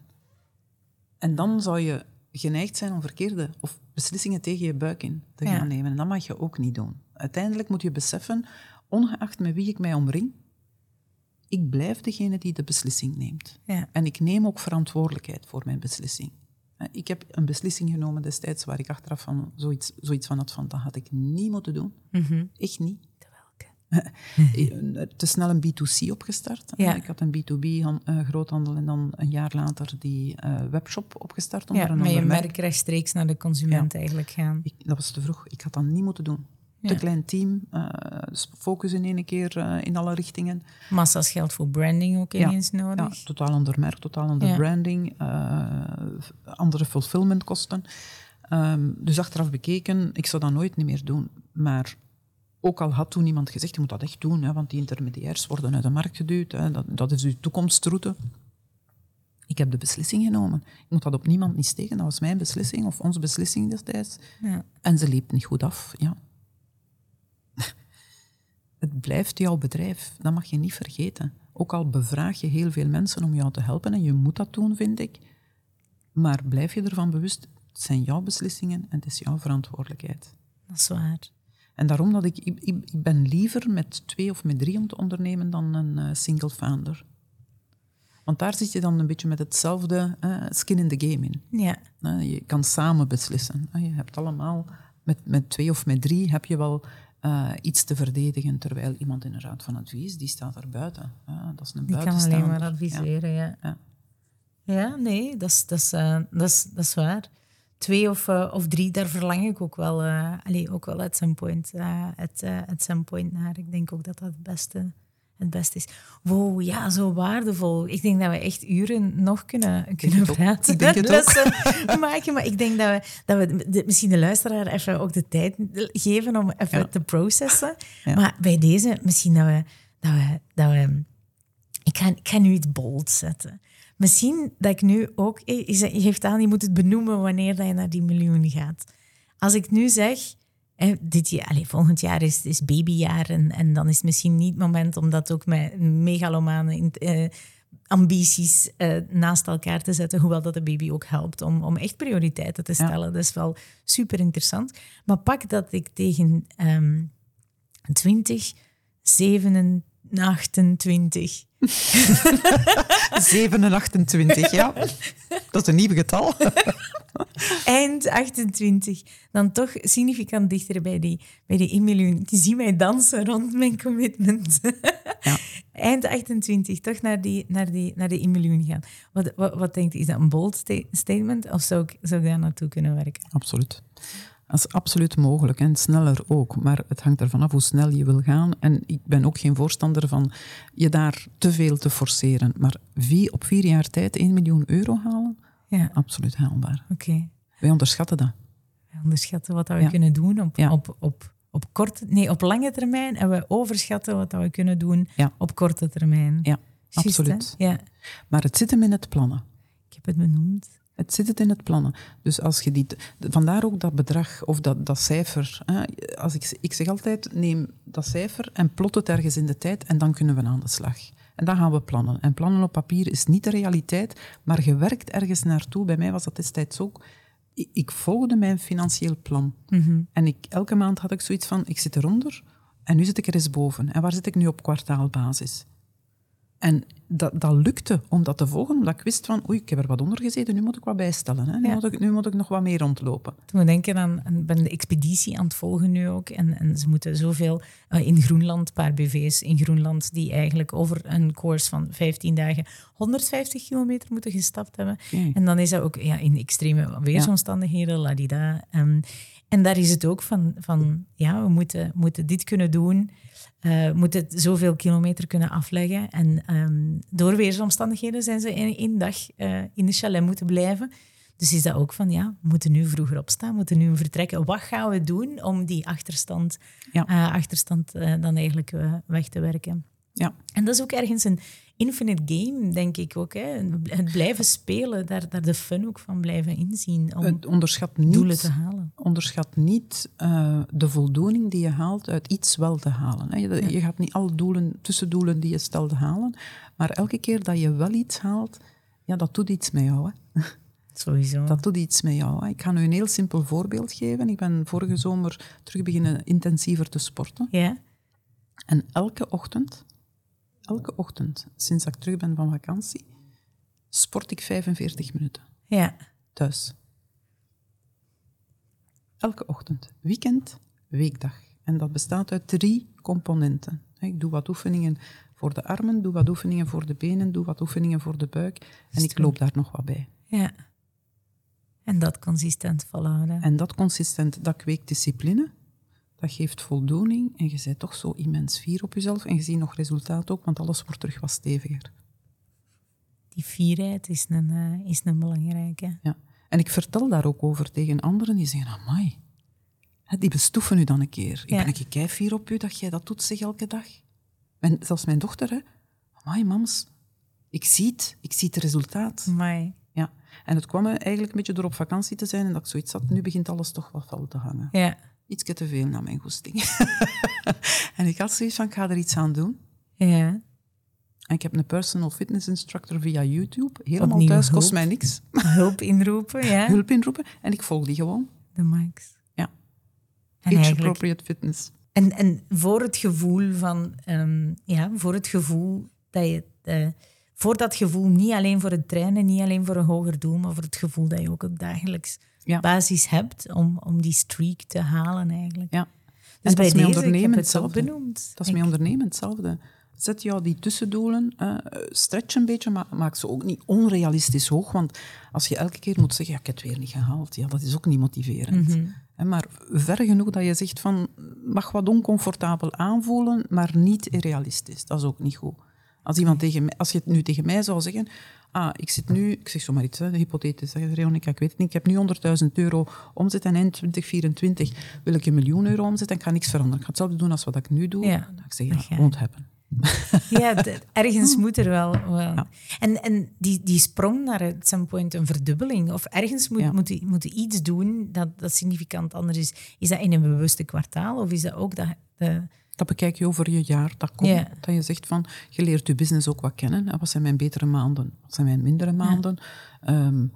En dan zou je geneigd zijn om verkeerde of beslissingen tegen je buik in te gaan ja. nemen. En dat mag je ook niet doen. Uiteindelijk moet je beseffen, ongeacht met wie ik mij omring, ik blijf degene die de beslissing neemt. Ja. En ik neem ook verantwoordelijkheid voor mijn beslissing. Ik heb een beslissing genomen destijds waar ik achteraf van zoiets, zoiets van had van dat had ik niet moeten doen. Mhm. Echt niet. De welke? Te snel een B2C opgestart. Ja. Ik had een B2B han- eh, groothandel en dan een jaar later die eh, webshop opgestart onder Ja, een met je merk. merk rechtstreeks naar de consument eigenlijk gaan. Ik, dat was te vroeg. Ik had dat niet moeten doen. Te Ja. klein team, eh, focus in één keer eh, in alle richtingen. Massa's geld voor branding ook Ja. ineens Ja, nodig. totaal ander merk, totaal ander Ja. branding, eh, andere fulfillmentkosten. Ehm, dus achteraf bekeken, ik zou dat nooit niet meer doen. Maar ook al had toen iemand gezegd, je moet dat echt doen, hè, want die intermediairs worden uit de markt geduwd, hè, dat, dat is uw toekomstroute. Ik heb de beslissing genomen. Ik moet dat op niemand niet steken, dat was mijn beslissing of onze beslissing destijds. Ja. En ze liep niet goed af, ja. Het blijft jouw bedrijf, dat mag je niet vergeten. Ook al bevraag je heel veel mensen om jou te helpen, en je moet dat doen, vind ik. Maar blijf je ervan bewust, het zijn jouw beslissingen en het is jouw verantwoordelijkheid. Dat is waar. En daarom dat ik, ik, ik ben liever met twee of met drie om te ondernemen dan een eh, single founder. Want daar zit je dan een beetje met hetzelfde eh, skin in the game in. Ja. Eh, Je kan samen beslissen. Je hebt allemaal, met, met twee of met drie heb je wel eh, iets te verdedigen, terwijl iemand in een raad van advies, die staat er buiten. Dat is een Die kan alleen maar adviseren, ja. Ja. Ja, nee, dat is, dat, is, eh, dat, is, dat is waar. Twee of, eh, of drie, daar verlang ik ook wel, allee, ook wel at some point, at, at some point naar. Ik denk ook dat dat het beste, het beste is. Wow, ja, zo waardevol. Ik denk dat we echt uren nog kunnen, kunnen praten. Ik denk het ook. Lessen maken, maar ik denk dat we, dat we de- misschien de luisteraar even ook de tijd geven om even Ja. te processen. Ja. Maar bij deze, misschien dat we... Dat we, dat we ik ga, ik ga nu iets bold zetten. Misschien dat ik nu ook... eh, Je je geeft aan, je moet het benoemen wanneer dat je naar die miljoen gaat. Als ik nu zeg, dit jaar, allez, volgend jaar is, is babyjaar en, en dan is misschien niet het moment om dat ook met megalomane eh, ambities eh, naast elkaar te zetten, hoewel dat de baby ook helpt om, om echt prioriteiten te Ja. stellen. Dat is wel super interessant. Maar pak dat ik tegen ehm 20, 27, 28 7 en 28, ja. Dat is een nieuw getal. eind 28 dan toch significant dichter bij die, bij die 1 miljoen. Je ziet mij dansen rond mijn commitment. Ja. Eind 28 toch naar die, naar die, naar die 1 miljoen gaan. Wat, wat, wat denkt u? Is dat een bold sta- statement of zou ik, zou ik daar naartoe kunnen werken? Absoluut. Dat is absoluut mogelijk en sneller ook. Maar het hangt ervan af hoe snel je wil gaan. En ik ben ook geen voorstander van je daar te veel te forceren. Maar vier, op vier jaar tijd 1 miljoen euro halen, Ja, absoluut haalbaar. oké. Wij onderschatten dat. We onderschatten wat dat we Ja. kunnen doen op, Ja. op, op, op, korte, nee, op lange termijn en we overschatten wat dat we kunnen doen op korte termijn. Ja, hè? absoluut. Ja, Maar het zit hem in het plannen. ik heb het benoemd. Het zit het in het plannen. Dus als je die, vandaar ook dat bedrag of dat, dat cijfer. Hè. Als ik, ik zeg altijd, neem dat cijfer en plot het ergens in de tijd en dan kunnen we aan de slag. En dan gaan we plannen. En plannen op papier is niet de realiteit, maar je werkt ergens naartoe. Bij mij was dat destijds ook. Ik, ik volgde mijn financieel plan. En ik, elke maand had ik zoiets van, ik zit eronder en nu zit ik er eens boven. En waar zit ik nu op kwartaalbasis? En dat, dat lukte om dat te volgen, omdat ik wist van, oei, ik heb er wat onder gezeten, nu moet ik wat bijstellen. Hè? Nu, Ja. moet ik, nu moet ik nog wat meer rondlopen. Toen we denken aan, ik ben de expeditie aan het volgen nu ook. En, en ze moeten zoveel eh, in Groenland, een paar BV's in Groenland, die eigenlijk over een course van 15 dagen 150 kilometer moeten gestapt hebben. En dan is dat ook ja, in extreme weersomstandigheden, ladida. Ehm, en daar is het ook van, van ja, we moeten, moeten dit kunnen doen. eh, we moeten zoveel kilometer kunnen afleggen. En ehm, door weersomstandigheden zijn ze één dag eh, in de chalet moeten blijven. Dus is dat ook van, ja, we moeten nu vroeger opstaan, moeten nu vertrekken. Wat gaan we doen om die achterstand, Ja. eh, achterstand eh, dan eigenlijk weg te werken? Ja, En dat is ook ergens een infinite game, denk ik ook. Hè? Het blijven spelen, daar, daar de fun ook van blijven inzien om het onderschat doelen te niet, halen. onderschat niet eh, de voldoening die je haalt uit iets wel te halen. Hè. Je, je gaat niet alle doelen, tussendoelen die je stelt halen, maar elke keer dat je wel iets haalt, ja, dat doet iets met jou. Hè. Sowieso. Dat doet iets met jou. Hè. Ik ga nu een heel simpel voorbeeld geven. Ik ben vorige zomer terug beginnen intensiever te sporten. Ja? En elke ochtend elke ochtend, sinds ik terug ben van vakantie, sport ik 45 minuten. Ja. Thuis. Elke ochtend. Weekend, weekdag. En dat bestaat uit drie componenten. Ik doe wat oefeningen voor de armen, doe wat oefeningen voor de benen, doe wat oefeningen voor de buik. En ik loop daar nog wat bij. Ja. En dat consistent volhouden. En dat consistent, dat kweekt discipline. Dat geeft voldoening en je bent toch zo immens fier op jezelf. En je ziet nog resultaat ook, want alles wordt terug wat steviger. Die fierheid is een, uh, is een belangrijke. Ja. En ik vertel daar ook over tegen anderen die zeggen, amai, die bestoeven u dan een keer. Ik ben een keer fier op u dat jij dat doet, zeg, elke dag. En zelfs mijn dochter, hè. Amai, mams, ik zie het. Ik zie het resultaat. Amai. Ja. En het kwam eigenlijk een beetje door op vakantie te zijn en dat ik zoiets had, nu begint alles toch wat fel te hangen. Ja. Iets te veel naar mijn goesting. en ik had zoiets van, ik ga er iets aan doen. Ja. En ik heb een personal fitness instructor via YouTube. Helemaal thuis, kost mij niks. Hulp inroepen, ja. Hulp inroepen. En ik volg die gewoon. De max. Ja. Age-appropriate fitness. En, en voor het gevoel van... Um, ja, voor het gevoel dat je... Uh, voor dat gevoel, niet alleen voor het trainen, niet alleen voor een hoger doel, maar voor het gevoel dat je ook op dagelijks ja. basis hebt om, om die streak te halen eigenlijk. Ja. Dus bij dat is deze, ondernemen hetzelfde. benoemd. Dat is met ondernemen hetzelfde. Zet jou die tussendoelen, uh, stretch een beetje, maar maak ze ook niet onrealistisch hoog. Want als je elke keer moet zeggen, ja, ik heb het weer niet gehaald, ja, dat is ook niet motiverend. Mm -hmm. Maar ver genoeg dat je zegt van, mag wat oncomfortabel aanvoelen, maar niet realistisch. Dat is ook niet goed. Als, iemand tegen mij, als je het nu tegen mij zou zeggen, ah, ik zit nu, ik zeg zomaar iets, hè, hypothetisch, zeg, Reonica, ik weet het niet, ik heb nu 100.000 euro omzet en eind 2024 wil ik een miljoen euro omzet en ik ga niks veranderen. Ik ga hetzelfde doen als wat ik nu doe. Ja, dan ik zeg, ja, won't happen. Ja, ergens moet er wel. wel. Ja. En, en die, die sprong naar at some point een verdubbeling. Of ergens moet, ja. moet, moet iets doen dat, dat significant anders is. Is dat in een bewuste kwartaal of is dat ook dat... De... Dat bekijk je over je jaar, dat komt. Dat je zegt van, je leert je business ook wat kennen. Wat zijn mijn betere maanden? Wat zijn mijn mindere maanden? Um,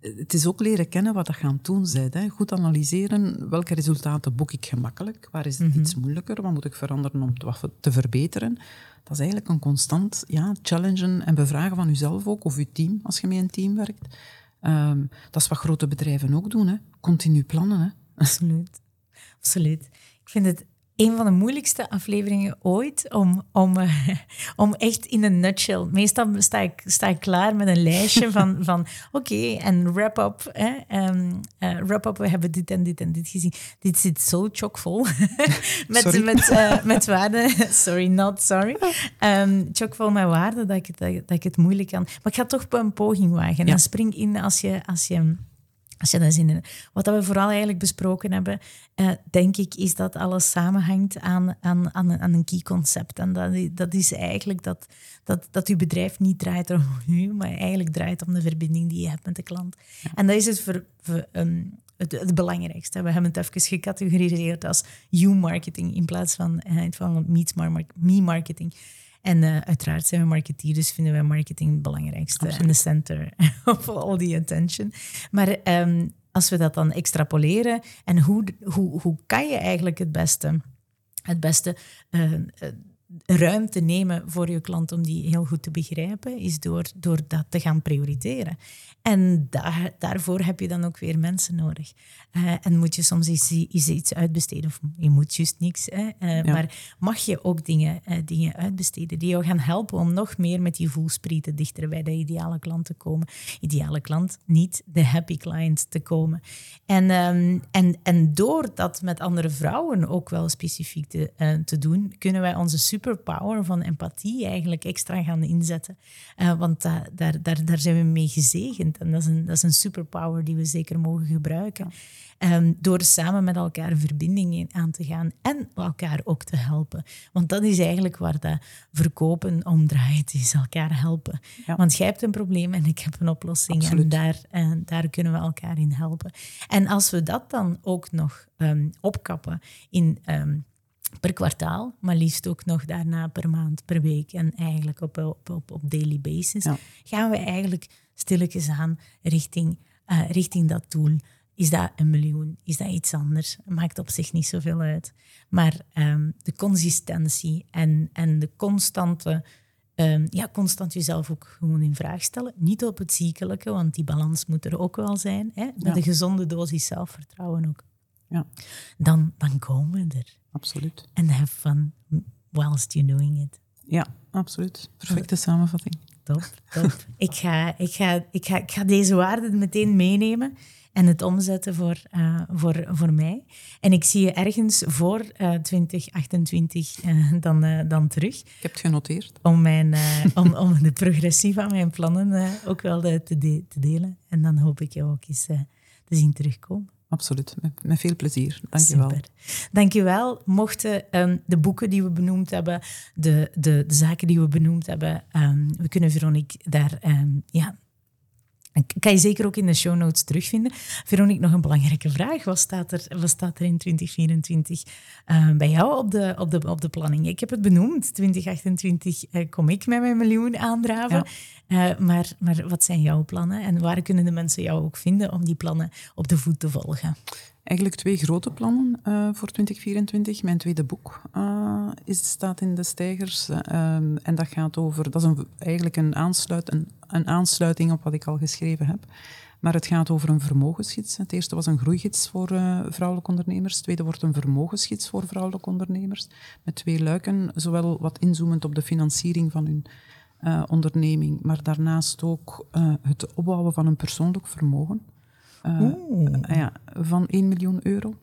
het is ook leren kennen wat dat gaan doen bent. Hè. Goed analyseren welke resultaten boek ik gemakkelijk, waar is het mm -hmm. iets moeilijker, wat moet ik veranderen om te, te verbeteren. Dat is eigenlijk een constant ja, challengen en bevragen van jezelf ook, of je team, als je met een team werkt. Um, dat is wat grote bedrijven ook doen, hè. continu plannen. Hè. Absoluut. Absoluut. Ik vind het een van de moeilijkste afleveringen ooit om, om, uh, om echt in een nutshell. Meestal sta ik, sta ik klaar met een lijstje van, van oké, okay, en wrap-up. Um, uh, wrap-up, we hebben dit en dit en dit gezien. Dit zit zo chockvol met, met, uh, met waarden. sorry, not sorry. Um, chockvol met waarden dat ik, dat, dat ik het moeilijk kan. Maar ik ga toch een poging wagen. Ja. En spring in als je... Als je als je dat zin in Wat we vooral eigenlijk besproken hebben, uh, denk ik, is dat alles samenhangt aan, aan, aan, aan een key concept. En dat, dat is eigenlijk dat, dat, dat je bedrijf niet draait om u, maar eigenlijk draait om de verbinding die je hebt met de klant. Ja. En dat is het, voor, voor, um, het, het, belangrijkste. We hebben het even gecategoriseerd als you-marketing in plaats van, uh, van me-marketing. En uh, uiteraard zijn we marketeers, dus vinden wij marketing het belangrijkste en de center of all the attention. Maar um, als we dat dan extrapoleren en hoe, hoe, hoe kan je eigenlijk het beste, het beste uh, ruimte nemen voor je klant om die heel goed te begrijpen, is door, door dat te gaan prioriteren. En daar, daarvoor heb je dan ook weer mensen nodig. Uh, en moet je soms iets, iets uitbesteden, of je moet juist niks. Hè? Uh, ja. Maar mag je ook dingen, uh, dingen uitbesteden die jou gaan helpen om nog meer met die voelsprieten dichter bij de ideale klant te komen. Ideale klant, niet de happy client te komen. En, um, en, en door dat met andere vrouwen ook wel specifiek te, te doen, kunnen wij onze superpower van empathie eigenlijk extra gaan inzetten. want daar, daar, daar zijn we mee gezegend. En dat is een, dat is een superpower die we zeker mogen gebruiken. Um, door samen met elkaar verbindingen aan te gaan en elkaar ook te helpen. Want dat is eigenlijk waar dat verkopen om draait, is elkaar helpen. Ja. Want jij hebt een probleem en ik heb een oplossing. Absoluut. En daar, en daar kunnen we elkaar in helpen. En als we dat dan ook nog um, opkappen in... Um, per kwartaal, maar liefst ook nog daarna per maand, per week en eigenlijk op, op, op, op daily basis, ja. gaan we eigenlijk stilletjes aan richting, uh, richting dat doel. Is dat een miljoen? Is dat iets anders? Maakt op zich niet zoveel uit. Maar um, de consistentie en, en de constante ehm, ja, constant jezelf ook gewoon in vraag stellen. Niet op het ziekelijke, want die balans moet er ook wel zijn. Hè? Met een gezonde dosis zelfvertrouwen ook. Ja. Dan, dan komen we er. Absoluut. En have fun whilst you're doing it. Ja, absoluut. Perfecte samenvatting. Top, top. ik, ga, ik, ga, ik, ga, ik ga deze waarden meteen meenemen en het omzetten voor, uh, voor, voor mij. En ik zie je ergens voor uh, 2028 uh, dan, dan terug. Ik heb het genoteerd. Om, mijn, om, om de progressie van mijn plannen ook wel te, de, te delen. En dan hoop ik jou ook eens te zien terugkomen. Absoluut, met, veel plezier. Dank je wel. Dank je wel. Mochten um, de boeken die we benoemd hebben, de, de, de zaken die we benoemd hebben, um, we kunnen Veronique daar um, ja, kan je zeker ook in de show notes terugvinden. Veronique, nog een belangrijke vraag. Wat staat er, wat staat er in 2024 uh, bij jou op de, op, de, op de planning? Ik heb het benoemd. 2028 uh, kom ik met mijn miljoen aandraven. Ja. Uh, maar, maar wat zijn jouw plannen? En waar kunnen de mensen jou ook vinden om die plannen op de voet te volgen? Eigenlijk twee grote plannen uh, voor 2024. Mijn tweede boek uh, is, staat in de stijgers. Uh, en dat gaat over, dat is een, eigenlijk een, aansluit, een, een, aansluiting op wat ik al geschreven heb. Maar het gaat over een vermogensgids. Het eerste was een groeigids voor vrouwelijke ondernemers. Het tweede wordt een vermogensgids voor vrouwelijke ondernemers. Met twee luiken, zowel wat inzoomend op de financiering van hun onderneming, maar daarnaast ook het opbouwen van een persoonlijk vermogen. Uh, ja, van 1 miljoen euro.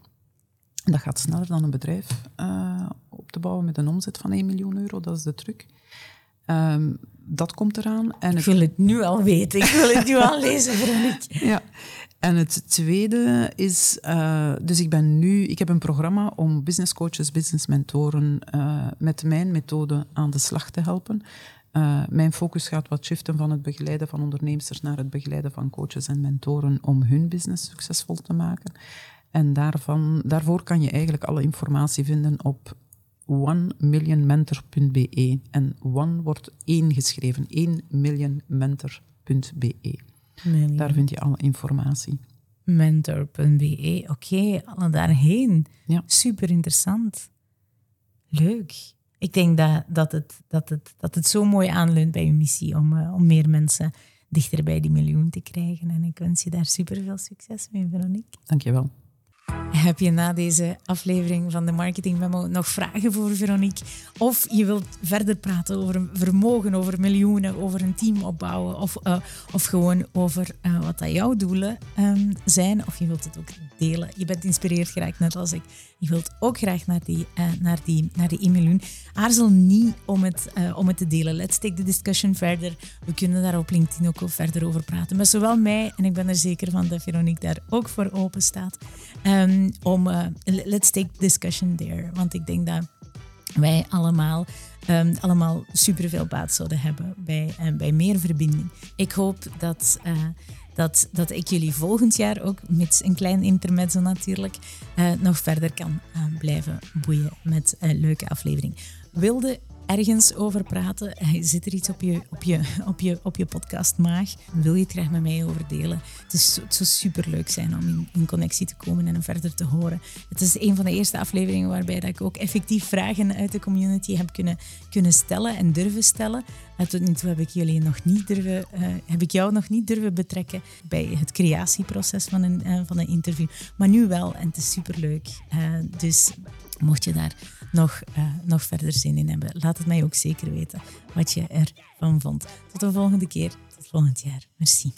Dat gaat sneller dan een bedrijf uh, op te bouwen met een omzet van 1 miljoen euro. Dat is de truc. Um, dat komt eraan. En ik wil het nu al weten. Ik wil het nu al lezen, Veronique. Ja. En het tweede is, uh, dus ik ben nu, ik heb een programma om business coaches, business mentoren uh, met mijn methode aan de slag te helpen. Uh, mijn focus gaat wat shiften van het begeleiden van ondernemers naar het begeleiden van coaches en mentoren om hun business succesvol te maken. En daarvan, daarvoor kan je eigenlijk alle informatie vinden op onemillionmentor.be. En one wordt één geschreven, 1 millionmentor.be. Daar vind je alle informatie. Mentor.be, oké, okay, alle daarheen. Ja. Super interessant. Leuk. Ik denk dat, dat, het, dat, het, dat het zo mooi aanleunt bij je missie om, uh, om meer mensen dichter bij die miljoen te krijgen. En ik wens je daar super veel succes mee, Veronique. Dankjewel. Heb je na deze aflevering van de Marketing Memo nog vragen voor Veronique? Of je wilt verder praten over vermogen, over miljoenen, over een team opbouwen of, uh, of gewoon over uh, wat dat jouw doelen um, zijn? Of je wilt het ook delen? Je bent geïnspireerd geraakt, net als ik. Je wilt ook graag naar die, uh, naar die, naar die 1 miljoen. Aarzel niet om het, om het te delen. Let's take the discussion verder. We kunnen daar op LinkedIn ook verder over praten. Met zowel mij, en ik ben er zeker van dat Veronique daar ook voor open staat. Um, om, uh, let's take discussion there. Want ik denk dat wij allemaal, um, allemaal superveel baat zouden hebben bij, bij meer verbinding. Ik hoop dat, dat, dat ik jullie volgend jaar ook, met een klein intermezzo natuurlijk, nog verder kan blijven boeien met een leuke aflevering. Wilde ergens over praten? Zit er iets op je, op je, op je, op je podcastmaag? Wil je het graag met mij over delen? Het, is, het zou superleuk zijn om in, connectie te komen en verder te horen. Het is een van de eerste afleveringen waarbij dat ik ook effectief vragen uit de community heb kunnen, kunnen stellen en durven stellen. tot nu toe heb ik jullie nog niet durven, uh, heb ik jou nog niet durven betrekken bij het creatieproces van een, uh, van een interview. Maar nu wel en het is superleuk. Uh, dus mocht je daar nog, uh, nog verder zin in hebben. Laat het mij ook zeker weten wat je ervan vond. Tot de volgende keer, tot volgend jaar. Merci.